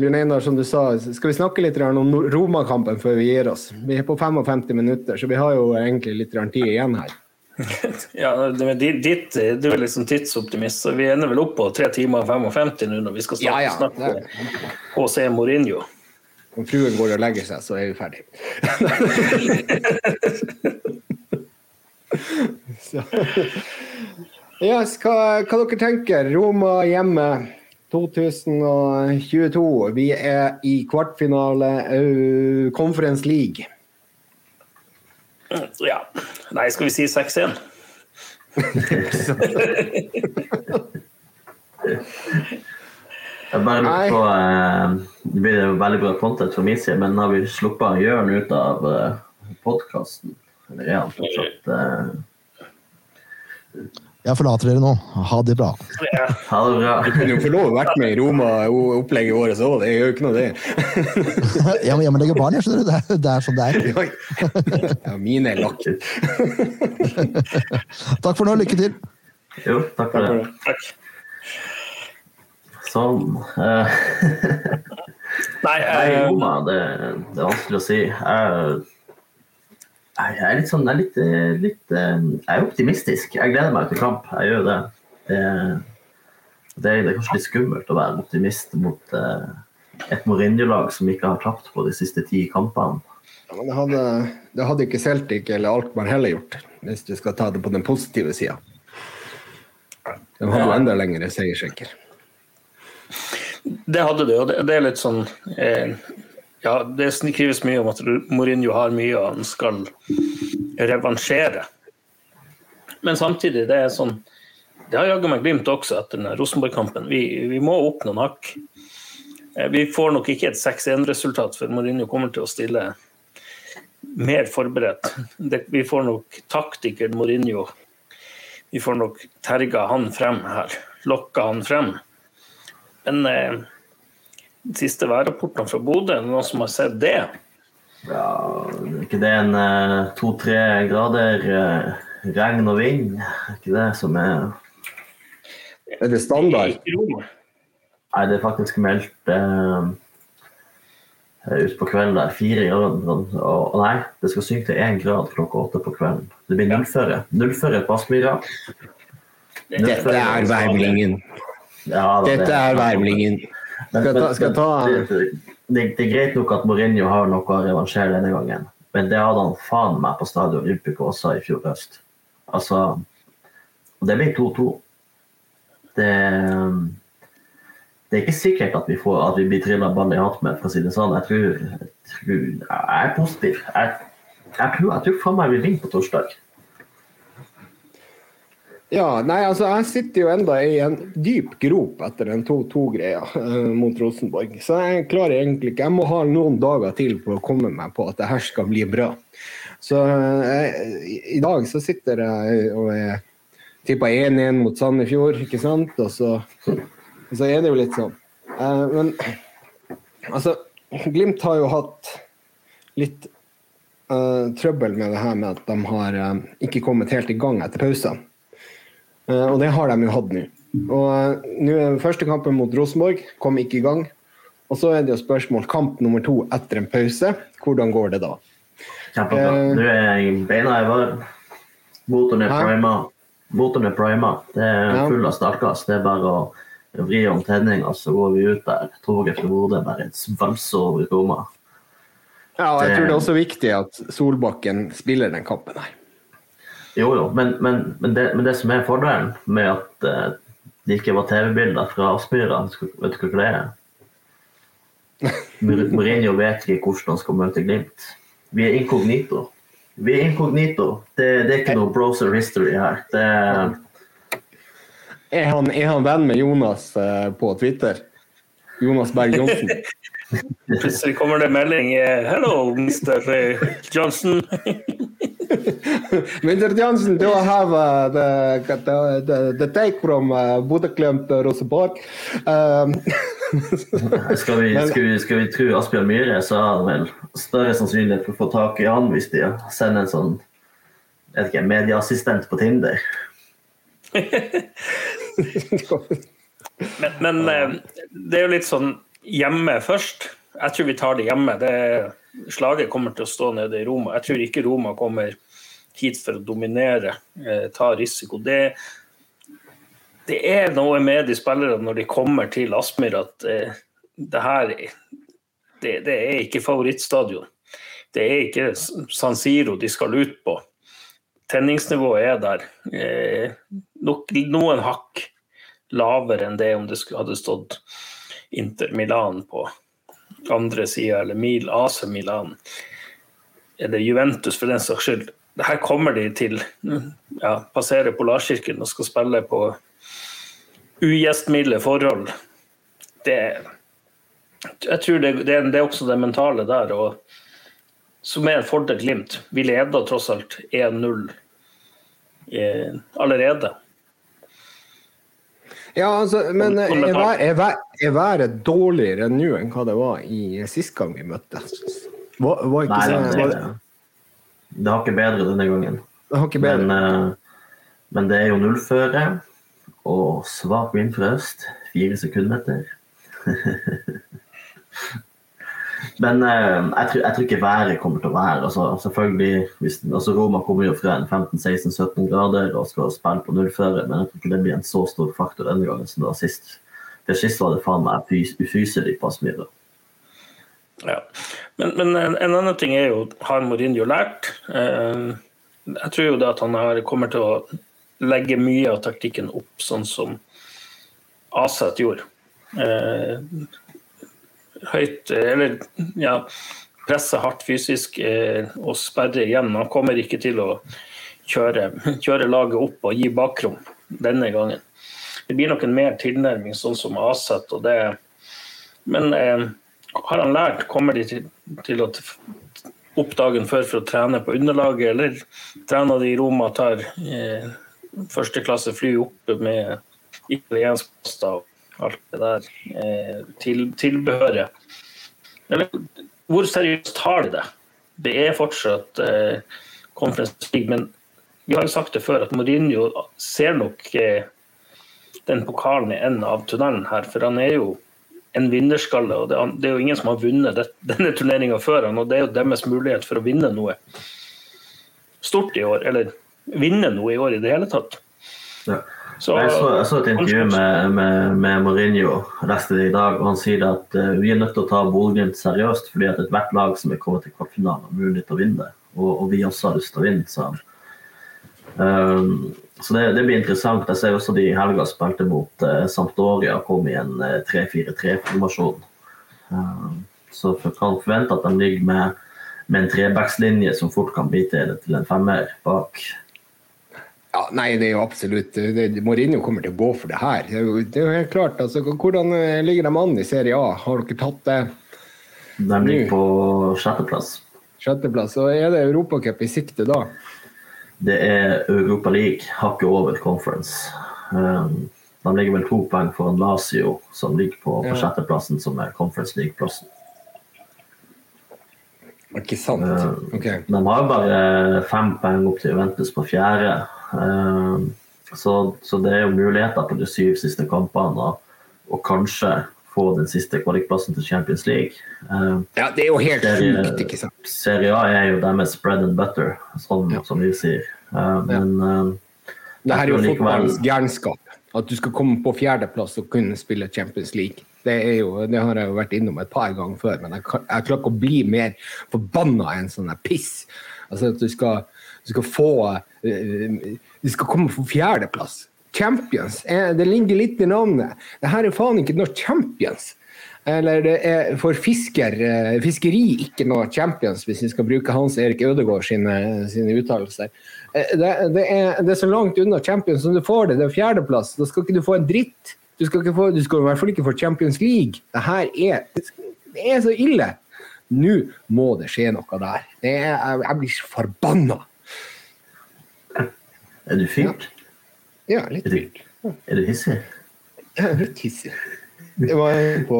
Bjørn Einar, som du sa, skal vi snakke litt om romakampen før vi gir oss. Vi er på 55 minutter, så vi har jo egentlig litt tid igjen her. Ja, men ditt, Du er liksom tidsoptimist, så vi ender vel opp på 3 timer og 55 nå når vi skal snakke, Ja, ja. snakke om HC Mourinho. Om fruen går og legger seg, så er vi ferdig. Yes, hva, hva dere tenker? Roma hjemme 2022. Vi er i kvartfinale uh, Conference League. Ja. Nei, skal vi si 6-1? Jeg bare Nei. lurer på eh, Det blir jo veldig bra content for min side, men har vi sluppet Jørn ut av uh, podkasten? Eller er han fortsatt eh, Jeg forlater dere nå. Ha det bra. Ja. Ha det bra. Du kunne jo få lov å vært med i Roma-opplegget vårt òg, det gjør jo ikke noe, det. Jeg må hjemmelegge barn, jeg skjønner du. Det er, sånn det er. Ja, mine er lagt. Takk for nå. Lykke til. Jo, takk for det. Takk. Sånn. eh, Nei, Nei, eh, Roma, det, det er vanskelig å si. Jeg, jeg er litt sånn Jeg er, litt, eh, litt, eh, jeg er optimistisk. Jeg gleder meg til kamp. Jeg gjør det. Det, det, er, det er kanskje litt skummelt å være optimist mot eh, et Mourinho-lag som ikke har tapt på de siste ti kampene. Ja, men det hadde, det hadde ikke Celtic eller Alkmaar heller gjort, hvis du skal ta det på den positive sida. De hadde jo enda lengre seiersrekker. det hadde det, og det, det er litt sånn eh, Ja, det skrives mye om at Mourinho har mye og han skal revansjere. Men samtidig, det er sånn Det har jaggu meg Glimt også etter den Rosenborg-kampen. Vi, vi må opp noen hakk. Eh, Vi får nok ikke et 6-1-resultat, for Mourinho kommer til å stille mer forberedt. Vi får nok taktiker Mourinho Vi får nok terga han frem her. Lokka han frem. Men eh, siste værrapportene fra Bodø, er det noen som har sett det? Ja, er ikke det en eh, to-tre grader eh, regn og vind? Er ikke det som er Er det standard? Nei, det er faktisk meldt eh, utpå kvelden der. Fire grader. Og, og nei, det skal synke til én grad klokka åtte på kvelden. Det blir nullføre. Nullføre på Aspmyra. Dette er værmeldingen. Ja, Dette er værmeldingen. Men- Skal jeg ta- skal jeg ta- det, det, det, er greit nok at Mourinho har noe å revansjere denne gangen, men det hadde han faen meg på Stadion Olympico også i fjor høst. Altså Og det ble 2-2. Det det er ikke sikkert at vi, får, at vi blir trilla ball i hatt med, for å si det sånn. Jeg tror, jeg, tror, jeg er positiv. Jeg, jeg tror, jeg tror faen meg vi vinner på torsdag. Ja, nei, altså jeg sitter jo enda i en dyp grop etter den 2-2-greia uh, mot Rosenborg. Så jeg klarer egentlig ikke Jeg må ha noen dager til på å komme meg på at det her skal bli bra. Så uh, i, dag så sitter jeg og er tippa 1-1 mot Sandefjord, ikke sant? Og så, og så er det jo litt sånn. Uh, men altså, Glimt har jo hatt litt eh, trøbbel med det her med at de har eh, ikke kommet helt i gang etter pausen. Eh, og det har de jo hatt nå. Og eh, nå er første kampen mot Rosenborg kom ikke i gang. Og så er det jo spørsmål kamp nummer to etter en pause. Hvordan går det da? Kjempebra. Eh. Nå er jeg beina i var. Motoren er prima. Motoren er prima. Det er full av startgass. Det er bare å vri om tenninga, så går vi ut der. Toget fra Bodø bare svalser over Roma. Ja, og jeg Det- tror det er også viktig at Solbakken spiller den kampen her. Jo, jo, men, men, men, det, men det som er fordelen med at uh, det ikke var TV-bilder fra Aspmyra, vet du hva det er? Mourinho vet ikke hvordan han skal møte Glimt. Vi er inkognito. Vi er inkognito. Det, det er ikke noe browser history her. Det, Er han, er han venn med Jonas uh, på Twitter? Jonas Berg Johnsen? Plutselig kommer det melding eh, 'Hello, Mr. Johnson'. Mr. Johnson, do I have uh, the, the, the, the take from uh, Bodø-Glimt Rosenborg? Um, skal, vi, skal, vi, skal vi tro Asbjørn Myhre, så har han vel større sannsynlighet for å få tak i han hvis de sender en sånn jeg vet ikke, medieassistent på Tinder. men, men det er jo litt sånn hjemme først. Jeg tror vi tar det hjemme. Det, slaget kommer til å stå nede i Roma. Jeg tror ikke Roma kommer hit for å dominere, eh, ta risiko. Det, det, er noe med de spillerne når de kommer til Aspmyr at eh, det her det, det, er ikke favorittstadion. Det er ikke San Siro de skal ut på. Tenningsnivået er der. Eh, nok, noen hakk lavere enn det om det hadde stått Inter Milan på andre sida, eller Mil AC Milan, eller Juventus for den saks skyld. Her kommer de til ja, passere Polarsirkelen og skal spille på ugjestmilde forhold. Det, jeg tror det, det, det, er også det mentale der. Og, som er en fordel Glimt. Vi leder tross alt 1-0 eh, allerede. Ja, altså, men er, været dårligere nå enn hva det var i sist gang vi møttes? Var, var Nei, så, det, det, det, har ikke bedre denne gangen. Det har ikke bedre. Men, uh, men det er jo nullføre og svak vind fra øst. Fire sekundmeter. Men eh, jeg, tror, jeg, tror, ikke været kommer til å være altså, selvfølgelig, hvis, altså Roma kommer jo fra en 15-16-17 grader og skal spille på nullføre, men jeg tror ikke det blir en så stor faktor denne gangen som det var sist. For sist var det faen meg ufyselig på Aspmyra. Ja. Men, men, en annen ting er jo har Mourinho lært. Eh, jeg tror jo det at han har, kommer til å legge mye av taktikken opp sånn som Aset gjorde. Eh, høyt Eller ja, presse hardt fysisk eh, og sperre igjen. Han kommer ikke til å kjøre, kjøre laget opp og gi bakrom denne gangen. Det blir nok en mer tilnærming sånn som Aset. og det Men eh, har han lært? Kommer de til, til å opp dagen før for å trene på underlaget, eller trener de i Roma, tar eh, førsteklasse fly opp med italiensk pasta alt det der eh, til, tilbehøret. Eller hvor seriøst tar de det? Det er fortsatt eh, Conference League, men vi har jo sagt det før at Mourinho ser nok eh, den pokalen i enden av tunnelen her, for han er jo en vinnerskalle. og Det, det er jo ingen som har vunnet det, denne turneringa før han, og det er jo deres mulighet for å vinne noe stort i år, eller vinne noe i år i det hele tatt. Ja. Så, jeg, så, jeg, så, et intervju med, med, med Mourinho resten i dag, og han sier at uh, vi er nødt til å ta Bodø-Glimt seriøst, fordi at ethvert lag som er kommet til kvartfinalen, har mulighet til å vinne det. Og, og, vi også har lyst til å vinne, sa han. Um, så det, det, blir interessant. Jeg ser også de i helga spilte mot uh, Sampdoria, kom i en uh, 3-4-3-formasjon. Uh, så for, kan forvente at de ligger med, med en trebackslinje som fort kan bli til, til en femmer bak. Ja, nei, det er jo absolutt Mourinho kommer til å gå for det her. Det er jo, det er jo helt klart. Altså, hvordan eh, ligger de an i Serie A? Har dere tatt det? De ligger på sjetteplass. Sjetteplass. Og er det Europacup i sikte da? Det er Europa League, hakket over Conference. Um, de ligger vel to poeng foran Lazio, som ligger på, på ja. sjetteplassen, som er Conference League-plassen. Ikke sant? Uh, okay. De har bare fem poeng opp til Juventus på fjerde. Eh, så, så, det er jo muligheter på de syv siste kampene, og, kanskje få den siste kvalikplassen til Champions League. Eh, ja, det er jo helt sjukt, ikke sant? Serie A er jo deres bread and butter, sånn, ja. som vi sier. Eh, men ja. Det her er jo fotballens gærenskap. At du skal komme på fjerdeplass og kunne spille Champions League. Det, jo, det, har jeg jo vært innom et par ganger før, men jeg, jeg klarer ikke å bli mer forbanna enn sånn piss. Altså at du skal du skal få eh, De skal komme på fjerdeplass. Champions. Det ligger litt i navnet. Det her er faen ikke noe Champions. Eller det er for fisker, eh, fiskeri ikke noe champions, hvis vi skal bruke Hans Erik Ødegaard sine, sine uttalelser. Eh, Det, det, er, det er så langt unna champions som du får det. Det er fjerdeplass. Da skal ikke du få en dritt. Du skal, få, du skal i hvert fall ikke få Champions League. Det her er, er så ille. Nå må det skje noe der. Er, jeg, blir forbanna. Er du fyrt? Ja, litt Er du, er du hissig? Jeg er litt hissig. Det var på,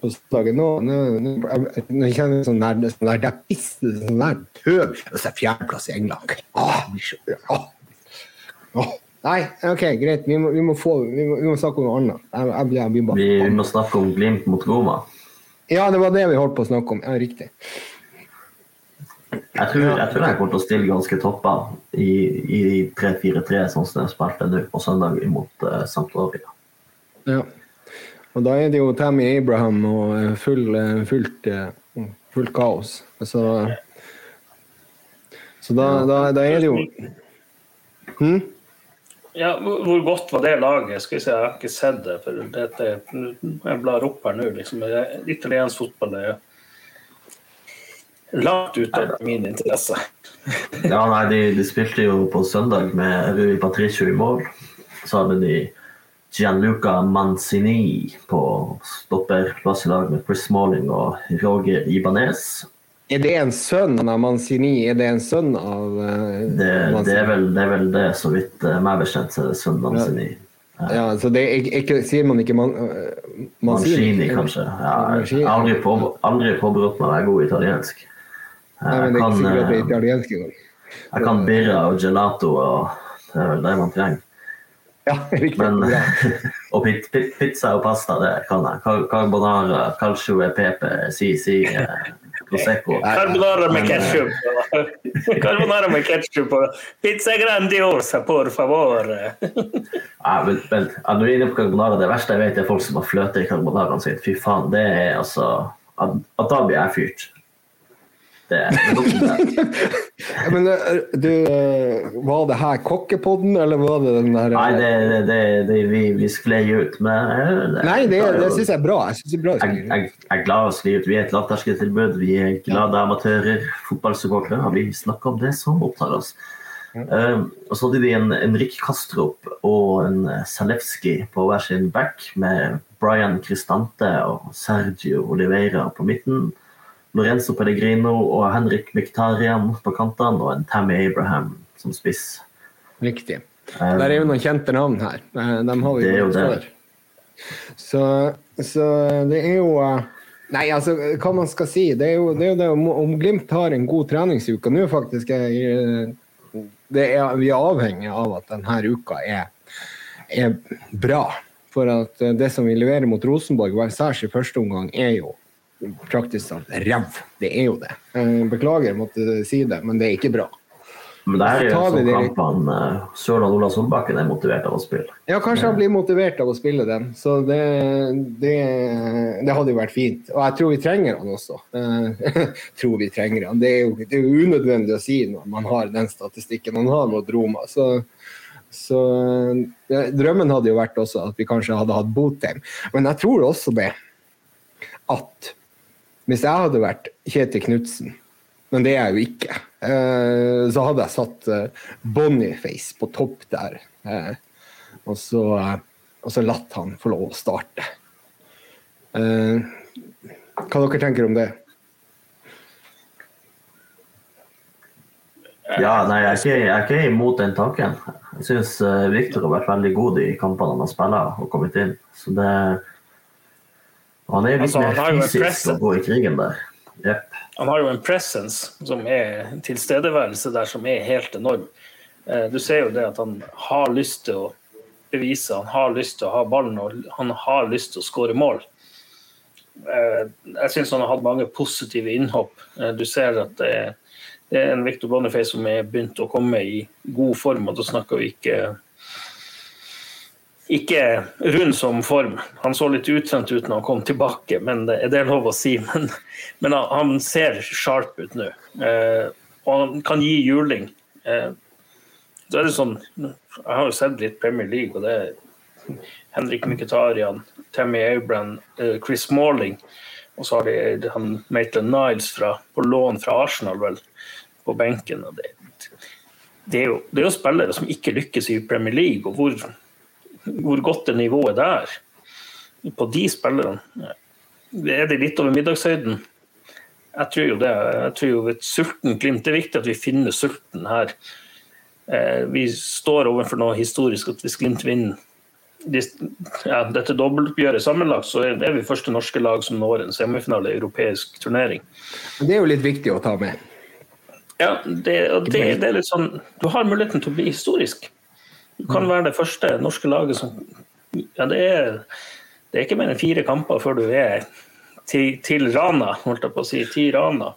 på slaget nå. Jeg- kjenner jeg sånn der, sånn der, det er piss, sånn der tøv. Og så er fjerdeplass i England. Åh, åh. Åh. Nei, OK, greit. Vi må, vi må, få, vi må, vi må snakke om noe annet. Jeg, jeg, jeg Vi må snakke om Glimt mot Roma. Ja, det var det vi holdt på å snakke om. Ja, riktig. Jeg tror jeg, tror jeg kommer til å stille ganske toppa i, i 3-4-3, sånn som jeg spilte nå på søndag mot uh, Sampdoria. Ja. Og da er det jo Tammy Abraham og eh, full, eh, fullt, eh, fullt kaos. Så, så da, da, da er det jo hm? Ja, hvor hvor godt var det laget? Skal vi se, Jeg har ikke sett det. for dette, Jeg blar opp her nå. liksom. Italiensk fotball er langt utover min interesse. Ja, nei, de, de spilte jo på søndag med Rui Patricio i mål. Så hadde de Gianluca Manzini på stopperplass i lag med Chris Smalling og Roger Ibanez. Er det en sønn av Manzini? Er det en sønn av uh, Det, det, er, vel, det er vel det, så vidt uh, meg bekjent, så er det sønn Manzini. Ja, så det er ikke, sier man ikke man, eh, Mancini, kanskje. Ja, jeg har aldri, på, aldri påberopt meg å være god italiensk. Nei, men det er Jeg ikke kan, sikkert at det er eh, italiensk engang. jeg kan birra og gelato, og det er vel det man trenger. Ja, riktig. Men, Bra. og pit, pit, pizza og pasta, det kan jeg. Car- Carbonara, calcio e pepe, si, si, eh, prosecco. Carbonara med eh, ketchup. Carbonara med ketchup og pizza grandiosa, por favor. Ja, men, men, når vi er inne på carbonara, det verste jeg vet, er folk som har fløte i carbonaraen sin. Fy faen, det er altså at, at Da blir jeg fyrt. Det. Ja, men eh, du, eh, var det her kokkepodden, eller var det den der Nei, det, det, det, vi, vi sklei ut. Men eh, det, Nei, det, det syns jeg er bra. Jeg synes det er bra. jeg, jeg, jeg er glad å skli ut. Vi er et lavterskeltilbud. Vi er glade amatører, fotballsupportere. Vi snakker om det som opptar oss. Um, og så hadde de en, en Rick Kastrup og en Zalewski på hver sin back, med Brian Cristante og Sergio Oliveira på midten. Lorenzo Pellegrino og Henrik Miktarian på kantene, og en Tammy Abraham som spiss. Riktig. Um, Der er jo noen kjente navn her. Eh, Dem har vi Det er jo det. før. Så, så det er jo eh, Nei, altså, hva man skal si. Det er jo det, er jo det om, om Glimt har en god treningsuke Nå faktisk er eh, det er, vi er avhengig av at denne uka er, er bra. For at det som vi leverer mot Rosenborg, hver særs i første omgang, er jo praktisk talt ræv. Det er jo det. Eh, Beklager, måtte si det, men det er ikke bra. Men det her er jo Så tar vi en det- sånn kampene uh, Sørland Ola Solbakken er motivert av å spille. Ja, kanskje han blir motivert av å spille den. Så det, det, det hadde jo vært fint. Og jeg tror vi trenger han også. Eh, tror vi trenger han. Det er, jo, det er jo unødvendig å si når man har den statistikken man har mot Roma. Så, så eh, drømmen hadde jo vært også at vi kanskje hadde hatt Botheim. Men jeg tror også det at hvis jeg hadde vært Kjetil Knutsen, men det er jeg jo ikke, eh, så hadde jeg satt eh, Boniface på topp der. eh, og så, og så latt han få lov å starte. Hva dere tenker om det? Ja, nei, jeg er ikke, jeg er ikke imot den tanken. Jeg syns Viktor har vært veldig god i kampene han har spilt og kommet inn. Så det Han er litt Altså, mer fysisk å gå i krigen der. Yep. Han har jo en presence som er tilstedeværelse der som er helt enorm. Eh, Du ser jo det at han har lyst til å bevise, han har lyst til å ha ballen og han har lyst til å skåre mål. Eh, Jeg syns han har hatt mange positive innhopp. Eh, Du ser at det er, en Victor Boniface som er begynt å komme i god form, og da snakker vi ikke ikke rund som form. Han så litt utsendt ut når han kom tilbake, men det, det er lov å si. Men, men han, ser sharp ut nå. Eh, og han kan gi juling. Eh, da er det sånn, Jeg har jo sett litt Premier League, og det er Henrik Mkhitaryan, Tammy Abraham, eh, Chris Smalling. Og så har de han Maitland Niles fra, på lån fra Arsenal, vel, på benken. og det, det, er jo, det er jo spillere som ikke lykkes i Premier League, og hvor, hvor godt det nivået der? På de spillerne er det litt over middagshøyden. Jeg tror jo det. Jeg tror jo et sulten Glimt Det er viktig at vi finner sulten her. Eh, vi står overfor noe historisk, at hvis Glimt vinner ja, dette dobbeltoppgjøret sammenlagt, så er vi første norske lag som når en semifinale i europeisk turnering. Det er jo litt viktig å ta med. Ja, det, og det, det er litt sånn Du har muligheten til å bli historisk. Du kan være det første norske laget som Ja, det er, det er ikke mer enn fire kamper før du er til, til Rana, holdt jeg på å si. Til Rana.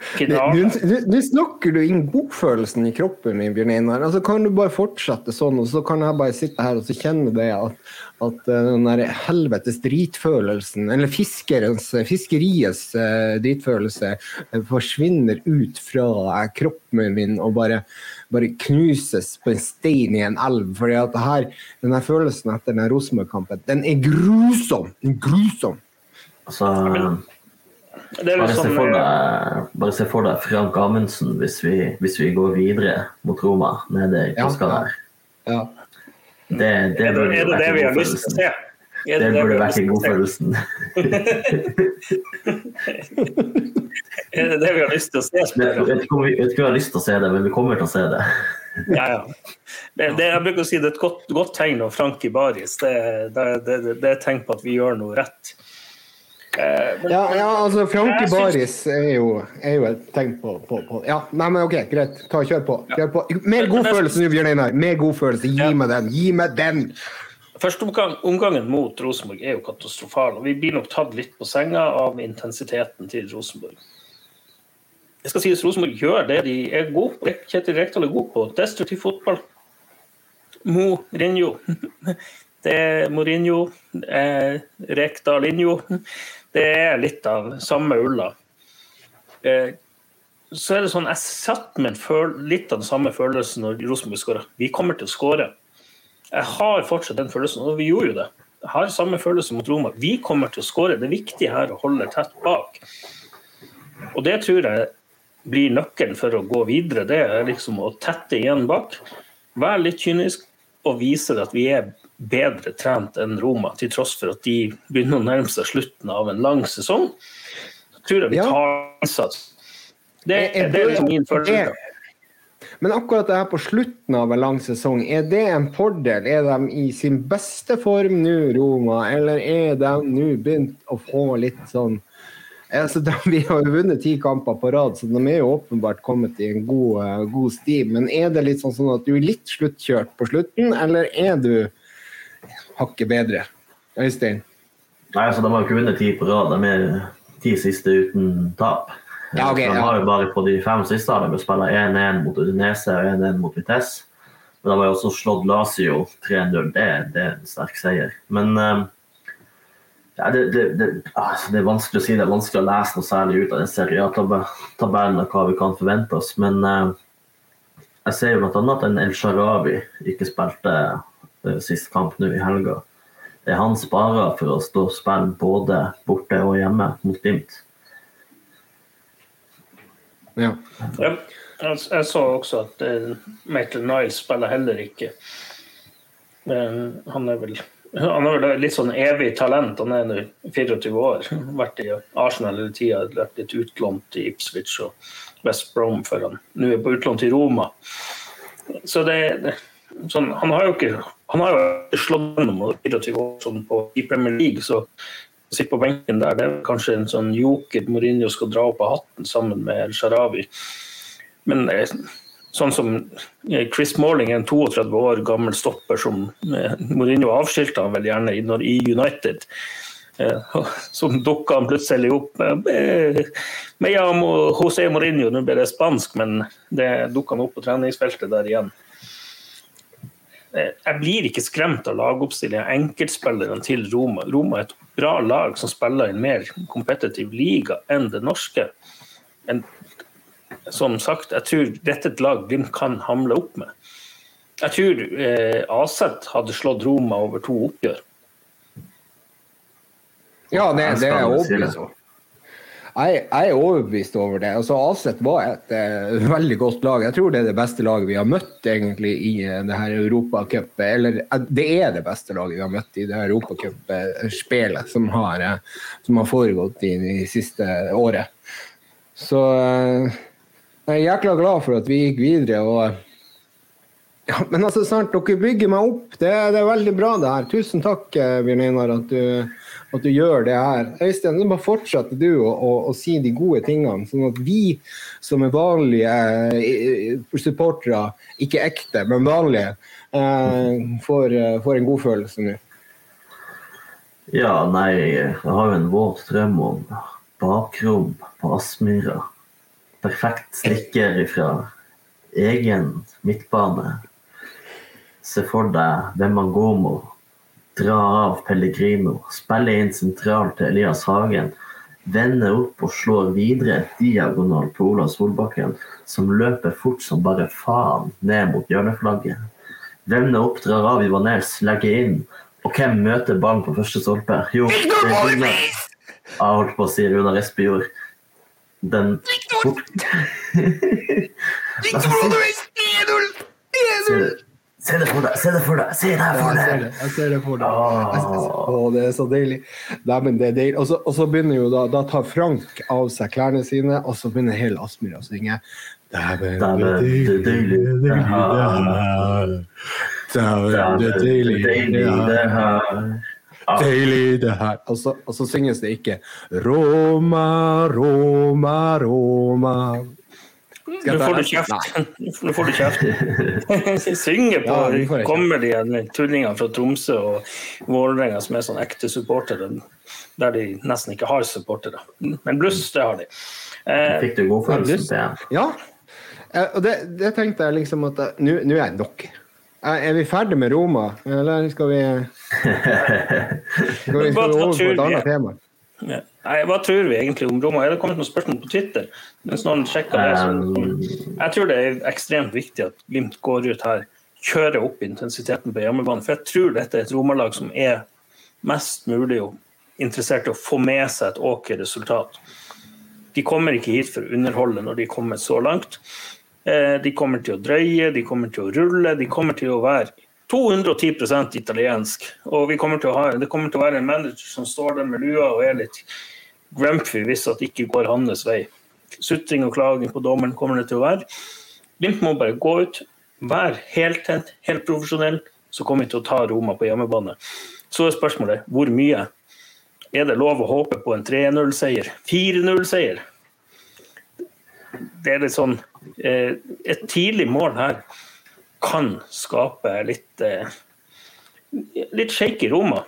Nå snakker du inn godfølelsen i kroppen min, Bjørn Einar. Altså, kan du bare fortsette sånn, og så kan jeg bare sitte her og så kjenne det at, at eh, den der helvetes dritfølelsen, eller fiskerens, fiskeriets uh, dritfølelse, uh, forsvinner ut fra kroppen min og bare, bare, knuses på en stein i en elv. fordi at her, denne følelsen etter den Rosenborg-kampen, den er grusom! Den er Grusom! Altså, bare, se sånn, for deg, bare se for deg Frank Amundsen hvis vi, hvis vi går videre mot Roma nede i ja, der. Ja. Det, det er, det, er det det vi har lyst til å se? Det, det burde vært godfølelsen. er det det vi har lyst til å se? Jeg vet ikke om vi, har lyst til å se det, men vi kommer til å se det. ja, ja. Det, det, jeg bruker å si det er et godt, godt tegn av Frank i baris. Det, det, det, det er et tegn på at vi gjør noe rett. Men, ja, ja, altså Frankie Baris er jo, er jo, et tegn på, på, på, Ja, nei, men OK, greit. Ta, kjør på. Kjør på. Mer godfølelse nå, Bjørn Einar. Mer godfølelse. Gi meg den. Gi meg den! Første omgang, omgangen mot Rosenborg er jo katastrofal. og Vi blir nok tatt litt på senga av intensiteten til Rosenborg. Jeg skal si at Rosenborg gjør det de er gode på. Kjetil Rekdal er god på. Destruktiv fotball. Mo Mourinho. Det er Mourinho. eh, Rekdal Injo. Det er litt av samme ulla. Eh, så er det sånn, Jeg satt med litt av den samme følelsen når Rosenborg skåra. Vi kommer til å skåre. Jeg har fortsatt den følelsen, og vi gjorde jo det. Jeg har samme følelse mot Roma. Vi kommer til å skåre. Det er viktig her å holde tett bak. Og det tror jeg blir nøkkelen for å gå videre. Det er liksom å tette igjen bak. Være litt kynisk og vise at vi er bedre trent enn Roma, til tross for at de begynner å nærme seg slutten av en lang sesong. Så tror jeg vi tar innsats. Det, er, det er min følelse. Men akkurat det her på slutten av en lang sesong, er det en fordel? Er de i sin beste form nå, Roma, eller er de nå begynt å få litt sånn altså, de, Vi har jo vunnet ti kamper på rad, så de er jo åpenbart kommet i en god, uh, god sti. Men er det litt sånn, sånn at du er litt sluttkjørt på slutten, eller er du hakket bedre. Øystein? Nei, altså, De har jo ikke vunnet ti på rad. De er ti siste uten tap. Ja, okay, de har jo bare På de fem siste har de spilt 1-1 mot Udinese og 1-1 mot Vitesse. Men de har jo også slått Lazio 3-0. Det, det, er en sterk seier. Men uh, ja, det, det, altså, det, er vanskelig å si. Det er vanskelig å lese noe særlig ut av den serietabellen og hva vi kan forvente oss. Men uh, jeg ser jo bl.a. at en El Sharawi ikke spilte sist kamp nå i helga. Det er han sparer for å stå og spille både borte og hjemme mot Glimt. Ja. ja. Jeg så også at uh, Michael Niles spiller heller ikke. Han er vel han er vel litt sånn evig talent. Han er nå 24 år. Vært i Arsenal hele tida. Vært litt utlånt til Ipswich og West Brom før han nå er på utlån til Roma. Så det, det sånn, Han har jo ikke han har jo slått gjennom 24 år sånn på, i Premier League, så å sitte på benken der, det er kanskje en sånn joker Mourinho skal dra opp av hatten sammen med El Sharawi. Men eh, sånn som Chris Chris Morling, en 32 år gammel stopper som eh, Mourinho avskilte han vel gjerne i United. Så dukka han plutselig opp med ja, José Mourinho, nå ble det spansk, men det dukka han opp på treningsfeltet der igjen. Eh, jeg blir ikke skremt av lagoppstillingen av enkeltspillerne til Roma. Roma er et bra lag som spiller i en mer kompetitiv liga enn det norske. Men som sagt, jeg tror dette er et lag Glimt kan hamle opp med. Jeg tror eh, Aset hadde slått Roma over to oppgjør. Ja, det, det er jeg overbevist om. Jeg, er overbevist over det. Altså, Aset var et uh, veldig godt lag. Jeg tror det er det beste laget vi har møtt egentlig i uh, det her Europacup. Eller uh, det er det beste laget vi har møtt i det Europacup-spelet som, har, eh, som har foregått i det siste året. Så jeg er jækla glad for at vi gikk videre. og ja, men altså, snart, dere bygger meg opp. Det, det er veldig bra, det her. Tusen takk, Bjørn Einar, at du, at du gjør det her. Øystein, nå bare fortsetter du å, å, å si de gode tingene, sånn at vi som er vanlige eh, supportere, ikke ekte, men vanlige, eh, får, eh, får en god følelse nå. Ja, nei, jeg har jo en våt drøm om bakrom på Aspmyra. Perfekt slikker ifra egen midtbane. Se for deg Wemmangomo dra av Pellegrino, spille inn sentralt til Elias Hagen, vende opp og slår videre diagonal på Ola Solbakken, som løper fort som bare faen ned mot hjørneflagget. Vende opp, drar av Ivanes, legger inn. Og hvem møter ballen på første stolpe? Jo, det er Gunnar. Jeg holdt på å si Runar Espejord. Den fort... Se det- Se det for deg, se det for deg, se det for Jeg ser deg! det, jeg ser det for deg. Ah. Å, det er så deilig. Nei, men det er deilig. Og så, og så begynner jo da, da tar Frank av seg klærne sine, og så begynner hele Aspmyra å synge. Dæven, det er deilig det her. Dæven, det er deilig Deilig det her. Ja. Deilig det her. Og så, og så synges det ikke Roma, Roma, Roma. Nå får du kjeft. Nå får du kjeft. Synger på Ja, kommer de tullingene fra Tromsø og Vålerenga som er sånn ekte supportere, der de nesten ikke har supportere. Men bluss, det har de. Eh, Fikk du god følelse? igjen? Ja. Eh, Og det, det tenkte jeg liksom at eh, Nå er jeg nok. Eh, Er vi ferdig med Roma, eller skal vi Skal vi, skal vi over på et annet tema? Nei, hva tror vi egentlig om Roma? Er det kommet noen spørsmål på Twitter? Mens noen sjekker det, så Jeg tror det er ekstremt viktig at Glimt går ut her, kjører opp intensiteten på hjemmebane. For jeg tror dette er et Roma-lag som er mest mulig interessert i å få med seg et OK resultat. De kommer ikke hit for å underholde når de kommer så langt. Eh, De kommer til å drøye, de kommer til å rulle, de kommer til å være 210 italiensk. Og kommer ha, det kommer til å være en manager som står der med lua og er litt grumpy hvis det ikke går hans vei. Sutring og klaging på dommeren kommer det til å være. Glimt må bare gå ut, være helt tent, helt profesjonell, så kommer vi til å ta Roma på hjemmebane. Så er spørsmålet hvor mye? Er det lov å håpe på en 3-0-seier? 4-0-seier? Det er litt sånn eh, Et tidlig mål her kan skape litt eh, litt i Roma.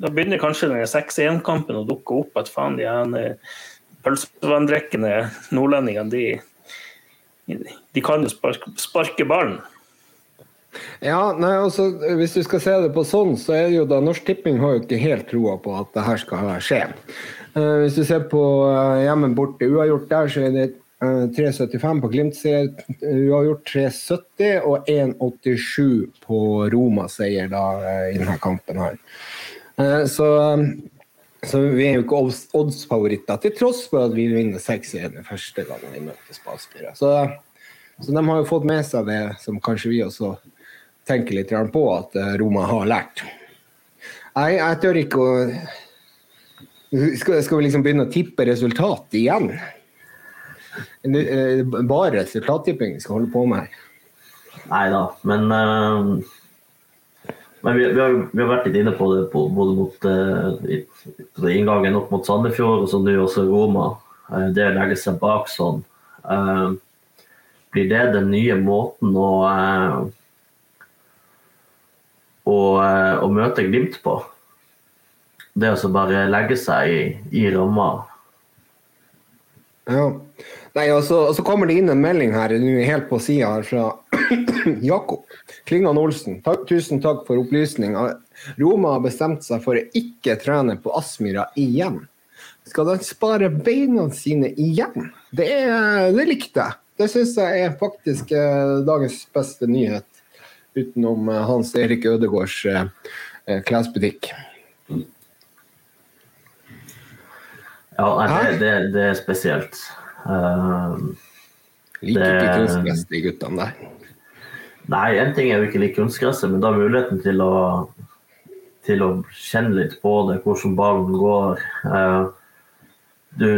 Da begynner kanskje den 6-1-kampen å dukke opp. At faen, de her eh, pølsevanndrikkende nordlendingene, de, de kan jo sparke, sparke ballen. Ja, nei, altså, Hvis du skal se det på sånn, så er det jo da Norsk Tipping har jo ikke helt troa på at det her skal skje. Uh, hvis du ser på uh, hjemme borte uavgjort der, så er det eh, 3,75 på Glimt-seier, uavgjort 3,70 og 1,87 på Roma-seier da eh, i denne kampen her. Eh, så, eh, så vi er jo ikke odds- odds-favoritter, til tross for at vi vinner 6-1 den første gangen vi møtes på. Så, så de har jo fått med seg det som kanskje vi også tenker litt på at eh, Roma har lært. Jeg, jeg tør ikke å skal, skal vi liksom begynne å tippe resultat igjen? Er Bare vi skal holde på med. Nei da, men eh, Men vi, vi, har, vi har vært litt inne på det både mot eh, inngangen opp mot Sandefjord, og så nå også Roma. Eh, det å legge seg bak sånn. Eh, blir det den nye måten å eh, å, eh, å møte Glimt på? Det å bare legge seg i, i ramma. Ja. Nei, og så, og så kommer det inn en melding her nå helt på sida her fra Jakob Klingan Olsen. Takk, tusen takk for opplysning. Roma har bestemt seg for å ikke trene på Aspmyra igjen. Skal de spare beina sine igjen? Det, er, det likte jeg. Det syns jeg er faktisk eh, dagens beste nyhet. utenom eh, Hans Erik Ødegårds eh, eh, klesbutikk. Ja, nei, det, det, det er spesielt. Uh, Liker ikke kunstgress, de guttene der. nei, en ting er jo ikke like kunstgresset, men da muligheten til å til å kjenne litt på det, hvordan ballen går. Eh, du,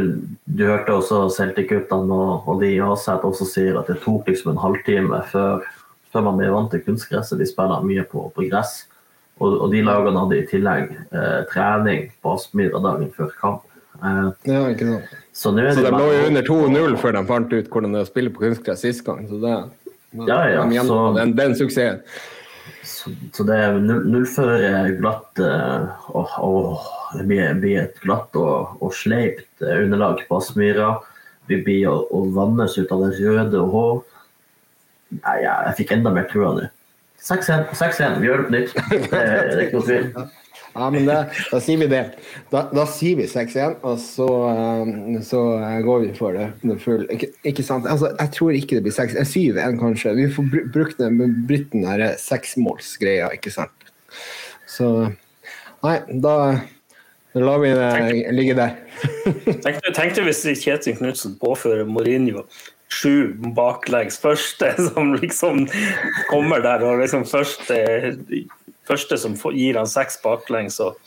du hørte også Celtic-guttene og, og de i Aset også sier at det tok liksom en halvtime før, før man ble vant til kunstgresset. De spiller mye på, på gress. Og, og de lagene hadde i tillegg eh, trening på Aspmyra dagen før kamp. Eh, Ja, ikke sant. så nå er Så det de lå jo under 2-0 før de fant ut hvordan det er å spille på kunstgress sist gang. Så det, Ja, ja, de så- den, den suksessen. Så, så det er nullfører nullføre glatt eh, og, og det blir, blir et glatt og, og sleipt eh, underlag på Aspmyra. Vi blir å, å vannes ut av det røde og hår. Nei, ja, jeg fikk enda mer trua nå. 6-1, 6-1, vi gjør det på nytt. Det det er ikke noe tvil. Ja, men det, da sier vi det. Da, da sier vi 6-1, og så, eh, så går vi for det. det full. Ikke, ikke sant? Altså, jeg tror ikke det blir 6 eh, 7-1, kanskje. Vi får brukt den, brutt den der seksmålsgreia, ikke sant. Så Nei, da, lar vi det ligge der. Tenk deg hvis Kjetil Knutsen påfører Mourinho sju baklengs første som liksom kommer der, og liksom første, første som gir han seks baklengs, og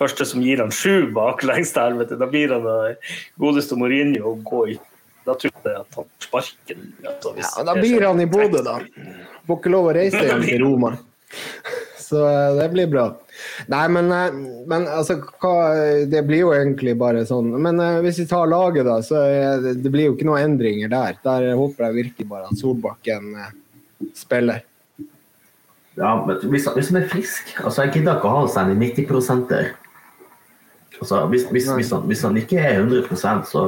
første som gir han sju baklengs der, vet du, da blir han eh, godeste Mourinho og går i Da tror jeg at han sparker altså, Ja, da blir han i Bodø, da. Får ikke lov å reise hjem til Roma. Så eh, det blir bra. Nei, men, eh, men altså hva, Det blir jo egentlig bare sånn. Men hvis vi tar laget, da, så det, det blir jo ikke noen endringer der. Der håper jeg virkelig bare at Solbakken spiller. Ja, men hvis, hvis han er frisk altså Jeg gidder ikke å ha seg i 90 der. Altså, hvis, hvis, hvis, han, hvis han ikke er 100% så,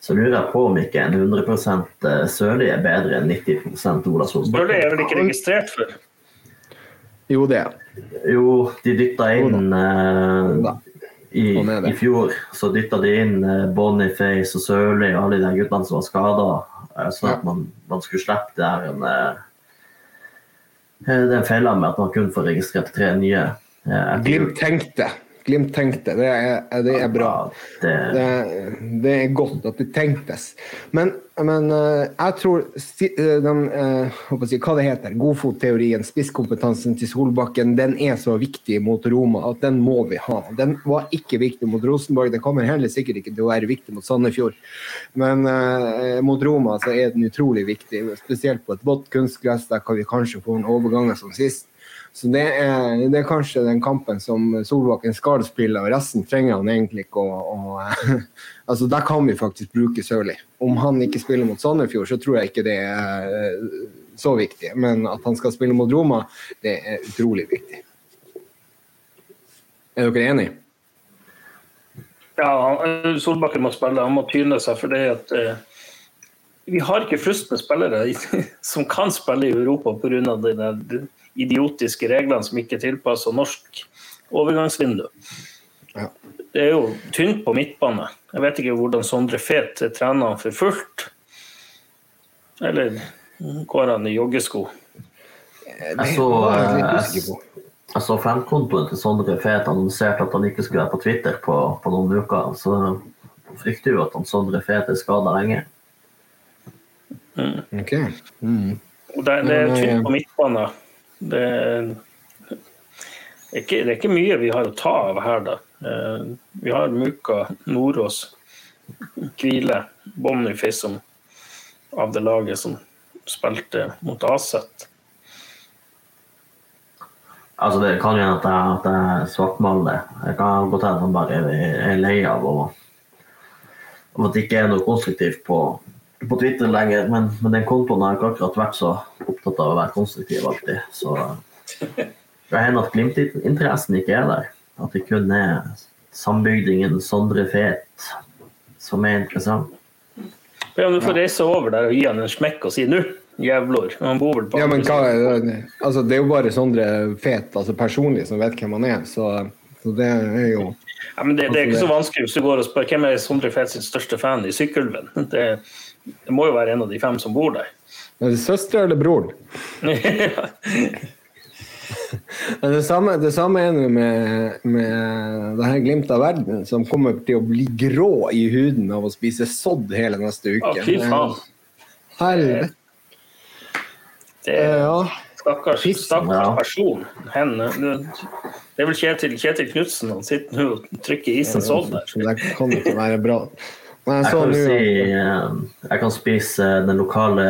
så lurer jeg på om ikke en 100% Sørli er bedre enn 90 Ola Bjørle Sørli er vel ikke registrert før? Jo, det er Jo, de dytta inn eh, i, Sånn er. I fjor. Så dytta de inn eh, Boniface og Sørli og alle de guttene som var skada, sånn at man, man skulle slippe det her en, eh, den feilen med at man kun får registrert tre nye. eh. Glimt tenkte. Glimt tenkte. Det er, det er bra. Det, Det, det er godt at det tenktes. Men, men eh, jeg tror eh, den, eh, jeg hva det heter, godfotteorien, spisskompetansen til Solbakken, den er så viktig mot Roma at den må vi ha. Den var ikke viktig mot Rosenborg, den kommer heller sikkert ikke til å være viktig mot Sandefjord. Men eh, mot Roma så er den utrolig viktig, spesielt på et vått kunstgress. Der kan vi kanskje få en overgang som sist. Så det er, det er kanskje den kampen som Solbakken skal spille, og resten trenger han egentlig ikke å, Altså, der kan vi faktisk bruke Sørli. Om han ikke spiller mot Sandefjord, så tror jeg ikke det er eh, så viktig. Men at han skal spille mot Roma, det er utrolig viktig. Er dere enige? Ja, Solbakken må spille, han må tyne seg for det at eh, vi har ikke flust med spillere som kan spille i Europa pga. det der idiotiske reglene som ikke er tilpassa norsk overgangsvindu. Ja. Det er jo tynt på midtbane. Jeg vet ikke hvordan Sondre Fet trener han for fullt. Eller går han i joggesko? Jeg så, jeg litt eh, så fankontoen til Sondre Fet annonserte at han ikke skulle være på Twitter på, på noen uker. Så frykter jo at han Sondre Fet er skada lenge. Ok. Mm. Det, det er eh, tynt på midtbane. Det er, ikke, det er ikke mye vi har å ta av her, da. Eh, Vi har Muka, Nordås, Kvile, Boniface som av det laget som spilte mot Aset. Altså Det kan hende at jeg, at jeg svartmaler. Jeg kan godt hende at han bare er, er lei av å at det ikke er noe konstruktivt på, på Twitter lenger. Men, men den kontoen har ikke akkurat vært så opptatt av å være konstruktiv alltid. Så det hender hende at Glimt-interessen ikke er der. At det kun er sambygdingen Sondre Fet som er interessant. Ja, men du får reise over der og gi han en smekk og si 'nå, jævlor'. Han bor vel på Ja, men hva er det? Altså, det er jo bare Sondre Fet, altså personlig, som vet hvem han er. Så, så det er jo Ja, men det, det er ikke så vanskelig hvis du går og spør hvem er Sondre Fet sin største fan i Sykkylven. Det, det må jo være en av de fem som bor der. Er det søstera eller broren? Men Det samme, det samme er det med, med det her Glimt av verden, som kommer til å bli grå i huden av å spise sodd hele neste uke. Ja, fy faen. Helvete. Det er Ja. stakkars, stakkars Ja. person. Hen, det er vel Kjetil, Kjetil Knutsen han sitter nå og trykker i seg sånn der. Det kan ikke være bra. Jeg jeg kan, si, eh, jeg kan spise den lokale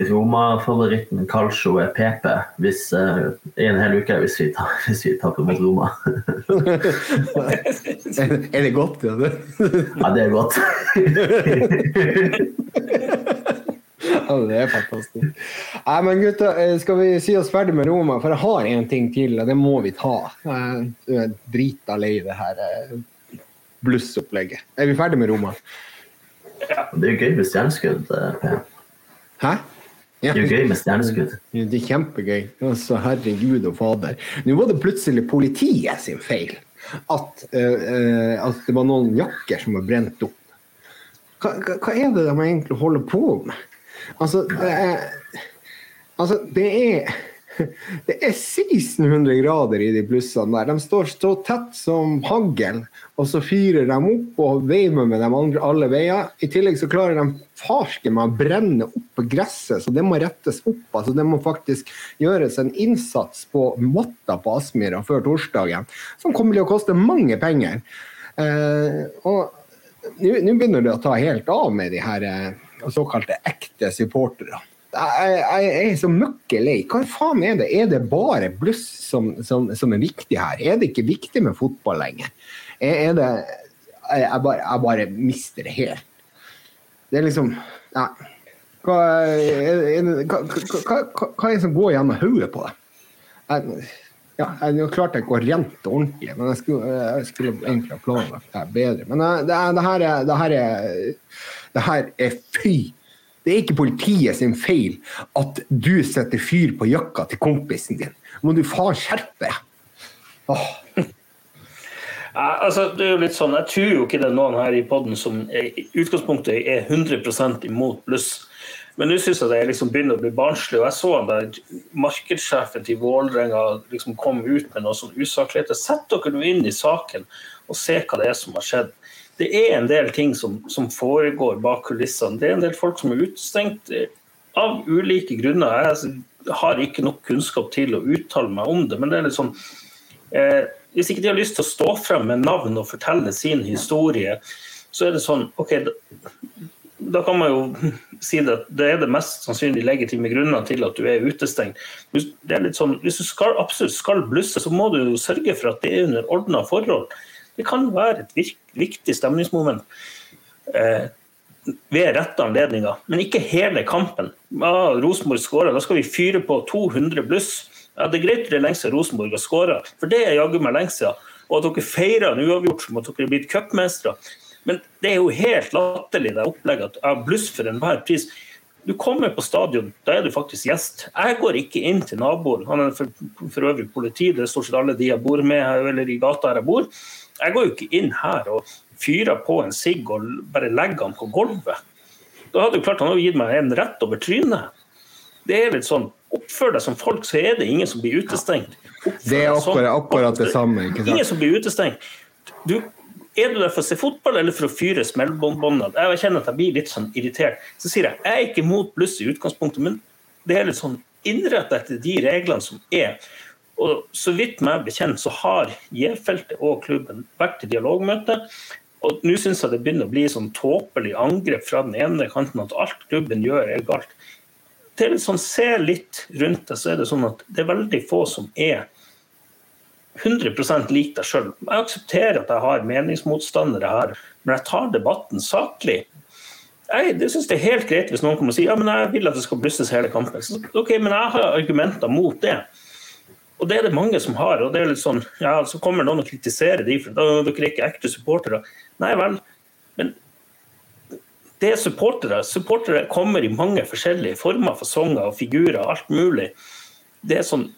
Roma-favoritten calcio e pepe hvis, uh, i en hel uke hvis vi, tar, hvis vi taper mot Roma. Er det godt, ja? Det? Ja, det er godt. Ja, det er fantastisk. Nei, men gutta, eh, skal vi si oss ferdig med Roma? For jeg har en ting til, og det må vi ta. Jeg er drita lei det her eh, blussopplegget. Er vi ferdig med Roma? Det er jo gøy med stjerneskudd. eh, Hæ? Ja. Det er jo gøy med stjerneskudd. Det er kjempegøy. Altså, herregud og fader. Nå var det plutselig politiet sin feil at, eh, eh, at det var noen jakker som var brent opp. Hva, hva, er det de egentlig holder på med? Altså, er, altså, det er det er 1600 grader i de plussene der. De står så tett som hagl, og så fyrer de opp og veiver med dem andre alle veier. I tillegg så klarer de farsken med å brenne opp gresset, så det må rettes opp. altså Det må faktisk gjøres en innsats på matta på Aspmyra før torsdagen, som kommer til å koste mange penger. Eh, og nå begynner det å ta helt av med de her eh, såkalte ekte supportere. Jeg, jeg, jeg er så møkkelei. Hva faen er det? Er det bare bluss som, som, som er viktig her? Er det ikke viktig med fotball lenger? Er, er det jeg, bare, jeg bare mister det helt. Det er liksom Nei. hva, er, er, hva, hva, hva, er det som går gjennom hodet på deg? Ja, jeg, klarte ikke å rente ordentlig, men jeg skulle, jeg skulle egentlig ha planlagt det bedre. Men det, det, det, her er, det, her er, det her er fy. Det er ikke politiet sin feil at du setter fyr på jakka til kompisen din. Må du faen skjerpe deg. Ja, altså, det er jo litt sånn, Jeg tror jo ikke det er noen her i poden som i utgangspunktet er 100% imot bluss. Men nå syns jeg det liksom begynner å bli barnslig. og Jeg så han der markedssjefen til Vålerenga liksom kom ut med noe sånn usakligheter. Sett dere nå inn i saken og se hva det er som har skjedd. Det er en del ting som, som foregår bak kulissene. Det er en del folk som er utestengt eh, av ulike grunner. Jeg har ikke nok kunnskap til å uttale meg om det, men det er litt sånn eh, Hvis ikke de har lyst til å stå frem med navn og fortelle sin historie, så er det sånn OK, da, da kan man jo si det at det er det mest sannsynlig legitime grunner til at du er utestengt. Det er litt sånn, hvis du skal, absolutt skal blusse, så må du jo sørge for at det er under ordna forhold. Det kan være et viktig stemningsmoment eh, ved rette anledninger, men ikke hele kampen. Ah, Rosenborg skårer, da skal vi fyre på 200 bluss. Ja, Det er greit det er lenge siden Rosenborg har skåra, for det er jaggu meg lenge siden. Og at dere feirer en uavgjort som at dere er blitt cupmestere. Men det er jo helt latterlig det opplegget at ja, bluss for enhver pris. Du kommer på stadion, da er du faktisk gjest. Jeg går ikke inn til naboen. Han er for, for øvrig politi, det er stort sett alle de jeg bor med eller i gata her jeg bor. Jeg går jo ikke inn her og fyrer på en sigg og bare legger den på gulvet. Da hadde jo klart han hadde gitt meg en rett over trynet. Det er litt sånn, Oppfør deg som folk, så er det ingen som blir utestengt. Oppfør Det er akkurat, akkurat det samme. Ingen som blir utestengt. Du, er du der for å se fotball eller for å fyre smellbåndbåndene? Jeg kjenner at jeg blir litt sånn irritert. Så sier jeg jeg er ikke mot bluss i utgangspunktet, men det er litt sånn innretta etter de reglene som er. Og så vidt meg bekjent så har J-feltet og klubben vært i dialogmøte. Og nå syns jeg det begynner å bli sånn tåpelig angrep fra den ene kanten at alt klubben gjør er galt. Det er litt sånn, Se litt rundt deg, så er det sånn at det er veldig få som er 100 lik deg sjøl. Jeg aksepterer at jeg har meningsmotstandere her, men jeg tar debatten saklig. Jeg det synes det er helt greit hvis noen kommer og sier ja, men jeg vil at det skal blusses hele kampen. Så, ok, Men jeg har argumenter mot det. Og det er det mange som har. og det er litt sånn, ja, Så kommer noen og kritiserer de for da, dere er ikke ekte supportere. Nei vel, men det er supportere. Supportere kommer i mange forskjellige former, fasonger og figurer. alt mulig. Det er sånn,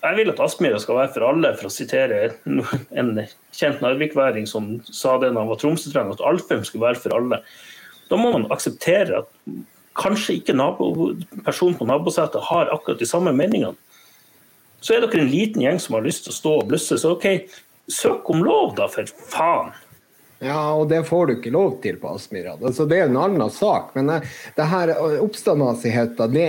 Jeg vil at Aspmyra skal være for alle, for å sitere en kjent narvikværing som sa det da han var Tromsø-trener, at Alfheim skulle være for alle. Da må man akseptere at kanskje ikke nabo, personen på nabosetet har akkurat de samme meningene. Så er dere en liten gjeng som har lyst til å stå og blusse, så OK, søk om lov, da, for faen. Ja, og det får du ikke lov til på Aspmyra. Altså, det er en annen sak. Men det, det her oppstandasigheten, det,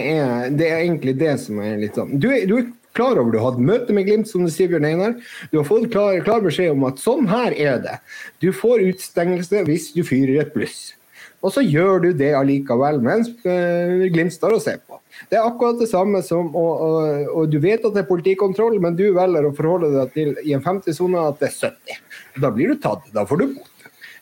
det, er egentlig det som er litt sånn Du, du er klar over du har hatt møte med Glimt, som du sier, Bjørn Einar. Du har fått klar, klar, beskjed om at sånn her er det. Du får utstengelse hvis du fyrer et bluss. Og så gjør du det allikevel mens uh, Glimt står og ser på. Det er akkurat det samme som og, du vet at det er politikontroll, men du velger å forholde deg til i en 50-sone at det er 70. Da blir du tatt. Da får du bot.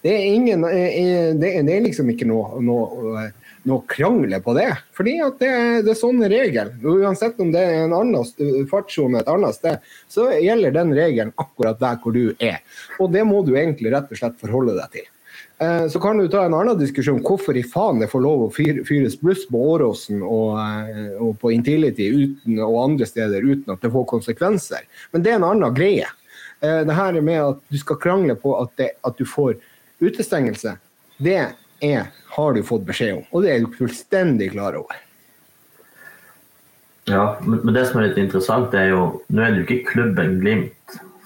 Det er, ingen, eh, eh, det er liksom ikke noe, noe, noe krangle på det. Fordi det, det, er sånn regel. Uansett om det er en annen fartssone et annet sted, så gjelder den regelen akkurat der hvor du er. Og det må du egentlig rett og slett forholde deg til. Eh, så kan du ta en annen diskusjon hvorfor i faen det får lov å fyres bluss på Åråsen og, og, på Intility uten, og andre steder uten at det får konsekvenser. Men det er en annen greie. Det her med at du skal krangle på at, det, at du får Utestengelse, det er, har du fått beskjed om, og det er du fullstendig klar over. Ja, men det som er litt interessant, er jo Nå er det jo ikke klubben Glimt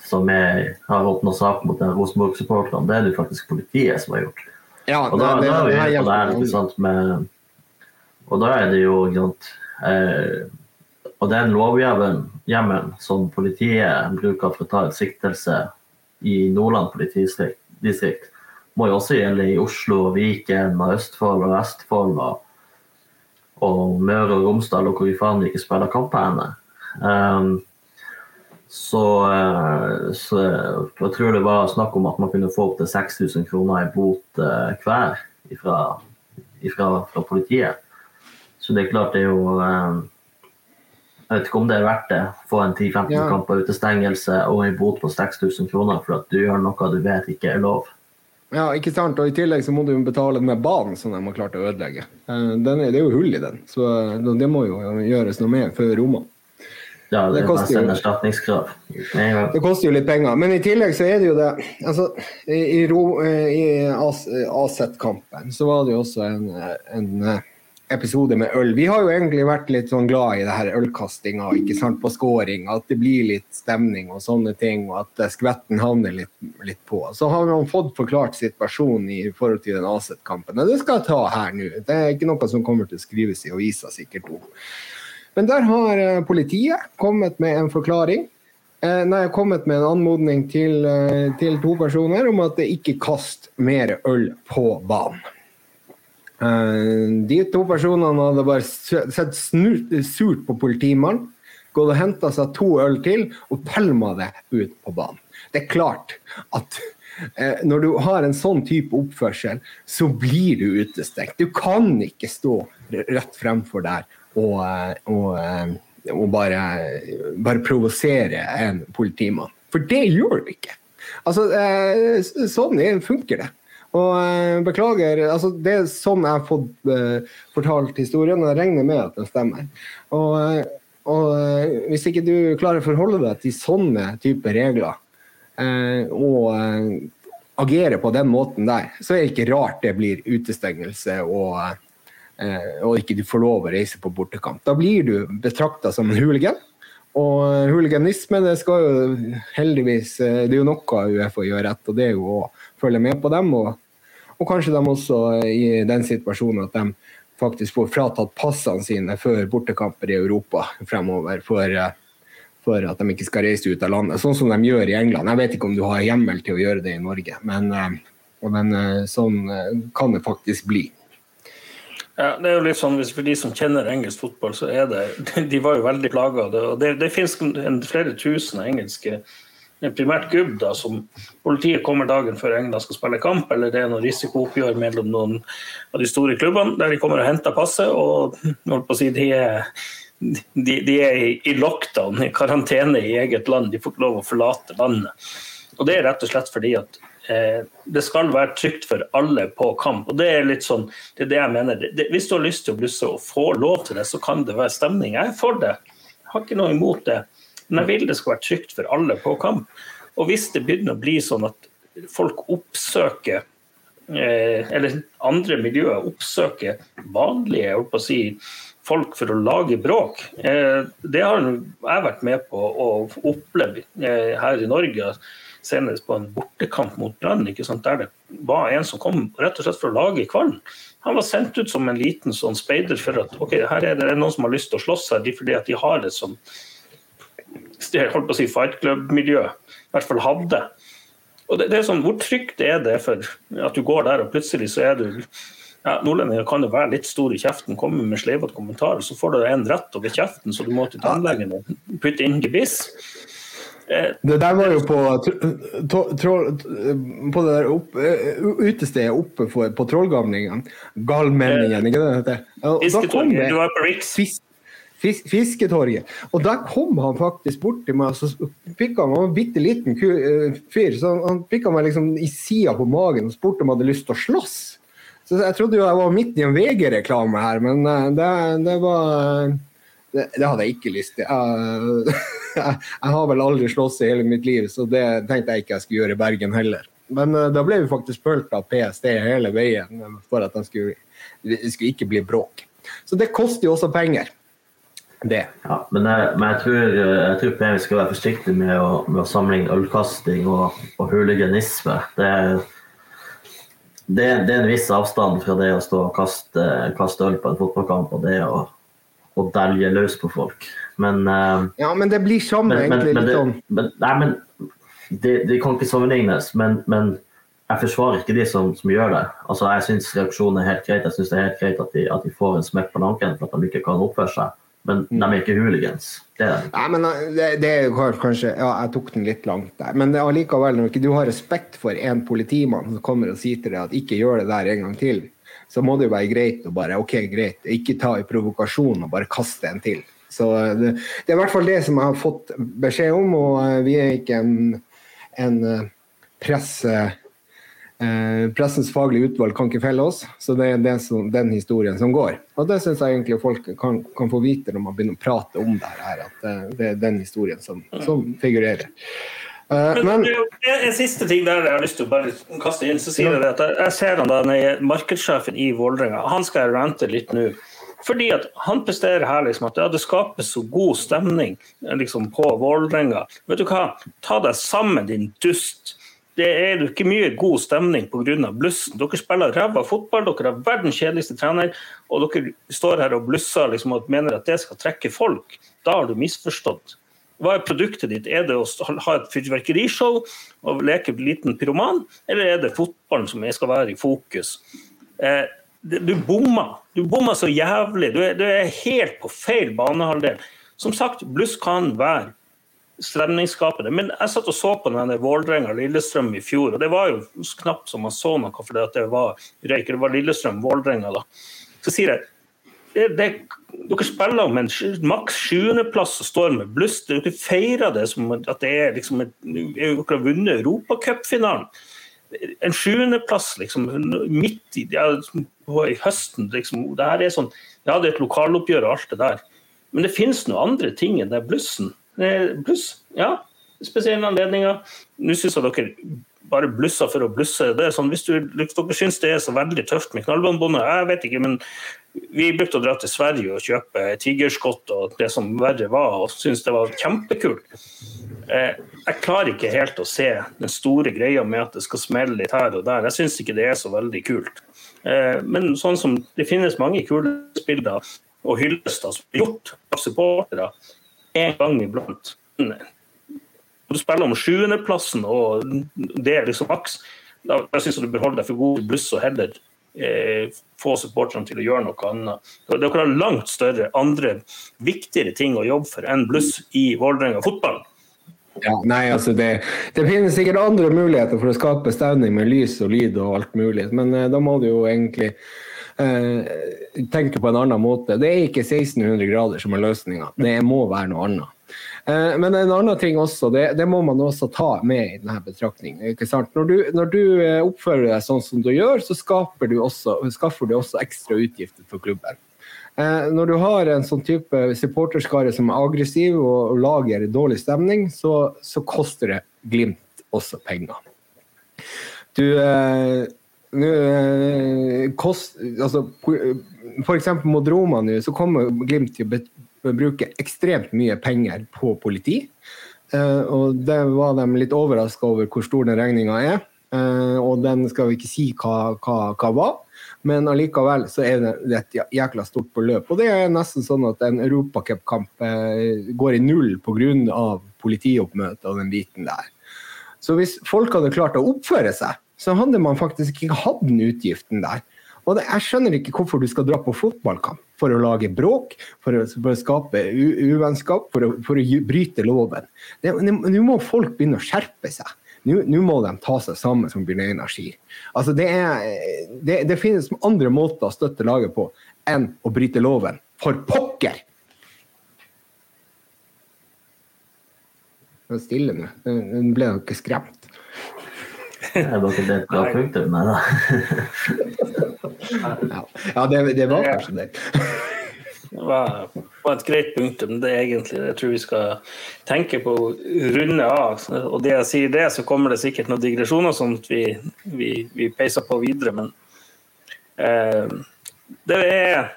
som er, har åpna sak mot Rosenborg-supporterne, det er det faktisk politiet som har gjort. Ja, og da, det, det, da er vi på det her, sant, med, og da er det jo eh, Og den lovhjemmelen som politiet bruker for å ta en siktelse i Nordland politidistrikt, må jo også gjelde i Oslo, Viken, og Østfold og Vestfold og, og Møre og Romsdal og hvor vi faen ikke spiller kamper henne. Um, så, eh, så, jeg tror det var snakk om at man kunne få opptil 6000 kroner i bot uh, hver ifra, ifra, fra politiet. Så det er klart det er jo Jeg vet ikke om det er verdt det. Få en 10-15 ja. kamper utestengelse og en bot på 6000 kroner for at du gjør noe du vet ikke er lov. Ja, ikke sant. Og i tillegg så må du betale den banen som de har klart å ødelegge. Eh, den er, det er jo hull i den, så eh, det må jo gjøres noe med før Roma. Ja, det, det koster jo erstatningskrav. Det koster jo litt penger. Men i tillegg så er det jo det altså, I, i, AZ-kampen så var det jo også en, en episode med øl. Vi har jo egentlig vært litt sånn glad i det her ølkastinga ikke sant, på scoring. At det blir litt stemning og sånne ting, og at skvetten havner litt, litt på. Så har man fått forklart situasjonen i forhold til den Aset-kampen. Og det skal jeg ta her nå. Det er ikke noe som kommer til å skrives i avisa sikkert om. Men der har eh, politiet kommet med en forklaring. Eh, nei, kommet med en anmodning til, eh, til to personer om at det ikke kast mer øl på banen. De to personene hadde bare sett surt på politimannen, gått og henta seg to øl til og pælma det ut på banen. Det er klart at når du har en sånn type oppførsel, så blir du utestengt. Du kan ikke stå rett fremfor der og, eh, og, og bare, bare provosere en politimann. For det gjør du ikke. Altså, sånn funker det. Og uh, beklager, altså det er sånn jeg har fått fortalt historien, og jeg regner med at den stemmer. Og, og hvis ikke du klarer å forholde deg til sånne typer regler, og agere på den måten der, så er det ikke rart det blir utestengelse og, og ikke du får lov å reise på bortekamp. Da blir du betrakta som en hooligan. Og huliganisme det skal jo heldigvis Det er jo noe UFO gjør rett, og det er jo å følge med på dem og og kanskje de også i den situasjonen at de faktisk får fratatt passene sine før bortekamper i Europa fremover. For, for, at de ikke skal reise ut av landet. Sånn som de gjør i England. Jeg vet ikke om du har hjemmel til å gjøre det i Norge, men, men sånn kan det faktisk bli. Ja, det er jo litt sånn, For de som kjenner engelsk fotball, så er det De var jo veldig plaga. Det, det, det finnes flere tusen engelske primært gubb, da, som politiet kommer dagen før England skal spille kamp, eller det er noe risikooppgjør mellom noen av de store klubbene, der de kommer og henter passet. og holdt på å si, de er, de, de er i lockdown, i karantene i eget land. De får ikke lov å forlate landet. Og Det er rett og slett fordi at det skal være trygt for alle på kamp. og Det er litt sånn, det er det jeg mener. Hvis du har lyst til å blusse og få lov til det, så kan det være stemning. Jeg er for det. Jeg har ikke noe imot det. Men jeg vil det skal være trygt for alle på kamp. Og hvis det begynner å bli sånn at folk oppsøker eh, eller andre miljøer oppsøker vanlige jeg å si, folk for å lage bråk. Eh, det har jeg vært med på å oppleve eh, her i Norge. Senest på en bortekamp mot Brann, der det var en som kom rett og slett for å lage kvalm. Han var sendt ut som en liten sånn speider for at ok, her er det noen som har lyst til å slåss her, fordi at de har et sånn holdt på å si fight club-miljø. I hvert fall hadde. Og det, det, er sånn, Hvor trygt er det for at du går der og plutselig så er du ja, Nordlendinger kan jo være litt stor i kjeften, komme med sleivete kommentarer, så får du en rett over kjeften, så du må til tannlegen og putte inn gebiss. Eh, det der var jo på, på det der opp, eh, utestedet oppe for, på Trollgamlingen. Galmenningen, ikke det det Du var på Riks. fis, fisketorget. Og der kom han faktisk bort til meg, og så fikk han, han var en bitte liten eh, fyr, så han pikka meg liksom i sida på magen og spurte om jeg hadde lyst til å slåss. Så Jeg trodde jo jeg var midt i en VG-reklame her, men eh, det, det var det, det, hadde jeg ikke lyst til. Jeg, jeg, jeg, har vel aldri slåss i hele mitt liv, så det tenkte jeg ikke jeg skulle gjøre i Bergen heller. Men uh, da ble vi faktisk fulgt av PST hele veien for at det skulle, skulle ikke bli bråk. Så det koster jo også penger det. Ja, men jeg, men jeg tror, jeg tror vi skal være forsiktige med å, med å sammenligne ølkasting og, og huliganisme. Det, det, det, er en viss avstand fra det å stå og kaste, kaste øl på en fotballkamp og det å, å dælje løs på folk. Men uh, Ja, men det blir samme, men, egentlig. Men, litt sånn. Men, nei, men det, det, kan ikke sammenlignes. Men, men, jeg forsvarer ikke de som, som gjør det. Altså, Jeg syns reaksjonen er helt greit. Jeg synes det er helt greit at de, at de får en smekk på nakken for at de ikke kan oppføre seg. Men de er ikke hooligans. Det er Nei, men eh, det, det, er kanskje Ja, jeg tok den litt langt der. Men allikevel, når ikke du har respekt for en politimann som kommer og sier til deg at ikke gjør det der en gang til, så må det jo være greit å bare OK, greit, ikke ta i provokasjon og bare kaste en til. Så eh, det, det, er i hvert fall det som jeg har fått beskjed om, og eh, vi er ikke en, en presse Eh, pressens faglige utvalg kan ikke felle oss, så det er det som, den historien som går. Og Det syns jeg egentlig folk kan, kan, få vite når man begynner å prate om det her, at det, det er den historien som, som figurerer. Uh, men, en siste ting der jeg har lyst til å bare kaste inn. så sier det at Jeg ser han da, markedssjefen i Vålerenga. Han skal jeg rante litt nå. Fordi at Han presterer her liksom at ja, det skapes så god stemning liksom, på Vålerenga. Vet du hva? Ta deg sammen, din dust det er jo ikke mye god stemning pga. blussen. Dere spiller ræva fotball, dere har verdens kjedeligste trener, og dere står her og blusser liksom, og mener at det skal trekke folk. Da har du misforstått. Hva er produktet ditt? Er det å ha et fyrverkerishow og leke liten pyroman, eller er det fotballen som skal være i fokus? Eh, du bommer. Du bommer så jævlig. Du er, du er helt på feil banehalvdel. Som sagt, bluss kan være stemningsskapende. Men jeg satt og så på denne Vålerenga-Lillestrøm i fjor, og det var jo knapt som man så noe fordi det var røyk. Det var Lillestrøm-Vålerenga, da. Så sier jeg det, det, dere spiller om en maks sjuendeplass og står med bluss. Dere feirer det som at det er liksom et, dere har vunnet Europacupfinalen. En sjuendeplass liksom, midt i, ja, i høsten. Liksom, det her er sånn, ja, det er et lokaloppgjør og alt det der. Men det finnes noen andre ting enn det blussen. Bluss, ja, spesielle anledninger. Nå syns jeg dere bare blusser for å blusse. Det er sånn, hvis, du, dere syns det er så veldig tøft med knallbåndbåndet, jeg vet ikke, men vi brukte å dra til Sverige og kjøpe tigerskott og det som verre var, og syntes det var kjempekult. Eh, jeg klarer ikke helt å se den store greia med at det skal smelle litt her og der. Jeg syns ikke det er så veldig kult. Eh, men sånn som det finnes mange kule spiller og hyllester som er gjort av supportere en gang iblant. Du spiller om sjuendeplassen, og det er liksom maks. Da, syns jeg du bør holde deg for god bluss og heller eh, få supporterne til å gjøre noe annet. Dere har langt større, andre, viktigere ting å jobbe for enn bluss i Vålerenga fotball. Ja, nei, altså det, det, finnes sikkert andre muligheter for å skape stemning med lys og lyd og alt mulig, men eh, da må du jo egentlig eh, tenke på en annen måte. Det er ikke 1600 grader som er løsninga, det må være noe annet. Eh, men en annen ting også, det, det, må man også ta med i denne betraktningen. Når du, når du eh, oppfører deg sånn som du gjør, så du også, skaffer du også ekstra utgifter for klubben. Eh, når du har en sånn type supporterskare som er aggressiv og, lager dårlig stemning, så, så, koster det Glimt også penger. Du, nå, kost, altså, For eksempel mot Roma nå, så kommer Glimt til å be- bruke ekstremt mye penger på politi. Eh, og det var de litt overraska over hvor stor den regninga er. Eh, og den skal vi ikke si hva, hva, hva var, men allikevel så er det et jækla stort beløp. Og det er nesten sånn at en europacupkamp eh, går i null pga. politioppmøtet og den biten der. Så hvis folk hadde klart å oppføre seg, så hadde man faktisk ikke hatt den utgiften der. Og det, jeg skjønner ikke hvorfor du skal dra på fotballkamp for å lage bråk, for å, for å skape uvennskap, for å, for å bryte loven. Nå må folk begynne å skjerpe seg. Nå må de ta seg sammen, som Bjørn Einar sier. Altså det, er, det, det finnes andre måter å støtte laget på enn å bryte loven. For pokker! Er stille nå. Nå ble dere skremt. Er dere det et bra punktum? Nei da. Ja, ja det, det var kanskje det. Det var, var et greit punktum. Det er egentlig det jeg tror vi skal tenke på å runde av. Og det jeg sier det, så kommer det sikkert noen digresjoner, sånn at vi, vi, vi peiser på videre. Men eh, det er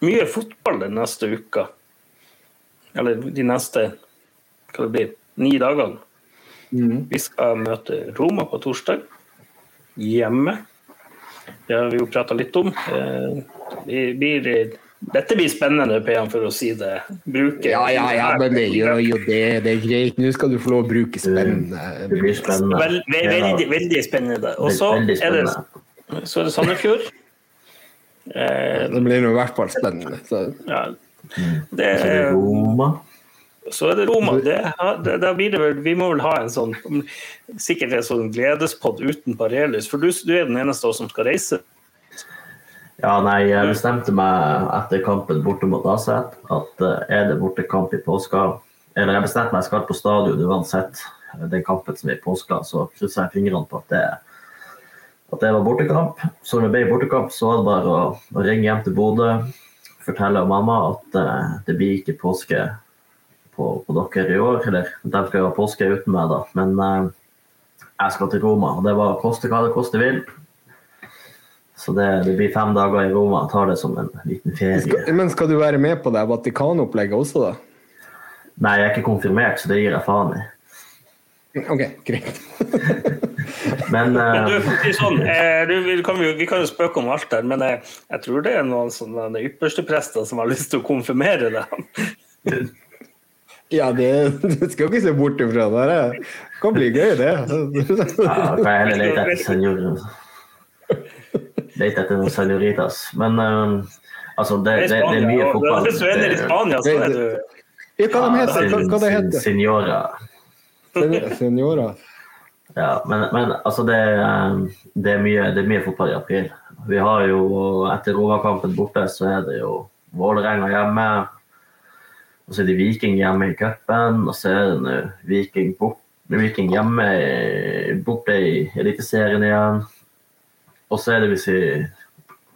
mye fotball den neste uka. Eller de neste hva det blir, ni dagene. Vi skal møte Roma på torsdag. Hjemme. Det har vi jo prata litt om. Eh, vi blir, dette blir spennende, PM, for å si det. Bruke Ja, ja, ja, men det gjør jo det. Det er greit. Nå skal du få lov å bruke spennende. Det blir spennende. Vel, ve- veldig, veldig spennende. Og så er det, så er det Sandefjord. Eh, Det blir i hvert fall spennende. Så. ja. det, er det Roma. Så er det Roma. Det, det, det vel, vi må vel ha en sånn sikkert en sånn gledespod uten Parelius, for du, du er den eneste av oss som skal reise. Ja, nei, jeg bestemte meg etter kampen borte mot Aset at eh, er det bortekamp i påska Eller jeg bestemte meg jeg skal på stadion uansett den kampen som er i påska, så krysser jeg fingrene på at det, at det var bortekamp. Så når det ble bortekamp, så var det bare å, å ringe hjem til Bodø, fortelle mamma at eh, det blir ikke påske på, på dere i år. Eller de skal ha påske uten meg, da. Men eh, jeg skal til Roma, og det var koste hva det koste vil. Så det, det blir fem dager i Roma. Jeg tar det som en liten ferie. Skal, men skal du være med på det Vatikanopplegget også, da? Nei, jeg er ikke konfirmert, så det gir jeg faen i. OK, greit. Men Men eh, du, sånn, eh, du, vi, kan, vi kan jo spøke om alt der, men jeg, jeg tror det er noen sånne ypperste prester som har lyst til å konfirmere deg. Ja, det, du skal ikke se bort ifra. Det. Det kan bli gøy, det. ja, kan jeg heller lete etter senor... Lete etter noen senoritas. Men um, altså, det, det, det er mye fotball. Det er i Spania, så er du Ja, hva de heter hva, hva det heter Signora. Sen- Senora. Ja, men, men altså det, eh, det, er mye, det er mye fotball i april. Vi har jo, Etter Roma-kampen borte, så er det jo Vålerenga hjemme. Og så er det Viking hjemme i cupen, og så er det Viking, bort, Viking hjemme borte i Eliteserien igjen. Og så er det hvis vi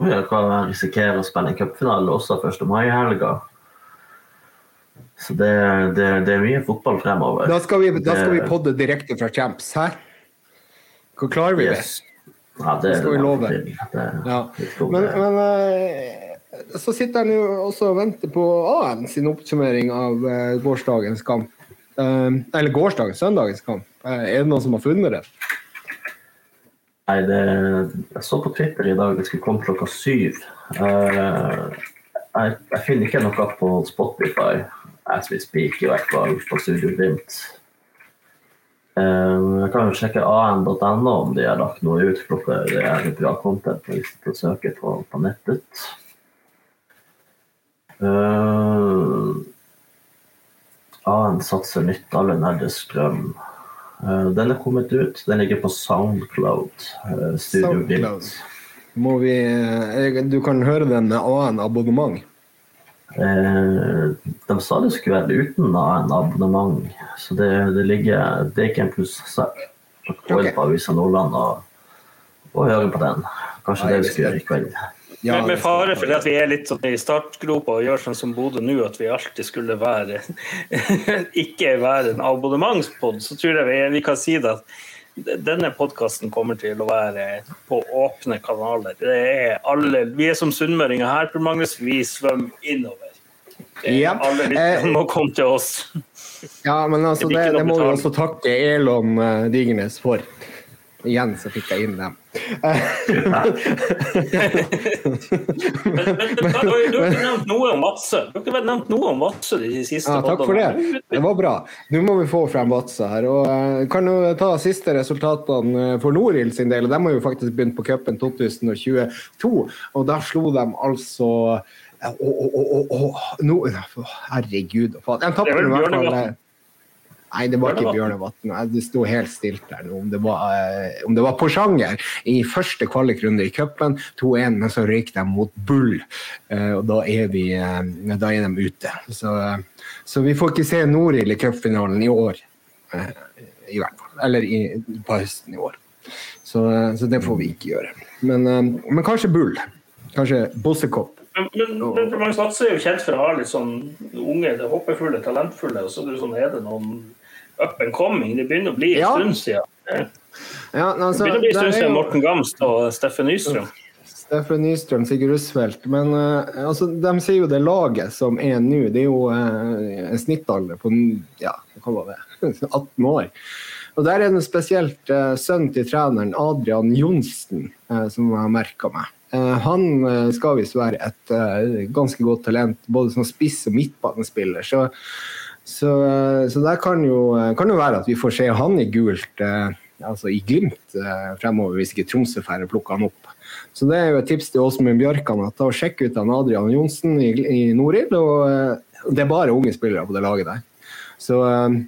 risikerer å spille en cupfinale også 1. mai-helga. Så det, det, det er mye fotball fremover. Da skal vi, da skal vi podde direkte fra Champs. Hæ? Hvor klarer vi det? Ja, det, Det skal vi love. Ja. Men, men eh, så sitter jeg nå også og venter på AN sin oppsummering av eh, gårsdagens kamp. Eh, eller gårsdagens, søndagens kamp. Eh, er det noen som har funnet det? Nei, det, jeg så på Twitter i dag det skulle komme klokka syv. Eh, jeg, jeg finner ikke noe på Spotify as we speak, i hvert fall på Studio Glimt. Eh, jeg kan jo sjekke an.no om de har lagt noe ut klokka det er bra content hvis du søker på, på nettet. Uh, AN satser nytt, alle nerder strøm. Uh, den er kommet ut. Den ligger på Soundcloud. Uh, Studio Soundcloud. Må vi, eh, du kan høre den med AN-abonnement. Uh, de sa det skulle være uten en abonnement, så det, det, ligger, det er ikke en plussak. Gå inn på Avisa Nordland og, og høre på den. Kanskje Nei, det vi skal gjøre i kveld. Ja, med, med fare vi for at vi er litt sånn i startgropa og gjør sånn som Bodø nå, at vi alltid skulle være ikke være en abonnementspod, så tror jeg vi, vi kan si det at denne podkasten kommer til å være på åpne kanaler. Det er alle, vi er som sunnmøringer her, Per Magnus. Vi svømmer innover. Er Ja. Alle lytterne Eh, må komme til oss. Ja, men altså, Det det, det må vi også takke Elon eh, Digernes for. Igjen så fikk jeg inn dem. Men, men, men, du har ikke nevnt noe om Vadsø. Du har ikke nevnt noe om Vadsø de siste Ja, takk for det. Det var bra. Nå må vi få frem Vadsø her. og eh, Kan jo ta siste resultatene eh, for Norild sin del. De har jo faktisk begynt på cupen 2022, og der slo de altså eh, å, å, å, å, Herregud. De tapte i hvert fall. Nei, det var ikke Bjørnevatn. Det sto helt stilt der. Om det var, eh, om det var Porsanger i første kvalikrunde i cupen, 2-1, men så røyk de mot Bull. Eh, og da er, vi, eh, da er de ute. Så, så vi får ikke se Norild i cupfinalen i år. I hvert fall. Eller i, på høsten i år. Så, så det får vi ikke gjøre. Men, men kanskje Bull. Kanskje Bossekopp. Men, men, men Vadsø er jo kjent for å ha litt sånn unge, det håpefulle, talentfulle, og så er det sånn, er det noen up and coming? Det begynner å bli en Ja. stund siden. Det Ja, altså, begynner å bli en stund siden Morten Gamst og Steffen Nystrøm. Steffen Nystrøm, Sigurd Russfeldt. Men uh, altså, de sier jo det laget som er nå, det er jo uh, en snittalder på ja, hva var det? 18 år. Og Der er det spesielt uh, sønnen til treneren, Adrian Johnsen, eh, som jeg har merka meg. Eh, han eh, skal visst være et eh, ganske godt talent, både som spiss og midtbanespiller. Så, så, eh, så det kan jo, kan jo være at vi får se han i gult, eh, altså i Glimt, eh, fremover, hvis ikke Tromsø får plukke han opp. Så det er jo et tips til Åsmund Bjørkan at da sjekk ut han Adrian Johnsen i, i Norild. Og eh, det er bare unge spillere på det laget der. Så, eh,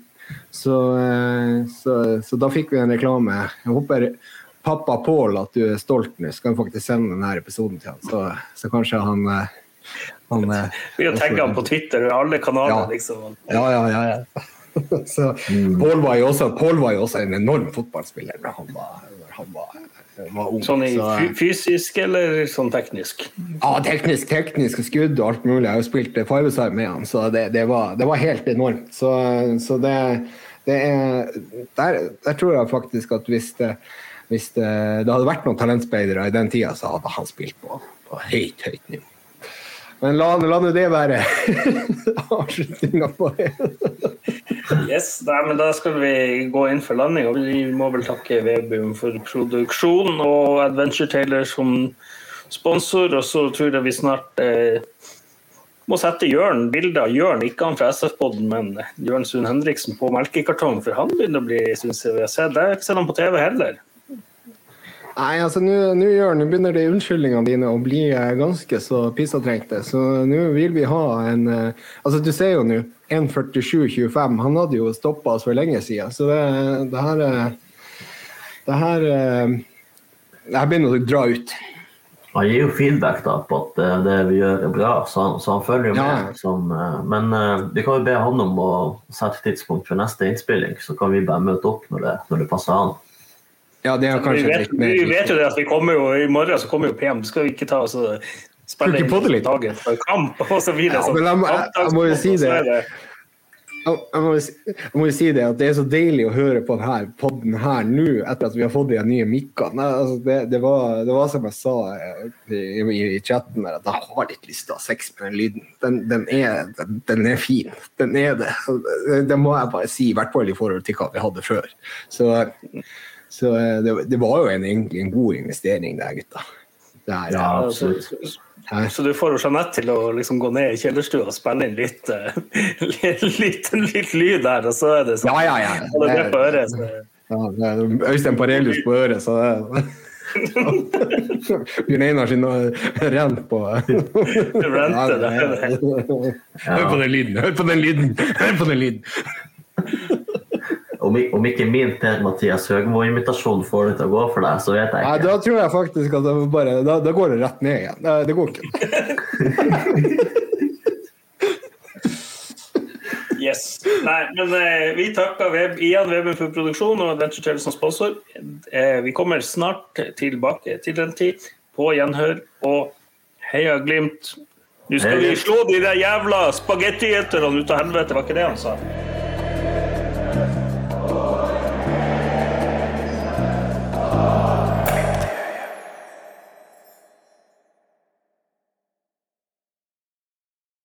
så, eh, så, så da fikk vi en reklame. Jeg håper pappa Pål at du er stolt nå, så kan faktisk sende denne episoden til han. Så, så kanskje han, eh, han eh, Vi har tagga han på Twitter og alle kanaler, Ja. liksom. Ja, ja, ja. ja. Så Paul var, også- Paul, var jo også en enorm fotballspiller da han var, han var, var ung. Sånn i Så, fysisk eller sånn teknisk? Ja, teknisk, teknisk skudd og alt mulig. Jeg har jo spilt eh, med han, så det, det, var, det var helt enormt. Så, så det, det er der, der tror jeg faktisk at hvis det, hvis hadde vært noen talentspeidere i den tida, så hadde han spilt på, på høyt, høyt nivå. Men la, la nå det være avslutninga på det. Yes, nei, men Da skal vi gå inn for landing. og Vi må vel takke Vebum for produksjon og Adventure Taylor som sponsor. Og så tror jeg vi snart eh, må sette Jørn bilde av Jørn, ikke han fra SF-poden, men Jørn Sund Henriksen på melkekartong. For han begynner å bli, syns jeg vi har sett. Jeg har ikke sett på TV heller. Nei, altså nå begynner de unnskyldningene dine å bli eh, ganske så pissatrengte. Så nå vil vi ha en eh, Altså, du ser jo nå 1.47,25. Han hadde jo stoppa oss for lenge siden. Så det, det her eh, Det her Det her begynner å dra ut. Han gir jo feedback da på at det, vi gjør er bra, så han, så han følger jo med. Ja. Som, eh, men vi kan jo be han om å sette tidspunkt for neste innspilling, så kan vi bare møte opp når det, når det passer han. Ja, det er Vi kanskje vet, litt mer vi vet jo det at vi kommer jo i morgen så kommer jo PM. Skal vi ikke ta oss og spille vi litt? dagen for kamp og så videre? Ja, men jeg jeg- jeg må jo si det. Jeg må, jo si- jeg må si det at det er så deilig å høre på denne podden her nå, etter at vi har fått de nye mikkene. Altså, det, det, var, det var som jeg sa eh, i, i, i chatten, der, at jeg har litt lyst til å ha sex med den lyden. Den, den, er, den, den er fin. Den er det. Det, det må jeg bare si, i hvert fall i forhold til hva vi hadde før. Så, så eh, det, det var jo en, egentlig en god investering, det, her, gutta. Det her, Ja, eh, absolutt. her. Så du får jo Jeanette til å liksom gå ned i kjellerstua og spille inn litt, eh, litt, litt lyd der, og så er det sånn. Ja, ja, ja. Holder det på øret, så. Ja, det er Øystein Parelius på øret, så det Bjørn Einar sin rent på Rente, er det. Hør på den lyden, hør på den lyden! Hør på den lyden! Om, om ikke min Per-Mathias Høgmo-invitasjon får det til å gå for deg, så vet jeg Nei, da tror jeg faktisk at det bare, da, da går det rett ned igjen. Nei, Det går ikke. Yes. Nei, men eh, vi takker Web, igjen Weben for produksjon og Adventure Tell som sponsor. Eh, vi kommer snart tilbake til den tid. På gjenhør og heia Glimt. Nå skal vi slå de der jævla spagettieterne ut av helvete, var ikke det han sa?